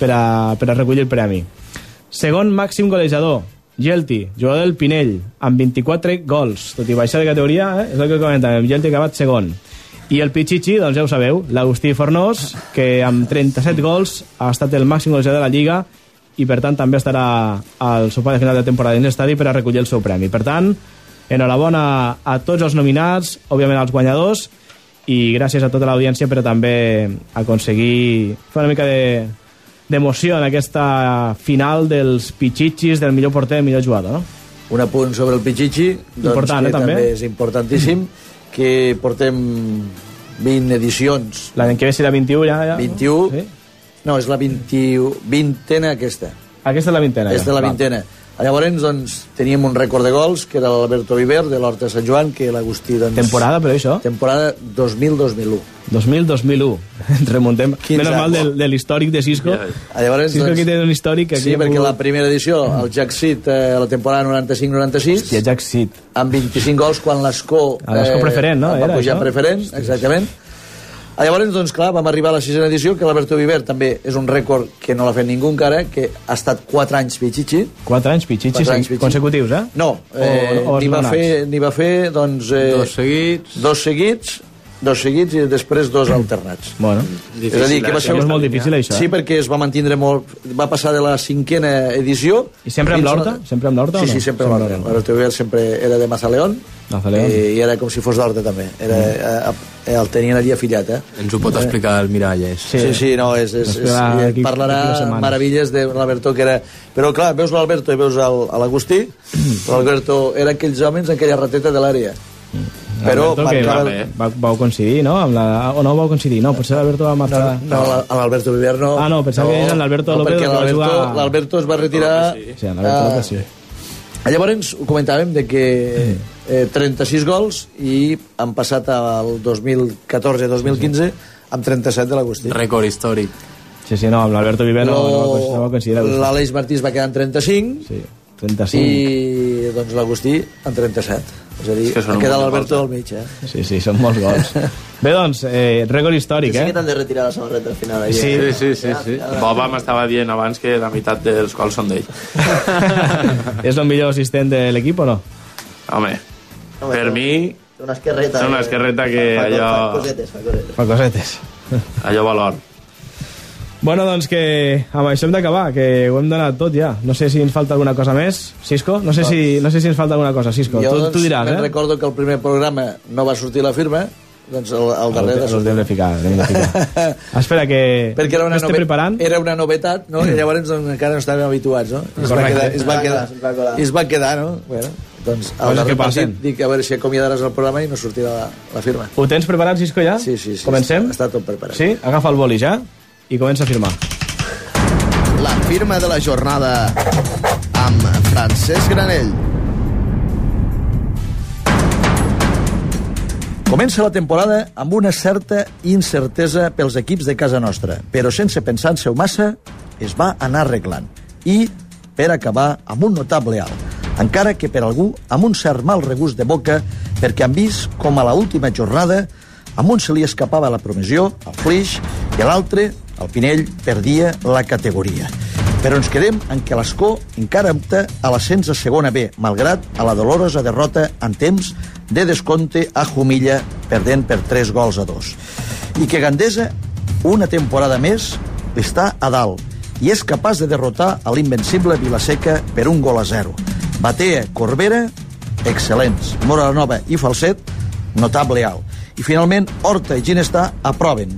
per, a, per a recollir el premi. Segon màxim golejador, Gelti, jugador del Pinell, amb 24 gols. Tot i baixar de categoria, eh? és el que comentàvem. Gelti ha acabat segon. I el Pichichi, doncs ja ho sabeu, l'Agustí Fornós, que amb 37 gols ha estat el màxim golejador de la Lliga i per tant també estarà al sopar de final de temporada dins l'estadi per a recollir el seu premi. Per tant, enhorabona a tots els nominats, òbviament als guanyadors, i gràcies a tota l'audiència, però també aconseguir fer una mica de d'emoció en aquesta final dels Pichichis, del millor porter, del millor jugador, no? Un apunt sobre el Pichichi, doncs, Important, que eh, també? és importantíssim, que portem 20 edicions. L'any que ve serà 21 ja. ja 21? Sí? No, és la 21, vintena aquesta. Aquesta és la vintena. És de la Val. Llavors, doncs, teníem un rècord de gols, que era l'Alberto Viver, de l'Horta de Sant Joan, que l'Agustí, doncs... Temporada, però, això? Temporada 2000-2001. 2000-2001. Ens remuntem. 15 Menys mal anys. del, de l'històric de Cisco. Ah, Llavors, Cisco doncs- aquí té un històric. Aquí Sí, perquè la primera edició, el Jack Seat, eh, la temporada 95-96... Hòstia, Jack Seat. Amb 25 gols, quan l'Escó... A l'Escó preferent, no? Va Era pujar això? preferent, exactament. Ah, Llavors, doncs, clar, vam arribar a la sisena edició, que l'Alberto Viver també és un rècord que no l'ha fet ningú encara, que ha estat 4 anys Pichichi. 4 anys segui- Pichichi. consecutius, eh? No, eh, O- o n'hi va, fer, n'hi va fer, doncs... Eh, Dos seguits. Dos seguits, dos seguits i després dos alternats. (clears throat) Bueno. és a dir, que va ser... És molt difícil, això, Sí, eh? perquè es va mantindre molt... Va passar de la cinquena edició... I sempre amb a- l'Horta? Sempre amb l'Horta Sí, o no? sí, sempre amb l'Horta. Viver sempre era de Mazaleón, Mazaleón. i, i era com si fos d'Horta també. Era, eh, eh, el tenien allí afiliat, eh? Ens ho pot explicar el Miralles. Sí, sí, sí no, és, és, és, d'aquí- parlarà setmanes. meravilles de l'Alberto, que era... Però, clar, veus l'Alberto i veus a l'Agustí, l'Alberto era aquells homes en aquella rateta de l'àrea. Però que marcava... va, va, vau coincidir, no? Amb la, o no vau coincidir? No, potser l'Alberto va matar... No, la- a l'Alberto Viver no. Ah, no, pensava que deies en l'Alberto López, perquè que va l'Alberto es va retirar... Sí, en l'Alberto López, sí. Llavors ho comentàvem de que eh, 36 gols i han passat al 2014-2015 amb 37 de l'Agustí. Rècord històric. Sí, sí, no, amb l'Alberto Viver no, no, va- no va coincidir. L'Aleix Martí es va quedar en 35 Sí, 35. i doncs l'Agustí en 37. És a dir, És que ha quedat l'Alberto al mig, eh? Sí, sí, són molts gols. Bé, doncs, eh, rècord històric, Sí eh? que t'han de retirar la samarreta al final. Ahí, Sí, eh? sí, sí, sí. Boba m'estava dient abans que la meitat dels gols són d'ell. (laughs) És el millor assistent de l'equip o no? Home, Home, per mi, Té una esquerreta. Té una eh? esquerreta que fa, fa, allò- Fa cosetes, fa cosetes. Fa cosetes. allò valor. Bueno, doncs que amb això hem d'acabar, que ho hem donat tot ja. No sé si ens falta alguna cosa més, Cisco. No sé, si, no sé si ens falta alguna cosa, Cisco. Jo, tu, doncs, tu diràs, eh? recordo que el primer programa no va sortir la firma, doncs el, el darrer... Els els hem de ficar, els hem de ficar. (laughs) Espera, que perquè era una, m'estic nove... preparant. era una novetat, no? I llavors doncs, encara no estàvem habituats, no? I es va quedar, es va quedar, Es va es quedar, no? Bueno, doncs al darrer que passen. partit dic a veure si acomiadaràs el programa i no sortirà la, la firma. Ho tens preparat, Cisco, ja? Sí, sí, sí. Comencem? Està, està tot preparat. Sí? Agafa el boli ja i comença a firmar. La firma de la jornada amb Francesc Granell. Comença la temporada amb una certa incertesa pels equips de casa nostra, però sense pensar-se-ho massa, es va anar arreglant. I, per acabar, amb un notable alt, encara que per algú amb un cert mal regust de boca, perquè han vist com a la última jornada a un se li escapava la promoció, el Flix, i a l'altre, el Pinell, perdia la categoria. Però ens quedem en que l'Escó encara opta a l'ascens a segona B, malgrat a la dolorosa derrota en temps de descompte a Jumilla, perdent per 3 gols a 2. I que Gandesa, una temporada més, està a dalt i és capaç de derrotar a l'invencible Vilaseca per un gol a 0. Batea, Corbera, excel·lents. Moranova i Falset, notable alt. I finalment, Horta i Ginestà aproven.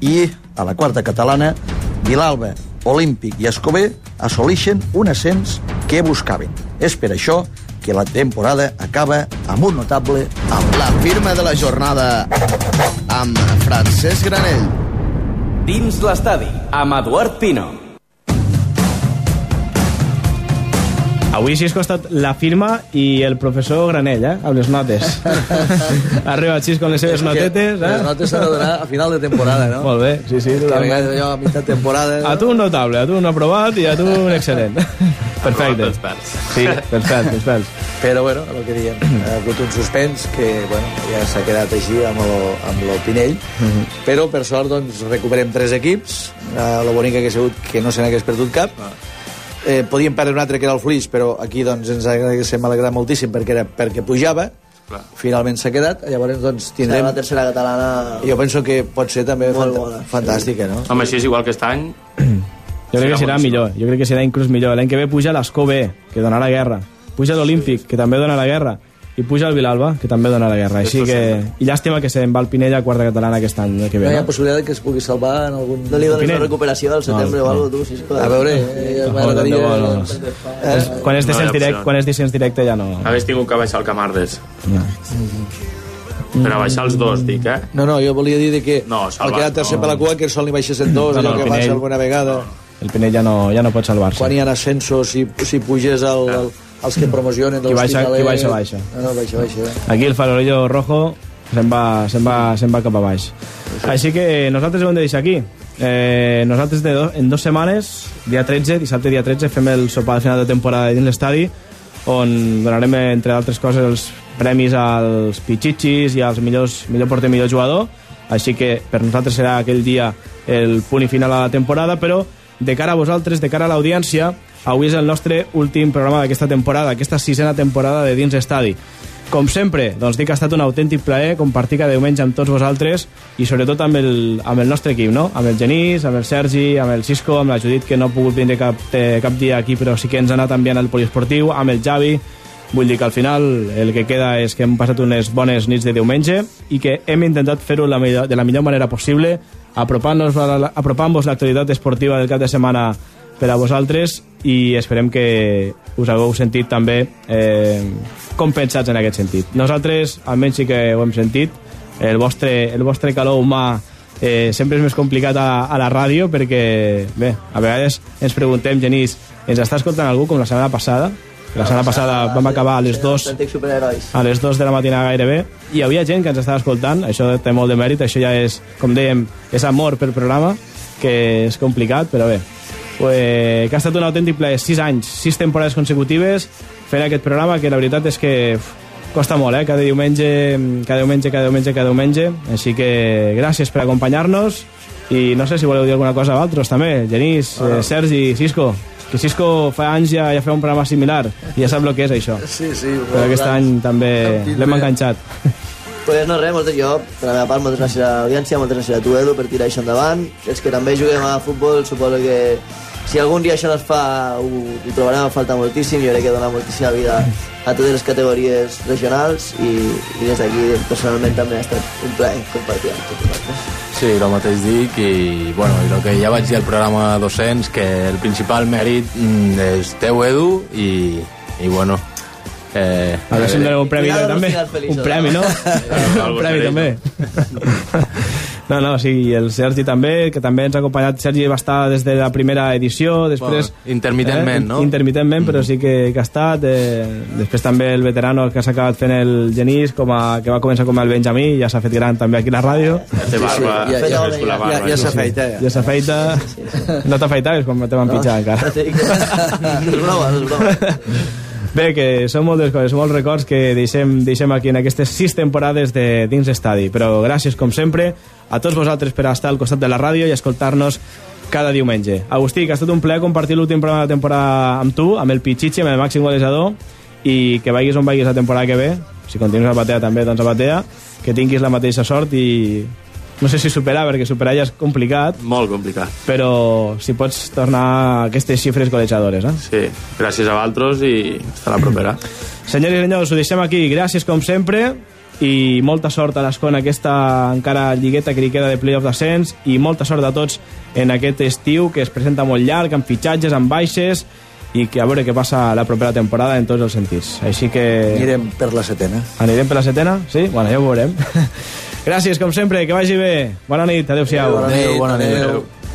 I a la quarta catalana, Vilalba, Olímpic i Escober assolixen un ascens que buscaven. És per això que la temporada acaba amb un notable Amb la firma de la jornada amb Francesc Granell. Dins l'estadi, amb Eduard Pino. Avui Cisco ha estat la firma i el professor Granell, eh? Amb les notes. (laughs) ha arribat Cisco amb les seves notetes, eh? Les notes s'han de donar a final de temporada, no? Molt bé, sí, sí. A totalment. vegades allò a mitjà temporada... A tu un notable, a tu un aprovat i a tu un excel·lent. (laughs) Perfecte. Sí, pels pèls. Però, bueno, el que diem, ha hagut un suspens que, bueno, ja s'ha quedat així amb el, amb el Pinell, Mhm. però, per sort, doncs, recuperem tres equips, eh, la bonica que ha sigut que no se n'hagués perdut cap, eh, podíem perdre un altre que era el Flix, però aquí doncs, ens haguéssim alegrat moltíssim perquè era perquè pujava, Clar. finalment s'ha quedat, llavors doncs, Serà tindrem... la tercera catalana... Jo penso que pot ser també Molt fant bona, sí. fantàstica, no? Home, així és igual que aquest any. Jo crec que serà millor, jo crec que serà inclús millor. L'any que ve puja l'Escó B, que donarà guerra. Puja l'Olímpic, que també dona la guerra. I puja el Vilalba, que també dona la guerra. Així que... I llàstima que se'n va el Pinella a quarta catalana aquest any eh, que No ve. hi ha No? possibilitat que es pugui salvar en algun... No li dones Pinell. una recuperació al setembre No, o no. alguna cosa, tu, sisplau. A veure, eh, No, m'agradaria... no, no, no. Eh? Quan és No descens directe, opcions. quan és descens directe ja no... Hagués tingut que baixar el Camardes. no. Per a baixar els dos, dic, eh? No, no, jo volia dir de que No, el salvat, quedar tercer no. per la cua que sol n'hi baixessin dos, No, no, allò que passa Pinell- alguna vegada. El Pinell ja no, ja no pot salvar-se. Quan hi ha ascensos, si, si puges el, el, els que promocionen de Qui baixa- l'Hospitalet... qui baixa, baixa. No, no, baixa, baixa. Aquí el farolillo rojo se'n va, se'n va, se'n va cap a baix. Així que nosaltres ho hem de deixar aquí. Eh, nosaltres de do, en dues setmanes, dia 13, dissabte dia 13, fem el sopar de final de temporada dins l'estadi, on donarem, entre altres coses, els premis als pitxitxis i als millors, millor porter, millor jugador. Així que per nosaltres serà aquell dia el punt i final a la temporada, però de cara a vosaltres, de cara a l'audiència, avui és el nostre últim programa d'aquesta temporada, aquesta sisena temporada de Dins Estadi. Com sempre, doncs dic que ha estat un autèntic plaer compartir cada diumenge amb tots vosaltres i sobretot amb el, amb el nostre equip, no? Amb el Genís, amb el Sergi, amb el Cisco, amb la Judit, que no ha pogut vindre cap, eh, cap dia aquí, però sí que ens ha anat enviant el poliesportiu, amb el Javi, Vull dir que al final el que queda és que hem passat unes bones nits de diumenge i que hem intentat fer-ho de la millor manera possible, apropant-vos l'actualitat esportiva del cap de setmana per a vosaltres i esperem que us hagueu sentit també eh, compensats en aquest sentit. Nosaltres, almenys sí que ho hem sentit, el vostre, el vostre calor humà eh, sempre és més complicat a, a la ràdio perquè, bé, a vegades ens preguntem, Genís, ens està escoltant algú com la setmana passada? La setmana passada vam acabar a les 2 Autèntics superherois. a les 2 de la matinada gairebé i hi havia gent que ens estava escoltant, això té molt de mèrit, això ja és, com dèiem, és amor per programa, que és complicat, però bé. Pues, que ha estat un autèntic plaer, 6 anys, 6 temporades consecutives fent aquest programa, que la veritat és que costa molt, eh? Cada diumenge, cada diumenge, cada diumenge, cada diumenge. Així que gràcies per acompanyar-nos i no sé si voleu dir alguna cosa a vosaltres també, Genís, eh, Sergi, Cisco, que Cisco fa anys ja, ja feia un programa similar i ja sap el que és això. Sí, sí. Però aquest any també l'hem enganxat. Pues no res, moltes, jo, per la meva part, moltes gràcies a l'audiència, moltes gràcies a tu, Edu, per tirar això endavant. Els que també juguem a futbol, suposo que si algun dia això no es fa, ho, ho trobarem a falta moltíssim. Jo crec que dona moltíssima vida a totes les categories regionals i, i des d'aquí, personalment, també ha estat un plaer compartir amb tots vosaltres. Sí, el mateix dic i, bueno, i el que ja vaig dir al programa 200 que el principal mèrit mm, és teu, Edu, i, i bueno... Eh, A veure si em doneu un premi també. Un premi, no? (laughs) un premi també. (laughs) No, no, sí, i el Sergi també, que també ens ha acompanyat. Sergi va estar des de la primera edició, després... Bueno, intermitentment, no? Intermitentment, però sí que, que ha estat. Eh, després també el veterano que s'ha acabat fent el Genís, com a, que va començar com el Benjamí, ja s'ha fet gran també aquí a la ràdio. Té barba, ja, ja, ja, ja, la barba. ja, ja s'afeita, ja. Ja s'afeita... No t'afeitaves quan te van pitjar encara. (laughs) no és broma, no és broma. Bé, que són moltes coses, molts records que deixem, deixem aquí en aquestes sis temporades de dins estadi. Però gràcies, com sempre, a tots vosaltres per estar al costat de la ràdio i escoltar-nos cada diumenge. Agustí, que ha estat un plaer compartir l'últim programa de temporada amb tu, amb el Pichichi, amb el màxim golejador, i que vagis on vagis la temporada que ve, si continues a batea també, doncs a batea, que tinguis la mateixa sort i no sé si superar, perquè superar ja és complicat, Molt complicat. però si pots tornar a aquestes xifres golejadores, eh? Sí, gràcies a vosaltres i fins la propera. (clears throat) Senyors i senyors, ho deixem aquí. Gràcies, com sempre, i molta sort a l'Escona aquesta encara lligueta que li queda de playoff d'ascens i molta sort a tots en aquest estiu que es presenta molt llarg, amb fitxatges, amb baixes i que a veure què passa la propera temporada en tots els sentits. Així que... Anirem per la setena. Anirem per la setena? Sí? Bueno, ja ho veurem. (laughs) Gràcies, com sempre, que vagi bé. Bona nit, adeu-siau. Adéu, bona nit. Adéu. Where